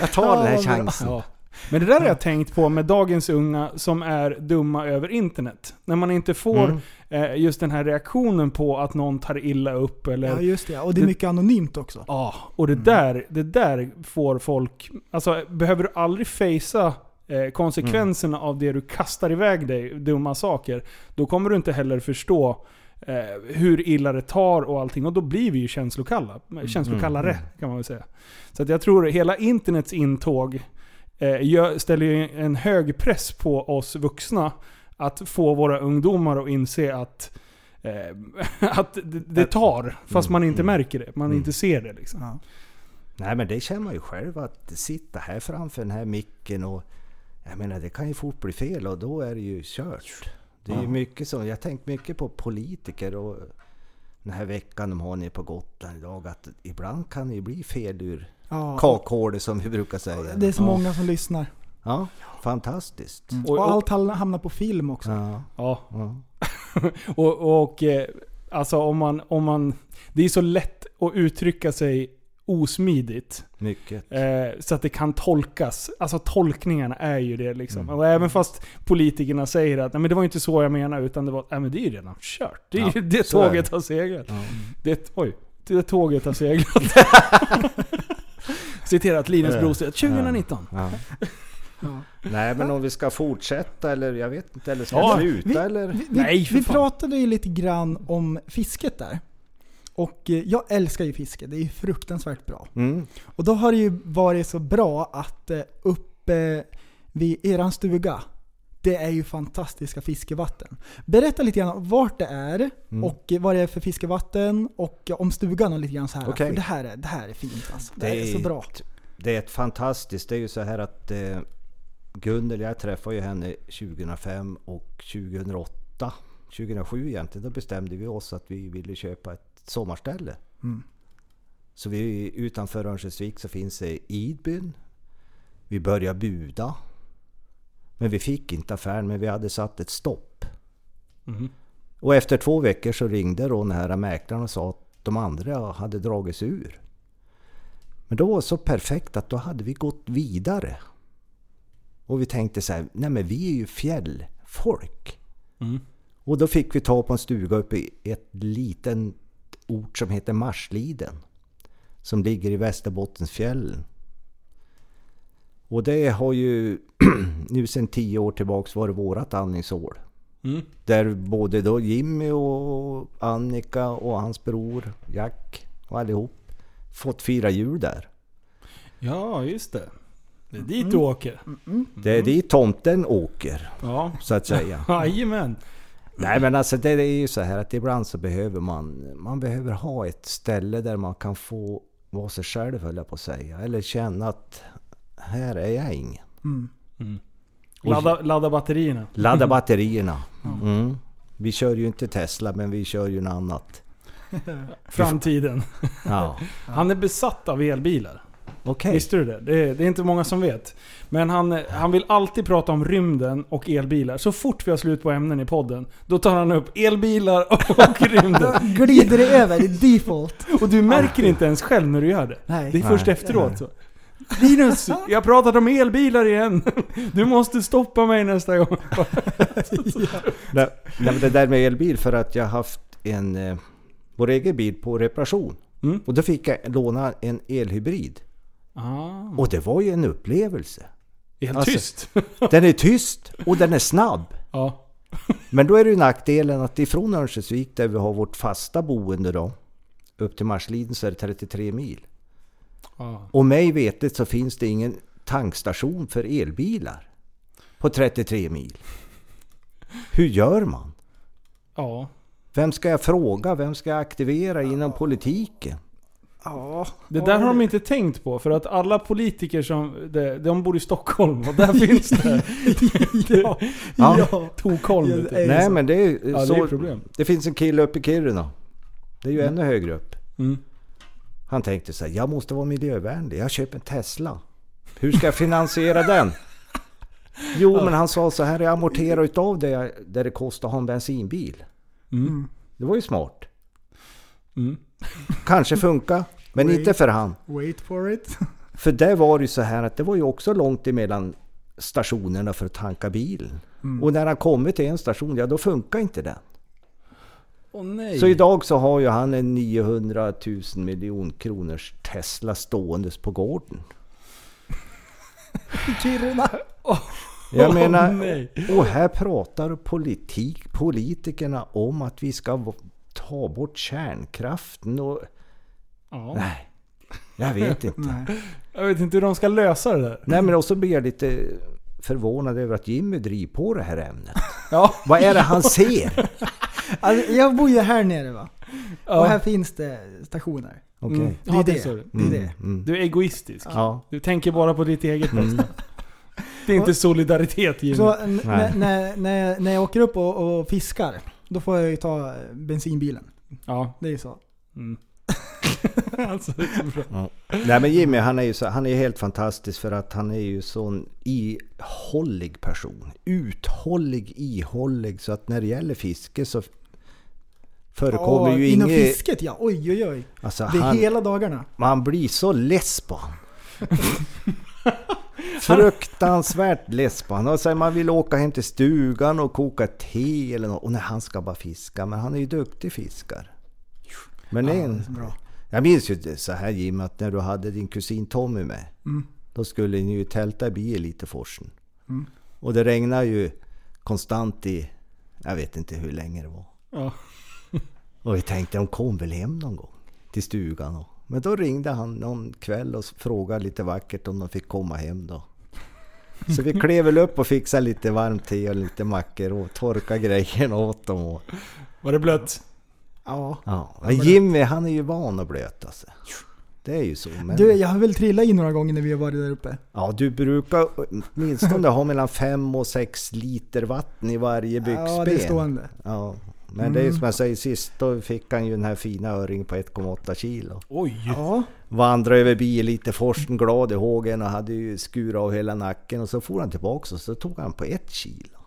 jag tar den här chansen. Ja. Men det där har jag tänkt på med dagens unga som är dumma över internet. När man inte får Mm. eh, just den här reaktionen på att någon tar illa upp eller... Ja just det, och det är mycket anonymt också. Ja, och det, där, det där får folk... Alltså, behöver du aldrig facea eh, konsekvenserna av det du kastar iväg dig, dumma saker, då kommer du inte heller förstå eh, hur illa det tar och allting. Och då blir vi ju känslokalla. Känslokallare, Mm. kan man väl säga. Så att jag tror hela internets intåg eh, ställer ju en hög press på oss vuxna att få våra ungdomar att inse att eh, att det, det tar, fast man inte märker det. Man inte ser det liksom. Ja. Nej men det känner man ju själv att sitta här framför den här micken och jag menar det kan ju fort bli fel och då är det ju kört. Det är ju Ja. mycket så, jag har tänkt mycket på politiker och den här veckan de har nere på Gotland idag att ibland kan det ju bli fel ur Ja. kakhålet som vi brukar säga. Det är så många som lyssnar. Ja, fantastiskt. Och, allt hamnar på film också. Ja. Ja. Ja. och, och eh, alltså om man, om man... Det är så lätt att uttrycka sig osmidigt. Mycket. Eh, så att det kan tolkas. Alltså tolkningarna är ju det liksom. Mm. Och även fast politikerna säger att Nej, men det var inte så jag menade, utan det var Nej, men det är ju redan kört. Det, är ju- Ja, det så är tåget det. har seglat. Ja. Det, oj, det tåget har seglat. Citerat Linus Brostedt, 2019. Ja. Ja. Nej men om vi ska fortsätta eller jag vet inte, eller ska Ja, sluta Vi, eller? vi, Nej, vi, för vi pratade ju lite grann om fisket där. Och eh, jag älskar ju fiske, det är ju fruktansvärt bra. Mm. Och då har det ju varit så bra att eh, uppe vid eran stuga, det är ju fantastiska fiskevatten. Berätta lite grann om vart det är Mm. och vad det är för fiskevatten och om stugan och lite grann så här. Okej. För det här, är, det här är fint alltså. Det, Det är så är- bra. Det är ett fantastiskt, det är ju så här att eh, Gunnel, jag träffade ju henne 2005 och 2008, 2007 egentligen, då bestämde vi oss att vi ville köpa ett sommarställe. Mm. Så vi, utanför Örnsköldsvik så finns det Idbyn. Vi började buda. Men vi fick inte affären, men vi hade satt ett stopp. Mhm. Och efter två veckor så ringde då den här mäklaren och sa att de andra hade dragits ur. Men då var det så perfekt att då hade vi gått vidare. Och vi tänkte så här, nej men vi är ju fjällfolk. Mm. Och då fick vi ta på en stuga uppe i ett liten ort som heter Marsliden. Som ligger i Västerbottensfjällen. Och det har ju nu sedan tio år tillbaks varit vårat andningshål. Mm. Där både då Jimmy och Annika och hans bror Jack och allihop fått fira jul där. Ja, just det. Det är dit du åker. Det är dit tomten åker. Ja. Så att säga. Jajamän. Nej men alltså det är ju så här att ibland så behöver man, man behöver ha ett ställe där man kan få vara sig själv höll jag på att säga. Eller känna att här är jag ingen. Mm. Mm. Ladda, ladda batterierna. Ladda batterierna. Mm. Vi kör ju inte Tesla men vi kör ju något annat. Framtiden. Ja. Han är besatt av elbilar. Okej. Visste du det? det? är- Det är inte många som vet. Men han, han vill alltid prata om rymden och elbilar. Så fort vi har slut på ämnen i podden, då tar han upp elbilar och rymden. Glider det över i default. Och du märker inte ens själv när du gör det. Nej. Det är först Nej. efteråt. Så. Linus, jag pratat om elbilar igen. Du måste stoppa mig nästa gång. Nej, nej, men det där med elbil för att jag har haft en eh, vår egen bil på reparation. Mm. Och då fick jag låna en elhybrid. Ah. Och det var ju en upplevelse. Helt Alltså, tyst. Den är tyst och den är snabb. Ja. Men då är det ju nackdelen att ifrån Örnsköldsvik där vi har vårt fasta boende då upp till Marsliden så är det 33 mil. Ja. Och mig vetet så finns det ingen tankstation för elbilar på 33 mil. Hur gör man? ja. Vem ska jag fråga? Vem ska jag aktivera inom politiken? Ja. Det där har de inte tänkt på. För att alla politiker som... De, de bor i Stockholm och där finns det. ja. Ja. ja. Tokholm. Ja, det. Nej men det är, Ja, det så, är problem. det finns en kille uppe i Kiruna. Det är ju ännu högre upp. Mm. Han tänkte så här, jag måste vara miljövänlig. Jag köper en Tesla. Hur ska jag finansiera den? Jo, men han sa så här, jag amorterar utav det där det kostar att ha en bensinbil. Mm. Det var ju smart. Mm. Kanske funka, men Wait. inte för han. Wait for it. För där var det ju så här att det var ju också långt emellan stationerna för att tanka bilen. Mm. Och när han kommit till en station, ja då funkar inte den. Nej. Så idag så har ju han en 900 000 miljon kronors Tesla ståendes på gården. Kiruna. Jag Åh, menar, nej. och här pratar politik, politikerna om att vi ska ta bort kärnkraften och... Ja. Nej, jag vet inte. Jag vet inte hur de ska lösa det där. Nej men också blir jag lite förvånad över att Jimmy driver på det här ämnet. Ja. Vad är det han ser? Alltså, jag bor ju här nere va. Ja. Och här finns det stationer. Okej. Mm. Det är Ja, det. det. Det är det. Mm. Du är egoistisk. Ja. Du tänker bara på ditt eget Mm. bästa. Det är inte solidaritet Jimmy. Så när, när, när, jag- när jag åker upp och, och fiskar, då får jag ju ta eh, bensinbilen. Ja. Det är ju så. Mm. alltså, det är så bra. Ja. Nej men Jimmy han är ju så, han är helt fantastisk för att han är ju sån ihållig person. Uthållig, ihållig. Så att när det gäller fiske så förekommer Ja, ju Inom inget... fisket ja, oj oj oj. Alltså, Det är han, hela dagarna. man blir så less på han. Fruktansvärt less på. Och sen man vill åka hem till stugan och koka te eller något. Och när han ska bara fiska. Men han är ju duktig fiskar. Men Ja, en, bra. jag minns ju det så här Jim, att när du hade din kusin Tommy med. Mm. Då skulle ni ju tälta i bi lite forsen. Mm. Och det regnade ju konstant i, jag vet inte hur länge det var. Ja. Och vi tänkte, de kom väl hem någon gång till stugan. Och, men då ringde han någon kväll och frågade lite vackert om de fick komma hem då. Så vi klev väl upp och fixade lite varmt te och lite mackor och torkade grejerna åt dem. Och, Var det blött? Ja. ja. Men Jimmy han är ju van att blöta sig. Det är ju så. Men... Du, jag har väl trillat in några gånger när vi har varit där uppe. Ja, du brukar åtminstone ha mellan 5 och 6 liter vatten i varje byxben. Ja, det är stående. Ja, men det är Mm. som jag säger sist, då fick han ju den här fina öringen på 1,8 kilo. Oj! Ja. Vandrade över bil lite forsen glad i hågen och hade ju skurat av hela nacken och så for han tillbaks och så tog han på ett kilo.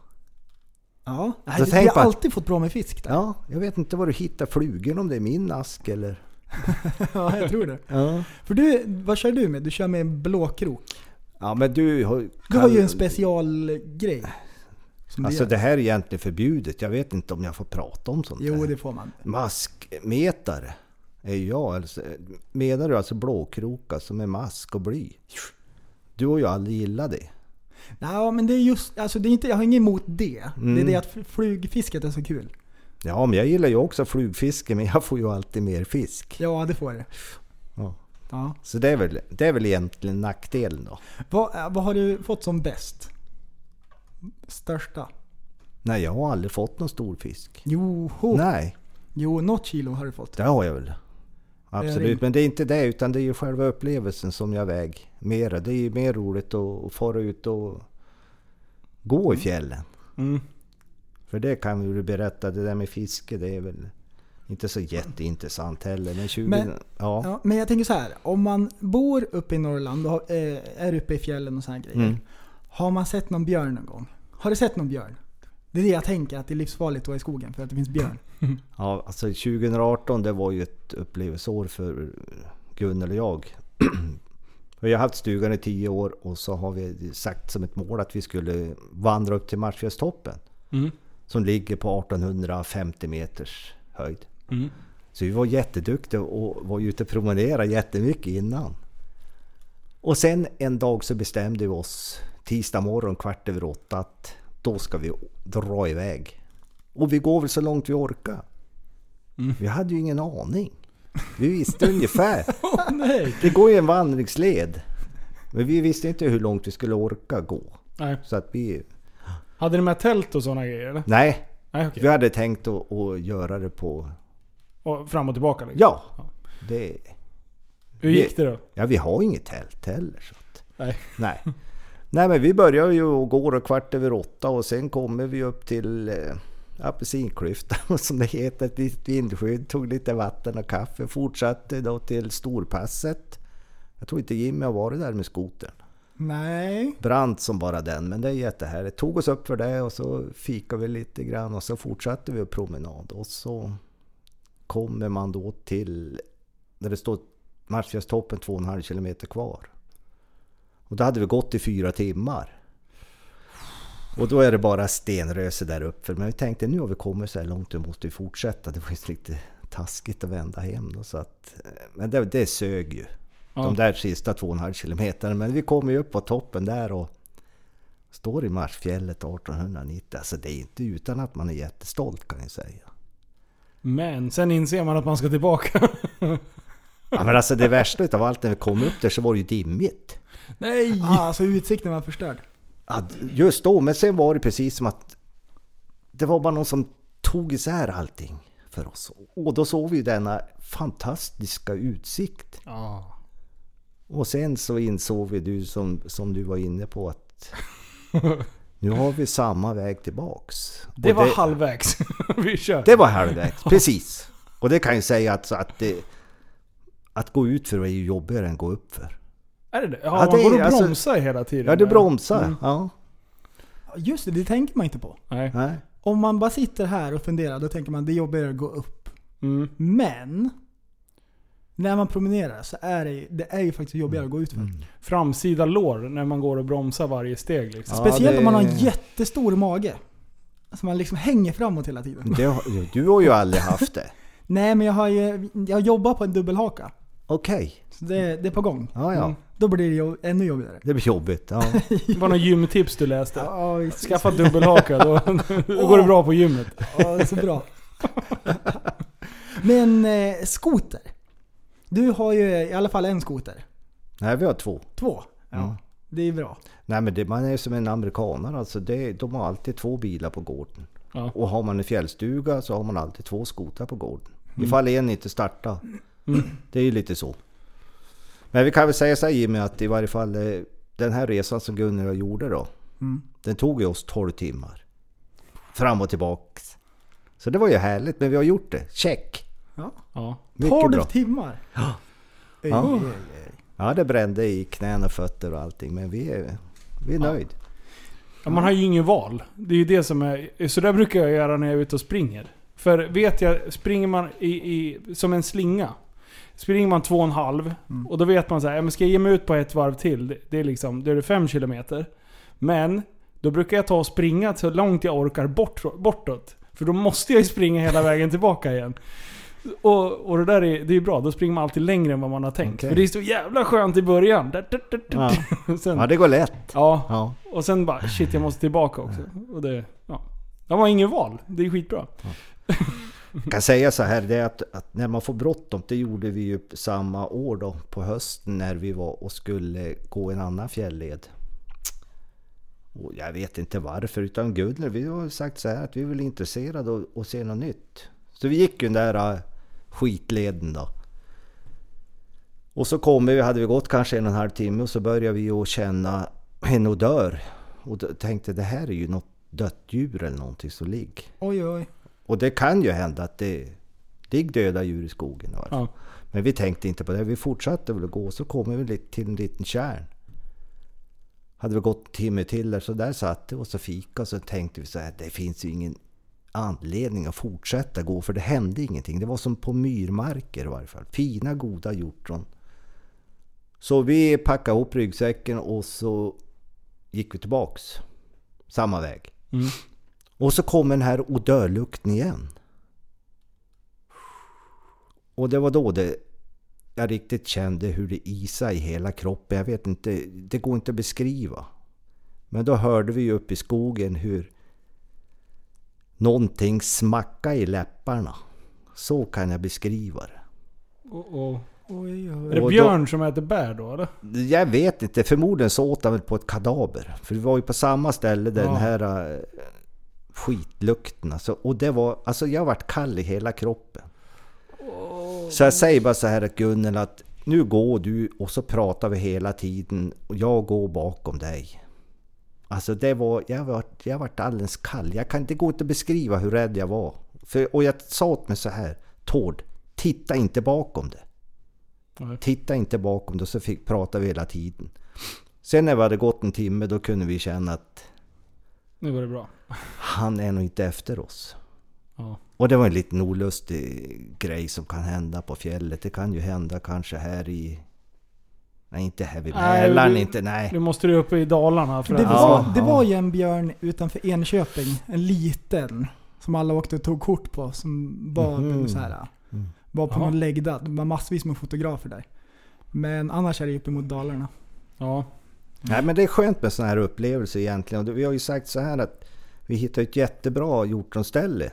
Ja, Så Nej, vi tänk har alltid fått bra med fisk där. Ja, jag vet inte var du hittar flugor om det är min ask eller... ja, jag tror det. Ja. För du, vad kör du med? Du kör med en blåkrok. Ja men du har... Du har ju en specialgrej. Som du Alltså det här är egentligen förbjudet. Jag vet inte om jag får prata om sånt Jo, här. det får man. Maskmetare är jag. Alltså, menar du alltså blåkroka som är mask och bly? Du har ju aldrig gillat det. Ja, men det är just, alltså det är inte, jag har inget emot det. Det är Mm. det att flugfisket är så kul. Ja, men jag gillar ju också flugfiske, men jag får ju alltid mer fisk. Ja, det får det. Ja. Ja. Så det är, väl, det är väl egentligen nackdelen då. Vad, vad har du fått som bäst? Största? Nej, jag har aldrig fått någon stor fisk. Jo, ho. Nej, jo, något kilo har du fått. det har jag väl. Absolut, rimligt. men det är inte det utan det är ju själva upplevelsen som jag väger mera. Det är ju mer roligt att fara ut och gå i fjällen. Mm. För det kan vi berätta, det där med fiske det är väl inte så jätteintressant heller. Men 20... Men- ja. Ja, men jag tänker så här. Om man bor uppe i Norrland och eh, är uppe i fjällen och här grejer. Mm. Har man sett någon björn någon gång? Har du sett någon björn? Det är det jag tänker, att det är livsfarligt att vara i skogen för att det finns björn. Ja, alltså 2018 det var ju ett upplevelseår för Gunnel och jag. Vi har haft stugan i 10 år och så har vi sagt som ett mål att vi skulle vandra upp till Marsfjällstoppen. Mm. Som ligger på 1850 meters höjd. Mm. Så vi var jätteduktiga och var ute och promenerade jättemycket innan. Och sen en dag så bestämde vi oss tisdag morgon kvart över åtta att då ska vi dra iväg. Och vi går väl så långt vi orkar. Vi hade ju ingen aning. Vi visste ungefär. nej. Det går ju en vandringsled. Men vi visste inte hur långt vi skulle orka gå. Nej. Så att vi... Hade ni med tält och sådana grejer eller? Nej, Nej okej. vi hade tänkt att, att göra det på... Och fram och tillbaka liksom? Ja! Det... Hur gick det då? Ja, vi har inget tält heller. Så att, Nej. nej. Nej, men vi börjar ju och går och kvart över åtta och sen kommer vi upp till eh, apelsinklyftan som det heter. Ett litet vindskydd, tog lite vatten och kaffe. Fortsatte då till Storpasset. Jag tror inte Jimmy har varit där med skotern. Nej. Brant som bara den, men det är jättehärligt. Tog oss upp för det och så fikade vi lite grann och så fortsatte vi promenad. Och så kommer man då till där det står Marsfjällstoppen 2,5 kilometer kvar. Och då hade vi gått i fyra timmar. Och då är det bara stenröse där uppe. Men vi tänkte nu har vi kommit så här långt, nu måste vi fortsätta. Det var ju lite taskigt att vända hem då, så att, eh, Men det, det sög ju. Ja. De där sista 2,5 kilometerna. Men vi kommer ju upp på toppen där och står i Marsfjället 1890. Alltså det är inte utan att man är jättestolt kan jag säga. Men sen inser man att man ska tillbaka. Ja, men alltså det värsta utav allt när vi kom upp där så var det ju dimmigt. Nej! Ah, alltså utsikten var förstörd. Ja, just då, men sen var det precis som att det var bara någon som tog isär allting för oss. Och då såg vi denna fantastiska utsikt. Ja. Och sen så insåg vi, du som, som du var inne på, att nu har vi samma väg tillbaks. Det Och var halvvägs. Vi kör. Det var halvvägs, precis. Och det kan ju säga att, att, det, att gå ut för är ju jobbigare än gå upp för. Är det det? Ja, Ja, man det går är- och alltså- bromsar hela tiden. Ja, du bromsar. Mm. Ja. Just det, det tänker man inte på. Nej. Nej. Om man bara sitter här och funderar, då tänker man det är jobbigare att gå upp. Mm. Men, när man promenerar så är det, ju- det är ju faktiskt jobbigare att gå ut för. Framsida lår när man går och bromsar varje steg liksom. Ja, Speciellt det- om man har en jättestor mage. Alltså man liksom hänger framåt hela tiden. Det, har- du har ju aldrig haft det. Nej men jag har ju, jag jobbar på en dubbelhaka. Okej. Så det, det är på gång. Ja, ja. Mm. Då blir det jo, ännu jobbigare. Det blir jobbigt. Ja. Det var någon gymtips du läste. Ja, visst. Skaffa dubbelhaka, då, då går det bra på gymmet. Ja, det är så bra. Men eh, skoter. Du har ju i alla fall en skoter. Nej, vi har två. Två. Ja, Mm. det är bra. Nej men det, man är som en amerikanare alltså. Det, de har alltid två bilar på gården. Ja. Och har man en fjällstuga så har man alltid två skotrar på gården. Mm. Ifall en inte startar. Mm. Det är ju lite så. Men vi kan väl säga så här Jimmy att i varje fall eh, den här resan som Gunnar gjorde då. Mm. Den tog ju oss 12 timmar. Fram och tillbaks. Så det var ju härligt, men vi har gjort det. Check! Ja. Ja. Mycket 12 bra. timmar! Ja. Ja. Ja, det brände i knän och fötter och allting, men vi är, vi är nöjd. Ja, man har ju ingen val. Det är ju det som är... Så där brukar jag göra när jag är ute och springer. För vet jag, springer man i, i, som en slinga. Springer man två och en halv och då vet man så här, ja, men ska jag ge mig ut på ett varv till, det- är liksom, då är det fem kilometer. Men då brukar jag ta och springa så långt jag orkar bort, bortåt. För då måste jag ju springa hela vägen tillbaka igen. Och, och det där är, det är bra, då springer man alltid längre än vad man har tänkt. Okej. För det är så jävla skönt i början. Ja. Sen, Ja, det går lätt. Ja. Ja. Och sen bara shit jag måste tillbaka också. Och det, ja. De har ingen val. Det är skitbra. Jag kan säga så här, det är att, att när man får bråttom, det gjorde vi ju samma år då på hösten när vi var och skulle gå en annan fjälled. Och jag vet inte varför, utan Gudner, vi har sagt så här att vi är väl intresserade av att se något nytt. Så vi gick ju den där äh, skitleden då. Och så kommer vi, hade vi gått kanske en och en halv timme och så börjar vi att känna en odör. Och då tänkte det här är ju något dött djur eller någonting som ligger. Oj, oj. Och det kan ju hända att det ligger döda djur i skogen. Ja. Men vi tänkte inte på det. Vi fortsatte väl att gå. Så kommer vi till en liten tjärn. Hade vi gått en timme till där, så där satt vi och så fika. Och så tänkte vi så här, det finns ju ingen anledning att fortsätta gå. För det hände ingenting. Det var som på myrmarker i varje fall. Fina, goda hjortron. Så vi packade ihop ryggsäcken och så gick vi tillbaks. Samma väg. Mm. Och så kom den här odörlukten igen. Och det var då det jag riktigt kände hur det isade i hela kroppen. Jag vet inte, det går inte att beskriva. Men då hörde vi ju uppe i skogen hur någonting smackade i läpparna. Så kan jag beskriva det. Och, och, Oj, är oj. det Och då- björn som äter bär då eller? Jag vet inte, förmodligen så åt han väl på ett kadaver. För vi var ju på samma ställe där Ja. den här äh, skitlukten alltså, Och det var, alltså jag vart kall i hela kroppen. Så jag säger bara så här att Gunnel att nu går du och så pratar vi hela tiden och jag går bakom dig. Alltså det var, jag vart, jag vart alldeles kall. Jag kan, det går inte att beskriva hur rädd jag var. För, och jag sa åt mig så här, Tord, titta inte bakom det. Nej. Titta inte bakom det, så fick, pratade vi hela tiden. Sen när vi hade gått en timme, då kunde vi känna att Nu var det bra. han är nog inte efter oss. Ja. Och det var en liten olustig grej som kan hända på fjället. Det kan ju hända kanske här i... Nej, inte här vid Nej, Mälaren, du- inte... Nej. Nu måste du upp i Dalarna för Det var, Ja, det var ju en björn utanför Enköping, en liten. Som alla åkte och tog kort på. Som var, Mhm. så här, Mm. var på Jaha. någon läggda. Det var massvis med fotografer där. Men annars är det uppemot Dalarna. Ja. Nej, men det är skönt med sådana här upplevelser egentligen. Och vi har ju sagt så här att vi hittade ett jättebra hjortronställe.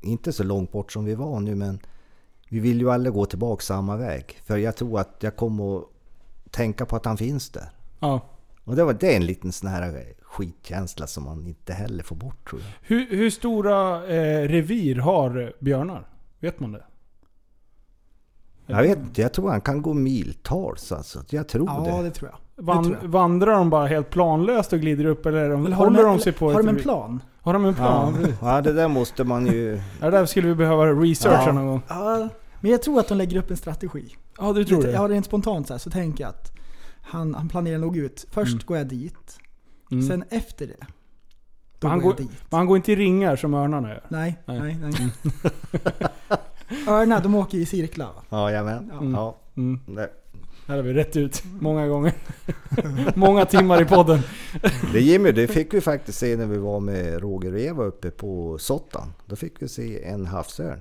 Inte så långt bort som vi var nu, men vi vill ju aldrig gå tillbaka samma väg. För jag tror att jag kommer att tänka på att han finns där. ja. Och det, var, det är en liten sån här skitkänsla som man inte heller får bort tror jag. Hur, hur stora eh, revir har björnar? Vet man det? Jag vet inte, jag tror han kan gå miltals alltså. Jag tror Ja, det. det tror jag. Det Van, tror jag. vandrar de bara helt planlöst och glider upp eller, de, Eller håller de, de sig på Har de en plan? Har de en plan? Ja, ja, det där måste man ju... Ja. Det där skulle vi behöva researcha Ja. någon gång. Ja, men jag tror att de lägger upp en strategi. Ja, du tror det? Ja, rent spontant så, här, så tänker jag att han, han planerar nog ut. Först Mm. går jag dit. Mm. Sen efter det. Då Men han går jag går- dit. Men han går inte i ringar som örnarna gör? Nej, Nej. nej, nej. Örnar, de åker i cirklar va? Ja, jajamän. Ja. Ja. Mm. Det, Här har vi rätt ut många gånger. många timmar i podden. det Jimmy, det fick vi faktiskt se när vi var med Roger och Eva uppe på Sottan. Då fick vi se en havsörn.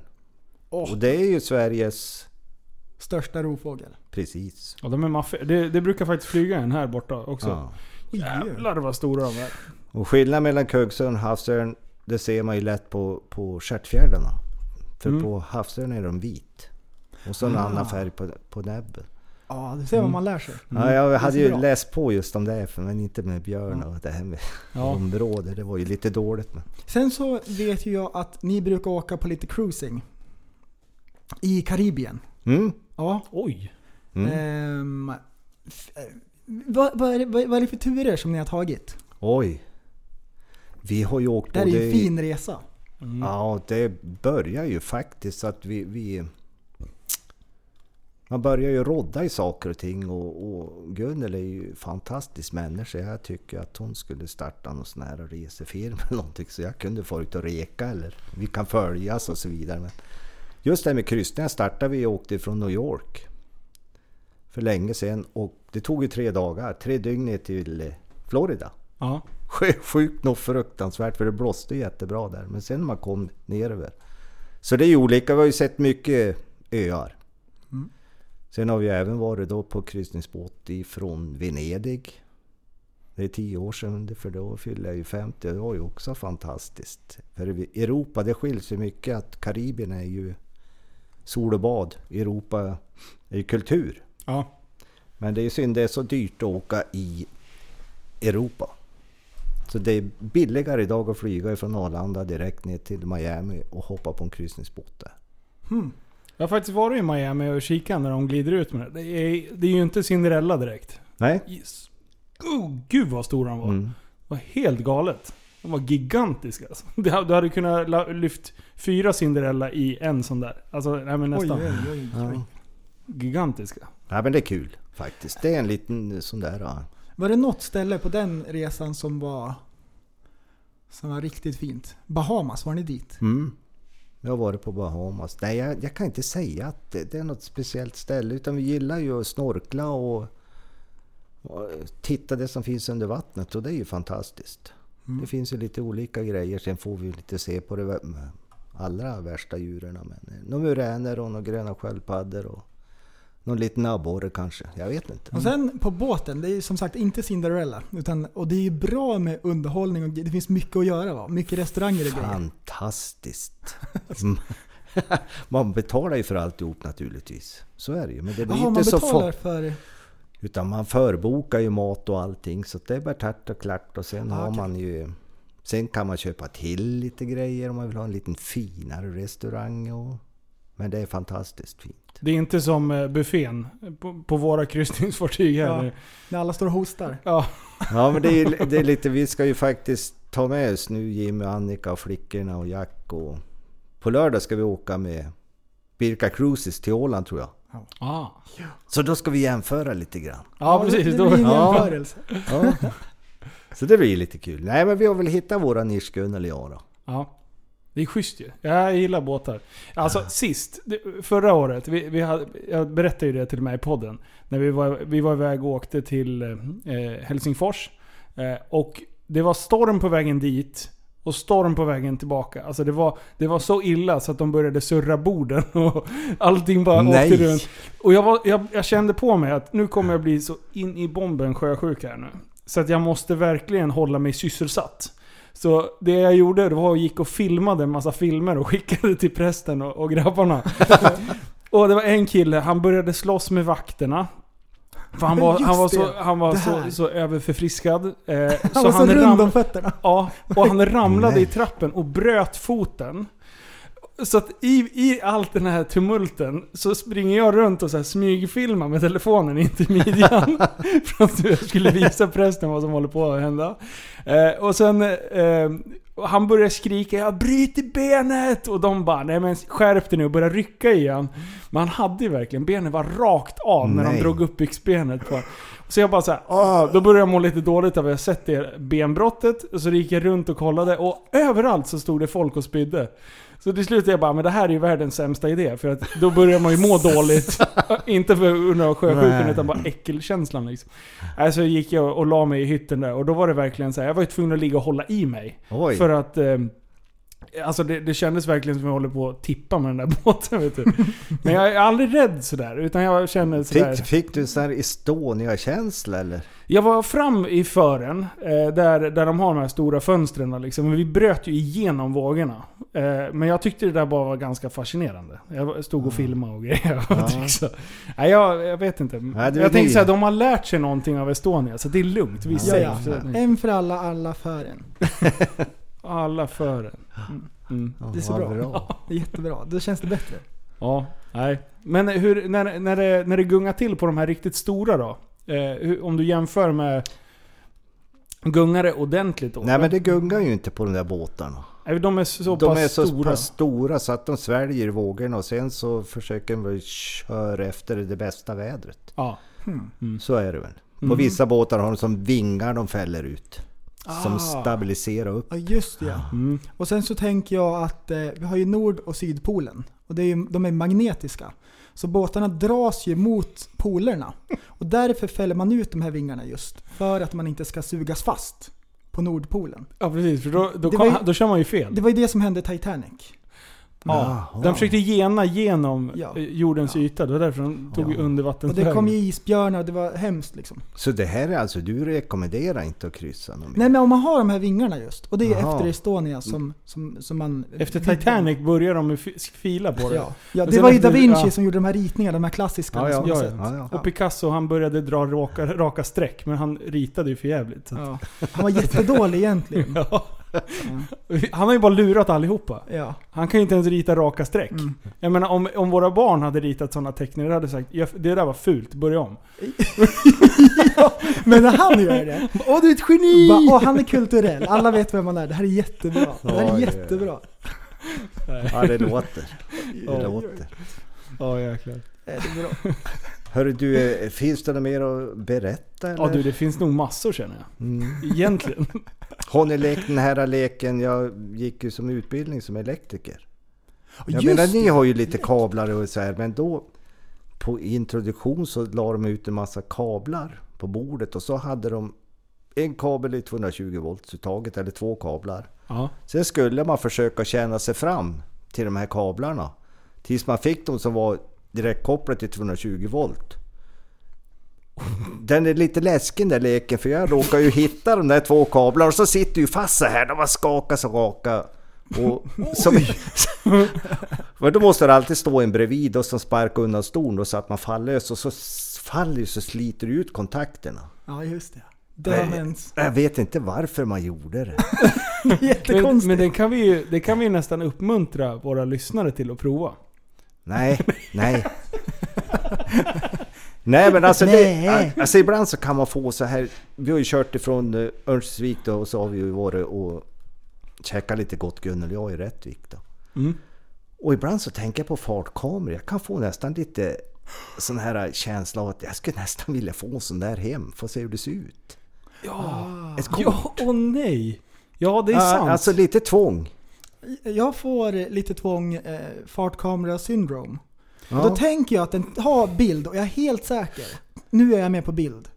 Åh. Och det är ju Sveriges... Största rovfågel. Precis. Ja, de är maffiga. Det, det brukar faktiskt flyga en här borta också. Ja. Jävlar vad stora de är. Och skillnaden mellan kuggsörn och havsörn, det ser man ju lätt på, på stjärtfjärilarna. För Mm. på havsörn är de vit. Och så en Ah. annan färg på, på näbben. Ja, du ser vad man lär sig. Ja, jag är hade ju bra. läst på just om det, för- men inte med björn och det här med Ja. område. Det var ju lite dåligt. Men. Sen så vet ju jag att ni brukar åka på lite cruising. I Karibien. Mm. Ja. Oj. Mm. Ehm, Vad, vad, är det, vad, är det för turer som ni har tagit? Oj. Vi har ju åkt Det här är ju en fin resa. Ja, det börjar ju faktiskt att vi, vi... Man börjar ju rodda i saker och ting och, och Gunnel är ju fantastisk människa. Jag tycker att hon skulle starta någon sån här resefirma eller någonting så jag kunde få ut och reka eller vi kan följas och så vidare. Men just det här med kryssningar startade vi och åkte från New York för länge sedan och det tog ju tre dagar, tre dygn ner till Florida. Ja. Sj- Sjukt nog fruktansvärt för det blåste jättebra där. Men sen när man kom neröver. Så det är ju olika. Vi har ju sett mycket öar. Mm. Sen har vi även varit då på kryssningsbåt ifrån Venedig. Det är tio år sedan för då fyllde jag ju 50. Det var ju också fantastiskt. För Europa det skiljs ju mycket att Karibien är ju sol och bad. Europa är ju kultur. Ja. Men det är synd det är så dyrt att åka i Europa. Så det är billigare idag att flyga från Arlanda direkt ner till Miami och hoppa på en kryssningsbåt där. Hmm. Jag har faktiskt varit i Miami och kikat när de glider ut med det. Det är, det är ju inte Cinderella direkt. Nej? Yes. Oh, gud vad stor han var. Mm. Det var helt galet. De var gigantiska alltså. Du hade- Du hade kunnat lyft fyra Cinderella i en sån där. Alltså, nej men nästan. Oj, oj, oj, oj. Ja. Gigantiska. ja men det är kul faktiskt. Det är en liten sån där... Var det något ställe på den resan som var som var riktigt fint? Bahamas, var ni dit? Mm. Jag har varit på Bahamas. Nej, jag, jag kan inte säga att det, det är något speciellt ställe. Utan vi gillar ju att snorkla och, och titta det som finns under vattnet. Och det är ju fantastiskt. Mm. Det finns ju lite olika grejer. Sen får vi lite se på de allra värsta djuren. Men eh, några muräner och några gröna sköldpaddor. Och någon liten abborre kanske. Jag vet inte. Och sen på båten, det är som sagt inte Cinderella. Utan, och det är ju bra med underhållning och det finns mycket att göra va? Mycket restauranger och grejer. Fantastiskt! Mm. man betalar ju för alltihop naturligtvis. Så är det ju. Men det blir Jaha, inte man så betalar få- för... Utan man förbokar ju mat och allting. Så det är bara tärt och klart. Och sen Ah, har okej. man ju... Sen kan man köpa till lite grejer om man vill ha en liten finare restaurang. Och, men det är fantastiskt fint. Det är inte som eh, buffén på, på våra kryssningsfartyg Ja, heller. när alla står och hostar. Ja. Ja men det är, det är lite, vi ska ju faktiskt ta med oss nu Jimmy, Annika och flickorna och Jack och på lördag ska vi åka med Birka Cruises till Åland tror jag. Ah. Så då ska vi jämföra lite grann. Ja, precis. Det, blir en Ja. jämförelse. Ja. Så det blir lite kul. Nej men vi har väl hittat våra nisch Gunnel och jag då. Ja. Det är schysst ju. Jag gillar båtar. Alltså sist, det- förra året, vi, vi hade, jag berättade ju det till mig i podden. När vi var, vi var iväg och åkte till eh, Helsingfors. Eh, och det var storm på vägen dit. Och storm på vägen tillbaka. Alltså det var, det var så illa så att de började surra borden och allting bara Nej. åkte runt. Och jag, var, jag, jag kände på mig att nu kommer jag bli så in i bomben sjösjuk här nu. Så att jag måste verkligen hålla mig sysselsatt. Så det jag gjorde det var att gick och filmade en massa filmer och skickade till prästen och, och grabbarna. och det var en kille, han började slåss med vakterna. För han var, just han var, så, han var så, så överförfriskad. Eh, Han var så rund om fötterna. Ja, och han ramlade i trappen och bröt foten. Så att i, i allt den här tumulten så springer jag runt och så här smygfilmar med telefonen in till midjan. för att jag skulle visa prästen vad som håller på att hända. Eh, och sen, eh, och han börjar skrika 'Jag bryter benet!' Och de bara 'Nej men skärp dig nu' och börjar rycka i han. Men han hade ju verkligen, benet var rakt av när de Nej. drog upp byxbenet på Så jag bara såhär, ah, då började jag må lite dåligt av att jag sett det benbrottet. Och så gick jag runt och kollade och överallt så stod det folk och spydde. Så till slut jag bara, men det här är ju världens sämsta idé. För att då börjar man ju må dåligt. Inte för grund av sjösjukan utan bara äckelkänslan liksom. Alltså gick jag och la mig i hytten där och då var det verkligen så här, jag var ju tvungen att ligga och hålla i mig. Oj. För att... Eh, Alltså det, det kändes verkligen som att jag håller på att tippa med den där båten vet du. Men jag är aldrig rädd sådär. Utan jag känner sådär... Fick, fick du sån här Estonia-känsla eller? Jag var fram i fören, eh, där, där de har de här stora fönstren liksom. Men vi bröt ju igenom vågorna. Eh, men jag tyckte det där bara var ganska fascinerande. Jag stod och filmade och grejer. Ja. Ja. Så, nej, jag, jag vet inte. Nej, jag tänkte såhär, de har lärt sig någonting av Estonia. Så det är lugnt. Vi Ja, ja. En för alla, alla för en. Alla fören. Mm. Mm. Det är så bra. Det är jättebra. Då känns det bättre. Ja, nej. Men hur, när, när, det, när det gungar till på de här riktigt stora då? Eh, hur, om du jämför med... Gungar det ordentligt då? Nej men det gungar ju inte på de där båtarna. Nej, De är så de pass är så stora. pass stora så att de sväljer vågorna och sen så försöker de köra efter det bästa vädret. Ja. Så är det väl. På Mm. vissa båtar har de som vingar de fäller ut. Som Ah. stabiliserar upp. Ja just det ja. Mm. Och sen så tänker jag att eh, vi har ju Nord och Sydpolen. Och det är ju, de är magnetiska. Så båtarna dras ju mot polerna. Och därför fäller man ut de här vingarna just. För att man inte ska sugas fast på Nordpolen. Ja precis, för då, då, kom, ju- då kör man ju fel. Det var ju det som hände i Titanic. Ja, den försökte gena genom Ja. eh, jordens yta. Det var därför de tog Ja. undervattensvägen. Och det kom ju isbjörnar och det var hemskt liksom. Så det här är alltså, du rekommenderar inte att kryssa någon mer? Nej men om man har de här vingarna just. Och det är Jaha. efter Estonia som, som, som man... Efter Titanic började de fila på det. Ja, ja det var ju Da Vinci ja. som gjorde de här ritningarna, de här klassiska Ja, ja. som man Ja, ja. sett. Ja, ja. Och Picasso han började dra raka, raka streck, men han ritade ju för jävligt. Ja. Han var jättedålig egentligen. Ja. Han har ju bara lurat allihopa. Ja. Han kan ju inte ens rita raka streck. Mm. Jag menar om, om våra barn hade ritat sådana teckningar, hade sagt "Ja, det där var fult, börja om. Men när han gör det. Åh du är ett geni! Bara, Åh han är kulturell, alla vet vem han är. Det här är jättebra. Det här Ja, är ja, jättebra. Ja det låter. Det Ja. låter. Ja jäklar. Nej, det är bra. Hörru du, eh, finns det något mer att berätta eller? Ja du, det finns nog massor känner jag. Mm. Egentligen. Har ni lekt den här leken? Jag gick ju som utbildning som elektriker. Jag Just menar ni har ju lite kablar och så här men då på introduktion så la de ut en massa kablar på bordet och så hade de en kabel i 220 volts uttaget eller två kablar. Ja. Sen skulle man försöka känna sig fram till de här kablarna. Tills man fick dem som var direkt kopplade till 220 volt. Den är lite läskig den där leken för jag råkar ju hitta de där två kablarna och så sitter ju fast så här. De bara skakar så raka. Och som, men då måste det alltid stå en bredvid och som sparkar undan stolen så att man faller lös och så faller så sliter ut kontakterna. Ja just det. Demens. Jag vet inte varför man gjorde det. Men, Jättekonstigt. men det, kan vi ju, det kan vi ju nästan uppmuntra våra lyssnare till att prova. Nej, nej. Nej men alltså. Det, alltså ibland så kan man få så här. Vi har ju kört ifrån eh, Örnsköldsvik då och så har vi ju varit och käkat lite gott Gunnel jag i Rättvik då. Mm. Och ibland så tänker jag på fartkameror. Jag kan få nästan lite sån här känsla av att jag skulle nästan vilja få en sån där hem. Få se hur det ser ut. Ja, Ett kort. ja åh nej. Ja, det är sant. Alltså lite tvång. Jag får lite tvång eh, fartkamera syndrome. Ja. Och då tänker jag att den har bild och jag är helt säker. Nu är jag med på bild.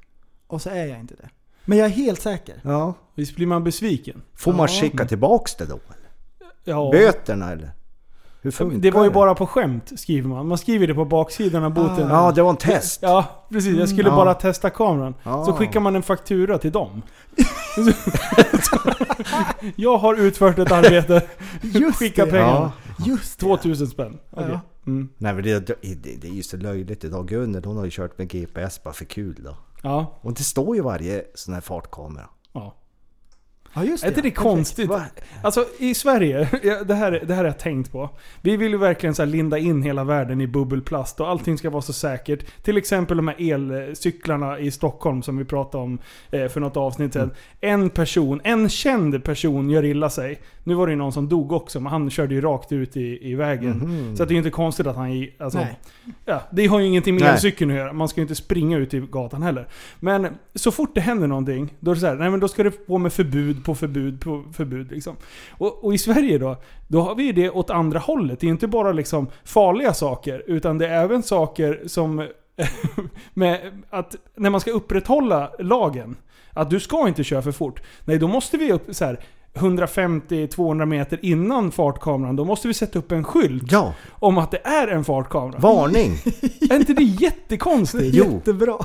Och så är jag inte det. Men jag är helt säker. Ja. Visst blir man besviken? Får man Ja. skicka tillbaks det då? eller? Ja. Böterna eller? Det var ju bara på skämt, skriver man. Man skriver det på baksidan av boten. Ja, det var en test. Ja, precis. Jag skulle Ja. bara testa kameran. Ja. Så skickar man en faktura till dem. jag har utfört ett arbete. Just Skicka det. pengarna. Just det. 2000 spänn. Okej. Ja. Mm. Nej men det, det, det är ju så löjligt idag. Gunnel hon har ju kört med GPS bara för kul då. Ja. Och det står ju varje sån här fartkamera. ja. Ja just Är inte det konstigt? Alltså i Sverige, det här, det här har jag tänkt på. Vi vill ju verkligen så linda in hela världen i bubbelplast och allting ska vara så säkert. Till exempel de här elcyklarna i Stockholm som vi pratade om eh, för något avsnitt sedan. En person, en känd person gör illa sig. Nu var det ju någon som dog också, men han körde ju rakt ut i, i vägen. Mhm. Så det är ju inte konstigt att han... i- Alltså. Ja, det har ju ingenting med elcykeln att göra. Man ska ju inte springa ut i gatan heller. Men så fort det händer någonting, då är det så här, nej men då ska det på med förbud på förbud på förbud. Liksom. Och, och i Sverige då, då har vi ju det åt andra hållet. Det är inte bara liksom farliga saker, utan det är även saker som... med att när man ska upprätthålla lagen, att du ska inte köra för fort. Nej, då måste vi upp så här 150-200 meter innan fartkameran, då måste vi sätta upp en skylt Ja, om att det är en fartkamera. varning! Är inte det jättekonstigt? Jo. Jättebra.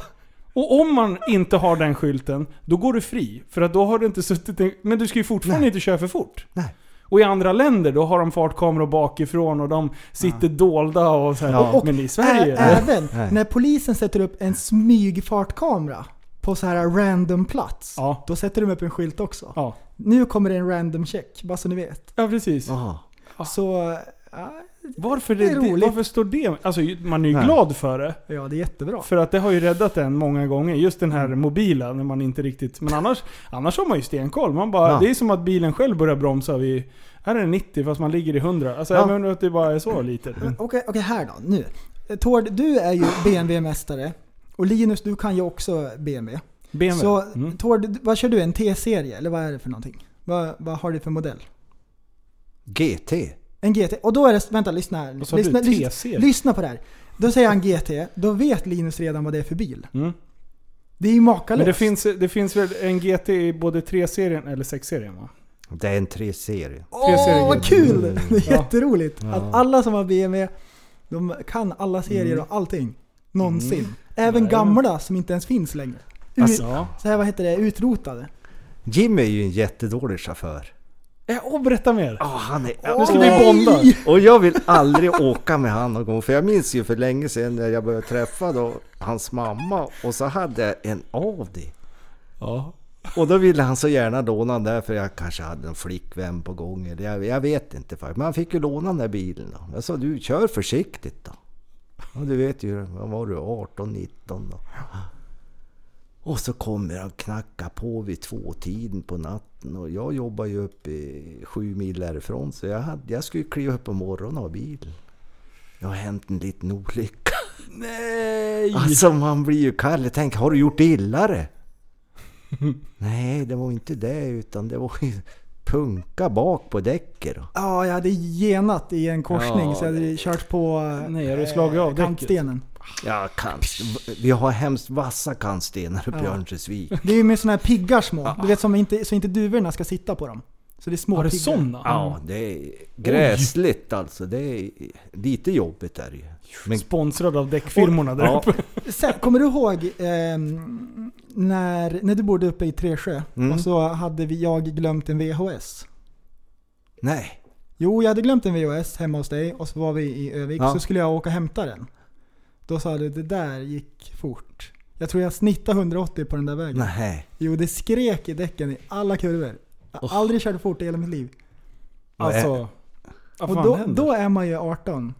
Och om man inte har den skylten, då går du fri. För att då har du inte suttit en... Men du ska ju fortfarande Nej. inte köra för fort. Nej. Och i andra länder, då har de fartkameror bakifrån och de sitter dolda och så här. Ja. Men i Sverige... Ä- även Nej. när polisen sätter upp en smygfartkamera på så här random plats. Ja. Då sätter de upp en skylt också. Ja. Nu kommer det en random check, bara så ni vet. ja, precis. Aha. Så, ja, Varför, Det det, är det, roligt. varför står det? Alltså man är ju Nej. glad för det. Ja, det är jättebra. För att det har ju räddat en många gånger. Just den här mobila, när man inte riktigt... Men annars, annars har man ju stenkoll. Man bara, Ja. Det är som att bilen själv börjar bromsa vid... Här är det 90 fast man ligger i 100. Alltså Ja. jag menar att det bara är så lite. Okej, okej, här då. Nu. Tord, du är ju BMW-mästare. Och Linus, du kan ju också BMW. BMW. Så Mm. Tord, vad kör du? En T-serie? Eller vad är det för någonting? Vad, vad har du för modell? GT. En GT. Och då är det, vänta lyssna här. Vad sa Lyssna, du? lyssna, T-serie? lyssna på det här. Då säger han GT, då vet Linus redan vad det är för bil. Mm. Det är ju makalöst. Men det finns, det finns väl en GT i både 3-serien eller 6-serien va? Det är en 3-serie. Åh, vad kul! Mm. Det är jätteroligt. Ja. Att alla som har BMW, de kan alla serier Mm. och allting. Någonsin. Mm. Även Nej. gamla som inte ens finns längre. Alltså- Ja. så här, vad heter det? Utrotade. Jimmy är ju en jättedålig chaufför. Ja, och berätta mer. Ja, han är... Nu ska vi bonda. Och jag vill aldrig åka med han någon gång. För jag minns ju för länge sedan när jag började träffa då hans mamma. Och så hade jag en Audi. Ja. Och då ville han så gärna låna den där för jag kanske hade en flickvän på gång. Eller jag, jag vet inte. faktiskt. Men han fick ju låna den där bilen då. Jag sa du kör försiktigt då. Och du vet ju, vad var du? 18, 19 då. Och så kommer han knacka på vid två tiden på natten och jag jobbar ju uppe i sju mil därifrån så jag, hade, jag skulle kliva upp på morgonen och ha bil. Det har hänt en liten olycka. Nej! Alltså man blir ju kall. Tänker, har du gjort illa det? Nej, det var inte det utan det var ju punka bak på däcket. Ja, jag hade genat i en korsning Ja, så jag hade kört på Nej, du slagit av däcket? Ja, kant. Vi har hemskt vassa kantstenar uppe i Ja. Örnsköldsvik. Det är ju med såna här piggar små. Du vet som inte, så inte duvorna ska sitta på dem. Så det är små Har du piggar. såna? Ja, det är gräsligt alltså. Det är lite jobbigt är det ju. Men Sponsrad av däckfirmorna där Ja. uppe. Sen, kommer du ihåg ehm, när, när du bodde uppe i Träsjö Mm. och så hade vi, jag glömt en VHS? nej. Jo, jag hade glömt en VHS hemma hos dig och så var vi i Övik Ja. så skulle jag åka och hämta den. Då sa du det där gick fort. Jag tror jag snittade 180 på den där vägen. Nej. Jo, det skrek i däcken i alla kurvor. Jag har aldrig kört fort i hela mitt liv. Alltså... Vad och då, händer? då är man ju 18.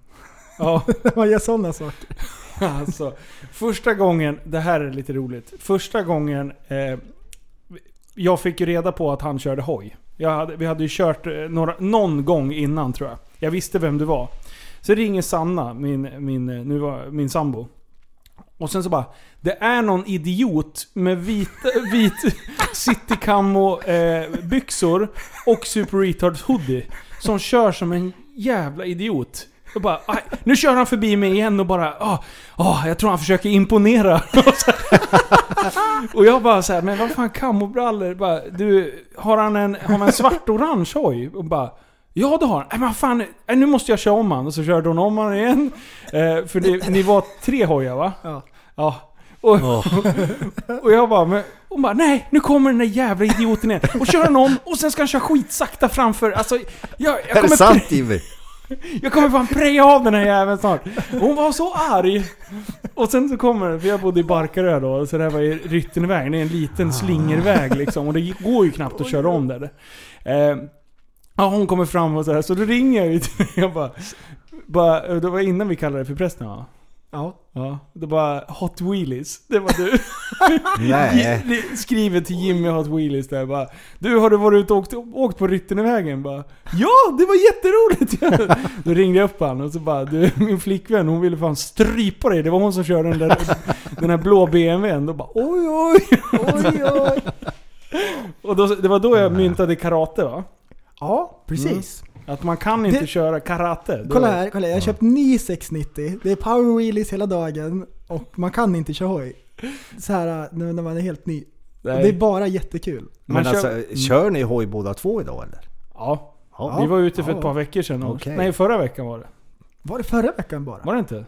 Ja. Man gör sådana saker. Alltså, första gången, det här är lite roligt. Första gången eh, jag fick ju reda på att han körde hoj. Jag hade, vi hade ju kört eh, några, någon gång innan tror jag. Jag visste vem du var. Så ringer Sanna, min, min, eh, nu var, min sambo. Och sen så bara, det är någon idiot med vit, vit city camo eh, byxor och super retards hoodie. Som kör som en jävla idiot. Och bara, aj, nu kör han förbi mig igen och bara, ah, ah, jag tror han försöker imponera. Och jag bara så här, men vad fan camobrallor? Bara, Du, har han en, har han en svart-orange hoj? Och bara, ja det har han. Nej men fan, nej, nu måste jag köra om han. Och så körde hon om han igen. Eh, för det, ni var tre hojar va? Ja. Ja. Och, och jag bara, men, och bara, nej nu kommer den där jävla idioten igen. Och kör han om och sen ska han köra skitsakta framför. Alltså, jag, jag Är det kommer sant Jimmy? jag kommer fan preja av den här jäveln snart. Och Hon var så arg. Och sen så kommer, för jag bodde i Barkarö då, så det här var i Ryttenvägen. Det är en liten slingerväg liksom. Och det går ju knappt att köra om där. Eh, ja, hon kommer fram och så här, så då ringer jag ju till mig. Jag bara, bara, det var innan vi kallade det för prästen va? Ja. Ja, det var Hot Wheelies. Det var du. Nej. Skriver till Jimmy Hot Wheelies där bara Du har du varit ute och åkt, åkt på Ryttenevägen? Bara Ja, det var jätteroligt! Då ringde jag upp han och så bara du, min flickvän hon ville fan strypa dig. Det var hon som körde den där den här blå BMWn. Då bara oj oj! Oj, oj. Och då, det var då jag myntade karate va? Ja, precis. Att man kan inte Det- köra karate. Kolla här, kolla. Jag har köpt ny 690. Det är power wheelies hela dagen och man kan inte köra hoj. Så här när när man är helt ny. Det är bara jättekul. Men Man alltså, kör- kör ni hoj båda två idag eller? Ja. Ja. Vi var ute för Ja. ett par veckor sedan. Okej. Nej, förra veckan var det. Var det förra veckan bara? Var det inte?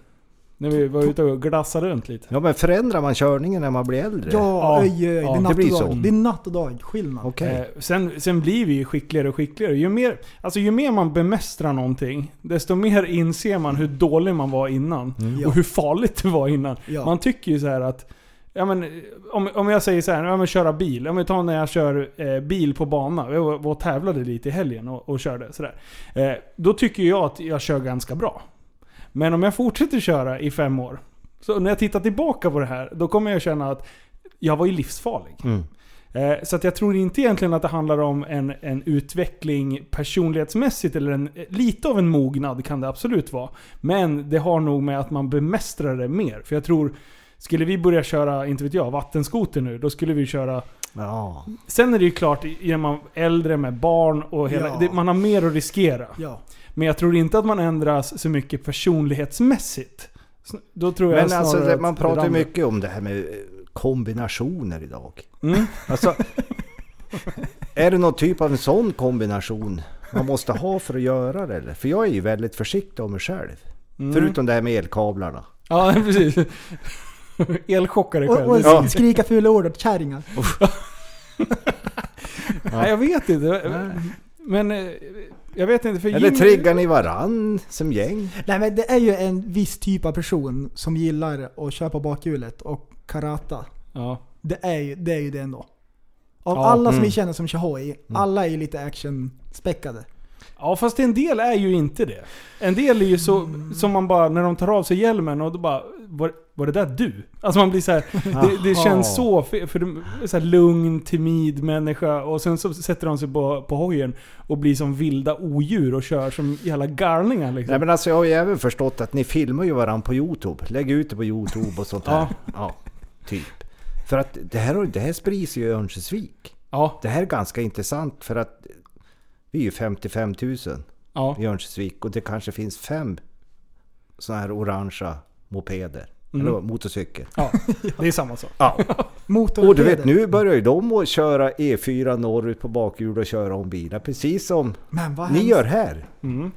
När vi var ute och glassade runt lite. Ja men förändrar man körningen när man blir äldre? Ja, Ja. oj, oj. Ja, det är det natt blir och så. dag. Det är natt och dag. Skillnad. Okej. Eh, sen, sen blir vi ju skickligare och skickligare. Ju mer, alltså ju mer man bemästrar någonting, desto mer inser man hur dålig man var innan. Ja. Och hur farligt det var innan. Ja. Man tycker ju så här att Ja, men, om, om jag säger så här, ja, men köra bil. Om vi tar när jag kör eh, bil på bana. Jag var var och tävlade lite i helgen och, och körde sådär. Eh, då tycker jag att jag kör ganska bra. Men om jag fortsätter köra i fem år. Så när jag tittar tillbaka på det här, då kommer jag känna att jag var ju livsfarlig. Mm. Eh, Så att jag tror inte egentligen att det handlar om en, en utveckling personlighetsmässigt, eller en, lite av en mognad kan det absolut vara. Men det har nog med att man bemästrar det mer. För jag tror, skulle vi börja köra, inte vet jag, vattenskoter nu, då skulle vi köra Ja. Sen är det ju klart, är man äldre med barn och hela, Ja. det, man har mer att riskera. Ja. Men jag tror inte att man ändras så mycket personlighetsmässigt. Då tror jag Men alltså, det, man pratar ju mycket om det här med eh, kombinationer idag. Mm. Alltså, är det någon typ av en sån kombination man måste ha för att göra det eller? För jag är ju väldigt försiktig om mig själv. Mm. Förutom det här med elkablarna. Ja, precis. Elchockar dig Och, själv. och Ja. skrika fula ord åt kärringar. Nej, jag vet inte. Men eh, jag vet inte för Eller Jimmy- triggar ni varann som gäng? Nej men det är ju en viss typ av person som gillar att köra på bakhjulet och karata. Ja. Det är ju det, är ju det ändå. Av Ja, alla som mm. vi känner som kör hoj, alla är ju lite action-späckade. Ja fast en del är ju inte det. En del är ju så, Mm. som man bara, när de tar av sig hjälmen och då bara var, var det där du? Alltså man blir så här, det, det känns så, för, för de så här lugn, timid människa och sen så sätter de sig på, på hojen och blir som vilda odjur och kör som jävla galningar liksom. Nej men alltså jag har ju även förstått att ni filmar ju varandra på Youtube. Lägg ut det på Youtube och sånt här. Ja. typ. För att det här, det här sprids ju i Örnsköldsvik. Ja, Det här är ganska intressant för att vi är ju 55 000 ja. i Örnsköldsvik och det kanske finns fem sådana här orangea mopeder. Mm. Eller motorcykel. ja. Det är samma sak. Ja. Och du vet nu börjar ju de att köra E4 norrut på bakhjul och köra om bilar. Precis som ni hemskt. gör här. Mm.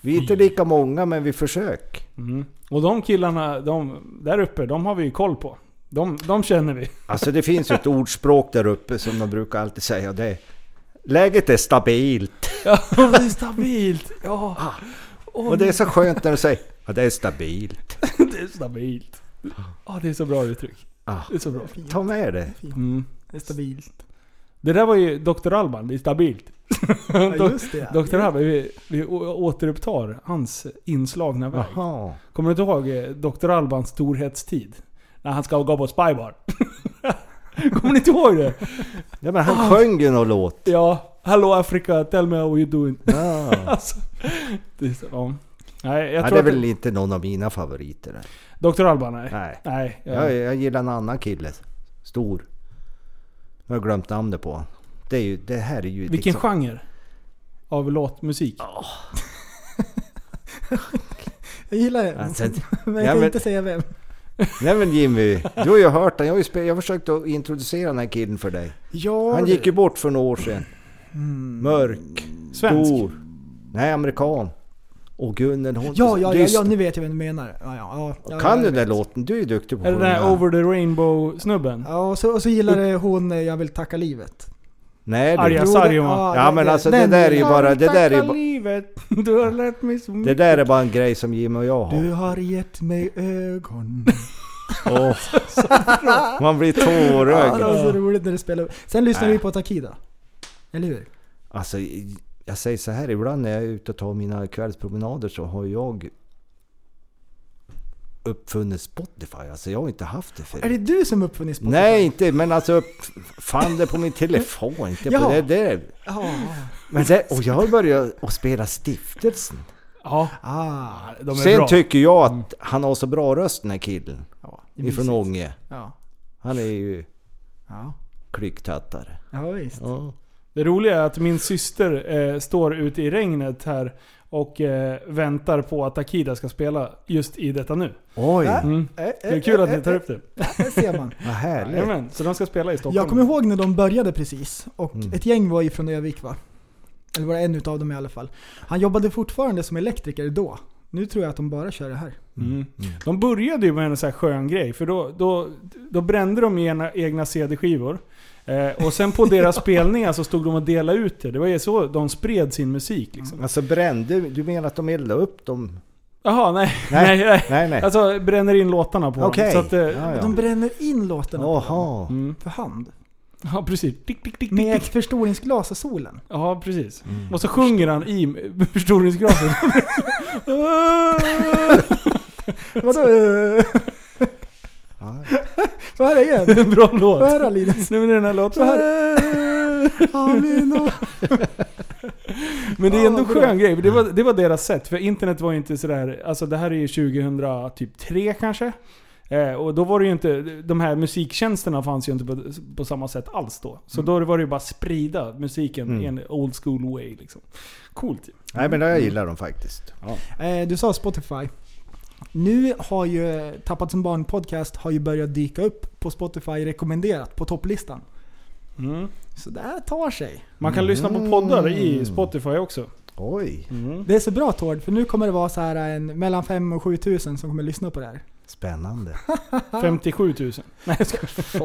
Vi är inte lika många men vi försöker. Mm. Och de killarna, de, där uppe, de har vi ju koll på. De, de känner vi. Alltså det finns ju ett ordspråk där uppe som de brukar alltid säga. Det är, Läget är stabilt. Ja, det är stabilt. Ja. Och det är så skönt när du säger ja, det är stabilt. Det är stabilt. Ja, det är så bra uttryck. Ah, Det är så bra. ta med det. Mm. Det är stabilt. Det där var ju Dr. Alban, det är stabilt. Ja, just det. ja. Dr. Alban, vi, vi återupptar hans inslagna väg. Jaha. Kommer du inte ihåg eh, Dr. Albans storhetstid? När han ska gå på spybar. Kommer ni inte ihåg det? Ja, men han sjöng ju någon låt. Ja. Hello Africa, tell me how you doing. Ja. Alltså, det är så, ja. Nej, jag Ja, tror det är att väl inte någon av mina favoriter. Dr. Alban, nej. Nej. Nej. ja. Jag, jag gillar en annan kille. Stor. Jag har glömt namnet på. Det, är ju, det här är ju... Vilken liksom, genre? Av låtmusik? Jag gillar det. Alltså, men jag ja, kan men- inte säga vem. Nej men Jimmy, du har ju hört den. Jag har, ju spe, jag har försökt att introducera den här killen för dig. Ja, Han gick ju bort för några år sedan. Mm. Mörk. Svensk? Stor. Nej, amerikan. Och Gunnel hon... Ja, ja, ja, ja, nu vet jag vem du menar. Ja, ja, ja, ja, Kan ja, du den där låten? Du är ju duktig på Är det att den sjunga. Over the Rainbow-snubben? Ja, och så, och så gillade hon eh, Jag vill tacka livet. Nej du. Arga Jo, Saijonmaa. Ja men alltså det där är ju bara... Det där är livet, du har lärt mig så Det mycket. där är bara en grej som Jimmy och jag har. Du har gett mig ögon. Åh. Man blir Ja, det tårögd. var så roligt när du spelade. Sen lyssnade vi på Takida. Eller hur? Alltså, jag säger så här, ibland när jag är ute och tar mina kvällspromenader så har jag uppfunnit Spotify. Alltså jag har inte haft det förut. Är det du som uppfunnit Spotify? Nej, inte, men alltså fann det på min telefon. Inte på Ja. det, det. Ja. Men det, och jag har börjat att spela Stiftelsen. Ja, Ah. de är Sen bra. tycker jag att han har så bra röst den här killen. Ja, Ifrån. Ånge. Ja. Han är ju Ja. klycktattare. Ja, visst. Ja. Det roliga är att min syster eh, står ute i regnet här och eh, väntar på att Akida ska spela just i detta nu. Oj? Mm. Eh, eh, Det är kul att eh, ni tar upp det. Där ser man. vad härligt. Jajamän, så de ska spela i Stockholm. Jag kommer ihåg när de började precis. Och Mm. ett gäng var ifrån Övik va? Eller var det en utav dem i alla fall. Han jobbade fortfarande som elektriker då. Nu tror jag att de bara kör det här. Mm. De började ju med en sån här skön grej, för då, då, då brände de ena, egna CD-skivor. Eh, och sen på deras spelningar så stod de och delade ut det. Det var ju så de spred sin musik liksom. Alltså brände, du menar att de eldade upp dem? Jaha, nej. Nej, Nej, nej. nej, nej. Alltså bränner in låtarna på Okej. dem. Så att, eh, Ja, ja. De bränner in låtarna på Jaha. dem. Mm. För hand. Ja, precis. Tick, tick, tick, Med ett förstoringsglas och solen. Ja, precis. Mm. Och så sjunger han i förstoringsglaset. Vadå? Eh? Vad är det igen? En bra låt. Vad är det Linus? Nu med den här låten. Så Amen. Men det är ändå bra. skön grej. Det var, det var deras sätt. För internet var ju inte sådär... Alltså det här är ju 2003 kanske. Eh, och då var det ju inte... De här musiktjänsterna fanns ju inte på, på samma sätt alls då. Så då var det ju bara sprida musiken Mm. i en old school way liksom. Coolt ju. Nej men jag gillar dem faktiskt. Ja. Eh, Du sa Spotify. Nu har ju Tappat som barn podcast har ju börjat dyka upp på Spotify rekommenderat på topplistan. Mm. Så det här tar sig. Man kan lyssna på poddar i Spotify också. Oj, Mm. Det är så bra Tord, för nu kommer det vara så här en mellan 5 och 7 tusen som kommer lyssna på det här. spännande. 57 000. Nej.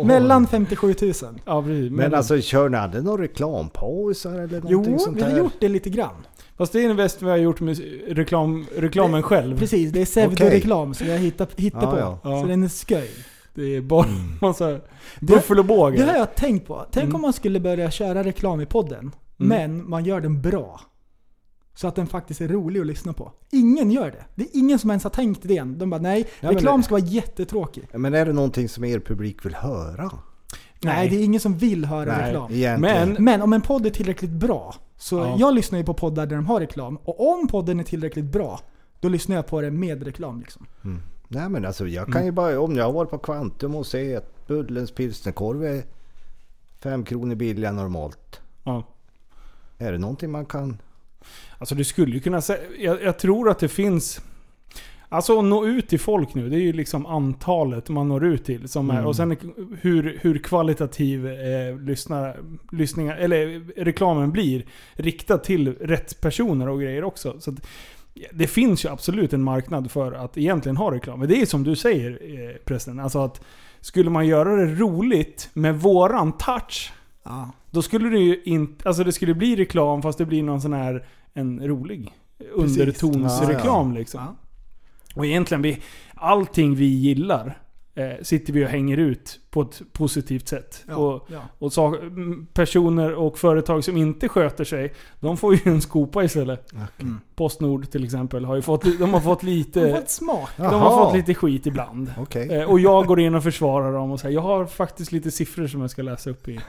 Mellan 57 tusen. Ja precis. Men alltså kör ni aldrig några reklampauser eller någonting Jo, sånt vi har gjort det lite grann. Fast det är en väst vi har gjort med reklam, reklamen själv. Precis, det är pseudoreklam som vi har hittat, hittat Ja, på. ja. Ja. Så den är sköj. Det är bara Mm. massa buffel och båge. Det har jag tänkt på. Tänk Mm. om man skulle börja köra reklam i podden, men man gör den bra. Så att den faktiskt är rolig att lyssna på. Ingen gör det. Det är ingen som ens har tänkt idén. De bara nej, Ja, reklam det- ska vara jättetråkig. Men är det någonting som er publik vill höra? Nej, det är ingen som vill höra Nej, reklam. egentligen. Men- Men om en podd är tillräckligt bra, så Ja. jag lyssnar ju på poddar där de har reklam. Och om podden är tillräckligt bra, då lyssnar jag på det med reklam. Liksom. Nej men alltså jag Mm. kan ju bara, om jag har varit på Quantum och se att Bullens pilsnerkorv är fem kronor billigare normalt. Ja. Är det någonting man kan... Alltså du skulle ju kunna säga... Jag, jag tror att det finns... Alltså att nå ut till folk nu, det är ju liksom antalet man når ut till. Som är, Mm. och sen hur, hur kvalitativ eh, lyssnar, lyssningar, eller reklamen blir. Riktad till rätt personer och grejer också. Så att, ja, det finns ju absolut en marknad för att egentligen ha reklam. Men det är som du säger eh, prästen. Alltså att skulle man göra det roligt med våran touch. Ja. Då skulle det ju inte... Alltså det skulle bli reklam fast det blir någon sån här... En rolig undertonsreklam Ja, liksom. Ja. Och egentligen, vi, allting vi gillar eh, sitter vi och hänger ut på ett positivt sätt. Ja, och ja. och sak, m, personer och företag som inte sköter sig, de får ju en skopa istället. Mm. Postnord till exempel, har ju fått, de har fått De har lite... fått smak. De har fått lite skit ibland. Okej. Eh, Och jag går in och försvarar dem och säger jag har faktiskt lite siffror som jag ska läsa upp i...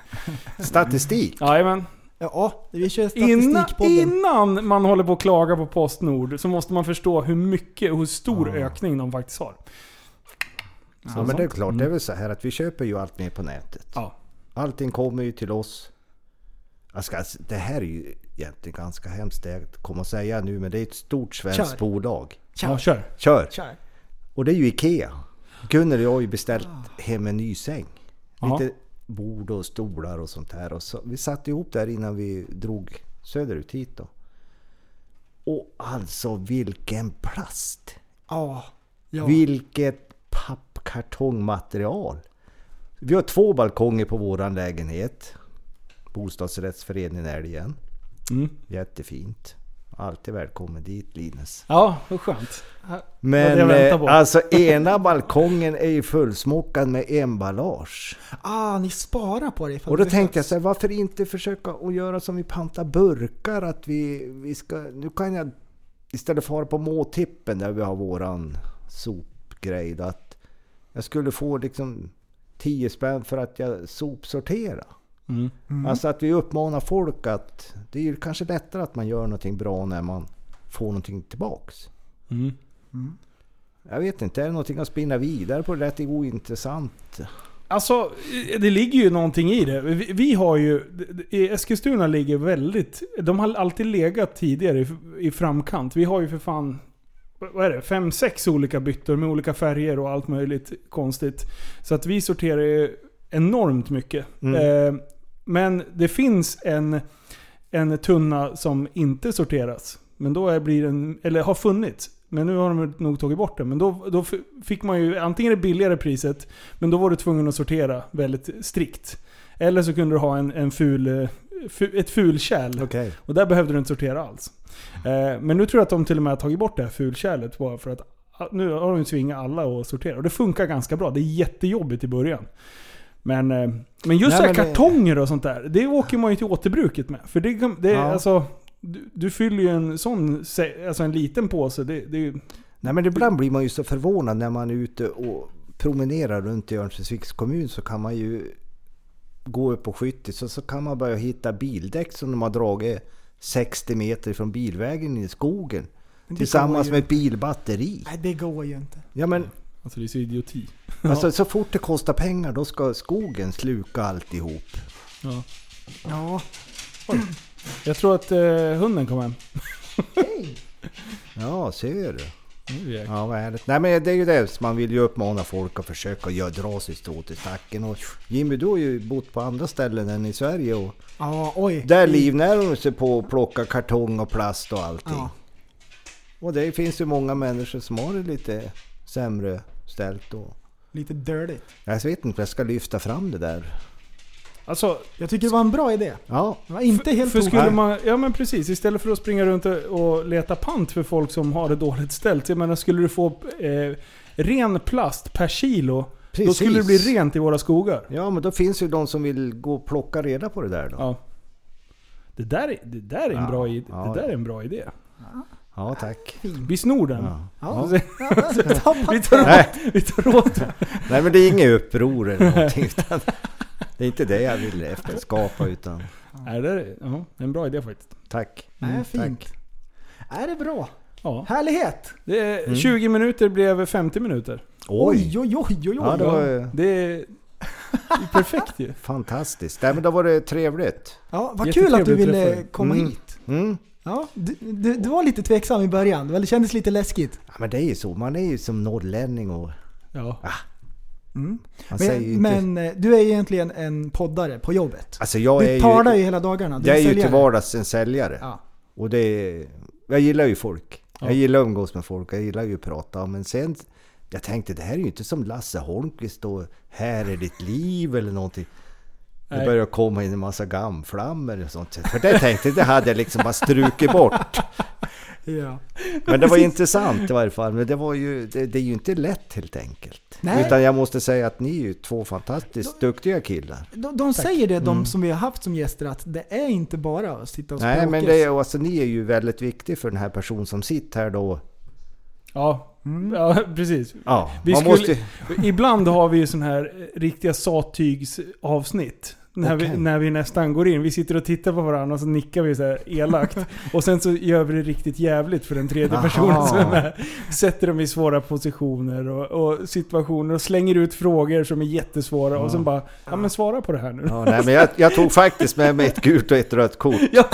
Statistik? Jajamän. Ja, vi kör Innan, statistikpodden. innan man håller på att klaga på Postnord så måste man förstå hur mycket och hur stor Ja. ökning de faktiskt har. Ja men det är klart, det är väl så här att vi köper ju allt mer på nätet. Ja. Allting kommer ju till oss. Ska, det här är ju egentligen ganska hemskt det jag kommer att säga nu men det är ett stort svenskt Kör. bolag. Kör. Ja, kör. Kör! Kör. Och det är ju IKEA. Gunnel och jag har ju beställt hem en ny säng. Lite bord och stolar och sånt här. Och så, vi satte ihop där innan vi drog söderut hit då. Och alltså vilken plast! Ja. ja. Vilket pappkartongmaterial! Vi har två balkonger på våran lägenhet. Bostadsrättsföreningen Älgen. Mm. Jättefint. Alltid välkommen dit Linus. Ja, vad skönt. Men eh, alltså ena balkongen är ju fullsmockad med emballage. Ah, ni sparar på det Och då tänkte jag så här, varför inte försöka att göra som vi pantar burkar? Att vi, vi ska, nu kan jag istället för att på måtippen där vi har våran sopgrej. Att jag skulle få liksom 10 spänn för att jag sopsorterar. Mm. Alltså att vi uppmanar folk att det är ju kanske lättare att man gör någonting bra när man får någonting tillbaks. Mm. Jag vet inte, är det någonting att spinna vidare på? Det lät ointressant. Alltså, det ligger ju någonting i det. Vi, vi har ju... i Eskilstuna ligger väldigt... De har alltid legat tidigare i, i framkant. Vi har ju för fan... Vad är det? Fem, sex olika byttor med olika färger och allt möjligt konstigt. Så att vi sorterar ju enormt mycket. Mm. Eh, men det finns en, en tunna som inte sorteras. Men då blir den... Eller har funnits. Men nu har de nog tagit bort den. Men då, då fick man ju antingen det billigare priset, men då var du tvungen att sortera väldigt strikt. Eller så kunde du ha en, en ful eh, ett fulkärl. Okej. Och där behövde du inte sortera alls. Eh, men nu tror jag att de till och med har tagit bort det här fulkärlet bara för att nu har de ju tvingat alla att sortera. Och det funkar ganska bra. Det är jättejobbigt i början. Men, eh, men just Nej, det- kartonger och sånt där, det åker man ju till återbruket med. För det, det är Ja. alltså... Du, du fyller ju en sån, alltså en liten påse. Det, det. Nej men ibland blir man ju så förvånad när man är ute och promenerar runt i Örnsköldsviks kommun så kan man ju gå upp på skyttis och så kan man börja hitta bildäck som de har dragit 60 meter från bilvägen i skogen. Tillsammans med ett bilbatteri. Nej, det går ju inte. Ja men Alltså det är så idioti. alltså, så fort det kostar pengar då ska skogen sluka alltihop. Ja. Ja. Jag tror att eh, hunden kom hem. Ja, ser du. Nu. Ja, vad härligt. Nej men det är ju det, man vill ju uppmana folk att försöka göra, dra sig strået i stacken. Och Jimmy, du har ju bott på andra ställen än i Sverige och Ja, oj. där livnär de sig på att plocka kartong och plast och allting. Ja. Och det finns ju många människor som har det lite sämre ställt. Och Lite dirty. jag vet inte om jag ska lyfta fram det där. Alltså, Jag tycker det var en bra idé. Ja, Det var inte helt för skulle man, ja men precis, istället för att springa runt och- leta pant för folk som har det dåligt ställt. Jag menar, skulle du få eh, ren plast per kilo, då Precis. skulle det bli rent i våra skogar. ja men då finns ju de som vill gå och plocka reda på det där då. Ja. Det där är, det där är, en, Ja, bra, i- ja. det där är en bra idé. Ja, tack. Vi snor den. Ja. Ja. vi, tar åt, Nej. vi tar åt. Nej men det är inget uppror eller någonting. Utan det är inte det jag vill efterskapa utan Nej, det är ja, en bra idé faktiskt. tack. Nej, Mm, fint. tack. Är det bra? Ja. Härlighet! Det är, Mm. 20 minuter blev 50 minuter. Oj, oj, oj, oj, oj. Ja, det var Det är, är perfekt ju. fantastiskt. Nej men då var det trevligt. Ja, vad kul att du ville komma Mm. hit. Mm. Ja, du, du, du var lite tveksam i början. Det kändes lite läskigt. Ja, men det är ju så. Man är ju som norrlänning och Ja. Mm. säger ju Men, men eh, du är egentligen en poddare på jobbet. alltså jag är Du talar ju, ju hela dagarna. Du jag är ju säljare. till vardags en säljare. Ja. Och det är, jag gillar ju folk. Ja. Jag gillar att umgås med folk. Jag gillar ju att prata. Men sen, jag tänkte det här är ju inte som Lasse Holmqvist och Här är ditt liv eller någonting. Det Nej. börjar komma in en massa gamflammor och sånt. För det tänkte jag, det hade jag liksom bara strukit bort. Ja. Men det var intressant i varje fall. Men det, var ju, det, det är ju inte lätt helt enkelt. Nej. Utan jag måste säga att ni är ju två fantastiskt duktiga killar. De, de säger det, de Mm. som vi har haft som gäster, att det är inte bara att sitta och Nej språka. men det är, alltså, ni är ju väldigt viktiga för den här personen som sitter här då. Ja, ja precis. Ja, Vi skulle, måste... Ibland har vi ju sån här eh, riktiga sattygsavsnitt. När, vi, Okej. när vi nästan går in. Vi sitter och tittar på varandra och så nickar vi så här elakt. och sen så gör vi det riktigt jävligt för den tredje Aha. personen som är med. Sätter dem i svåra positioner och, och situationer och slänger ut frågor som är jättesvåra. Och sen bara, ja men svara på det här nu. Ja, nej, men jag, jag tog faktiskt med mig ett gult och ett rött kort. Ja.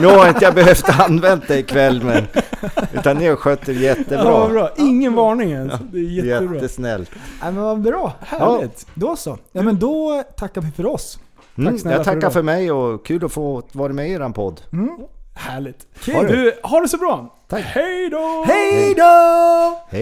Nu har inte jag behövt använda det ikväll men... Utan ni har skött er jättebra. Ja, bra. Ingen varning ens. Det är jättebra. Jättesnällt. Nej, men vad bra. Härligt. Då så. Ja, men då tackar vi för oss. Mm, snälla jag tackar för mig och kul att få vara med i eran podd. Härligt. Kul. Du, ha det så bra. Tack. Hej då! Hej då! Hej!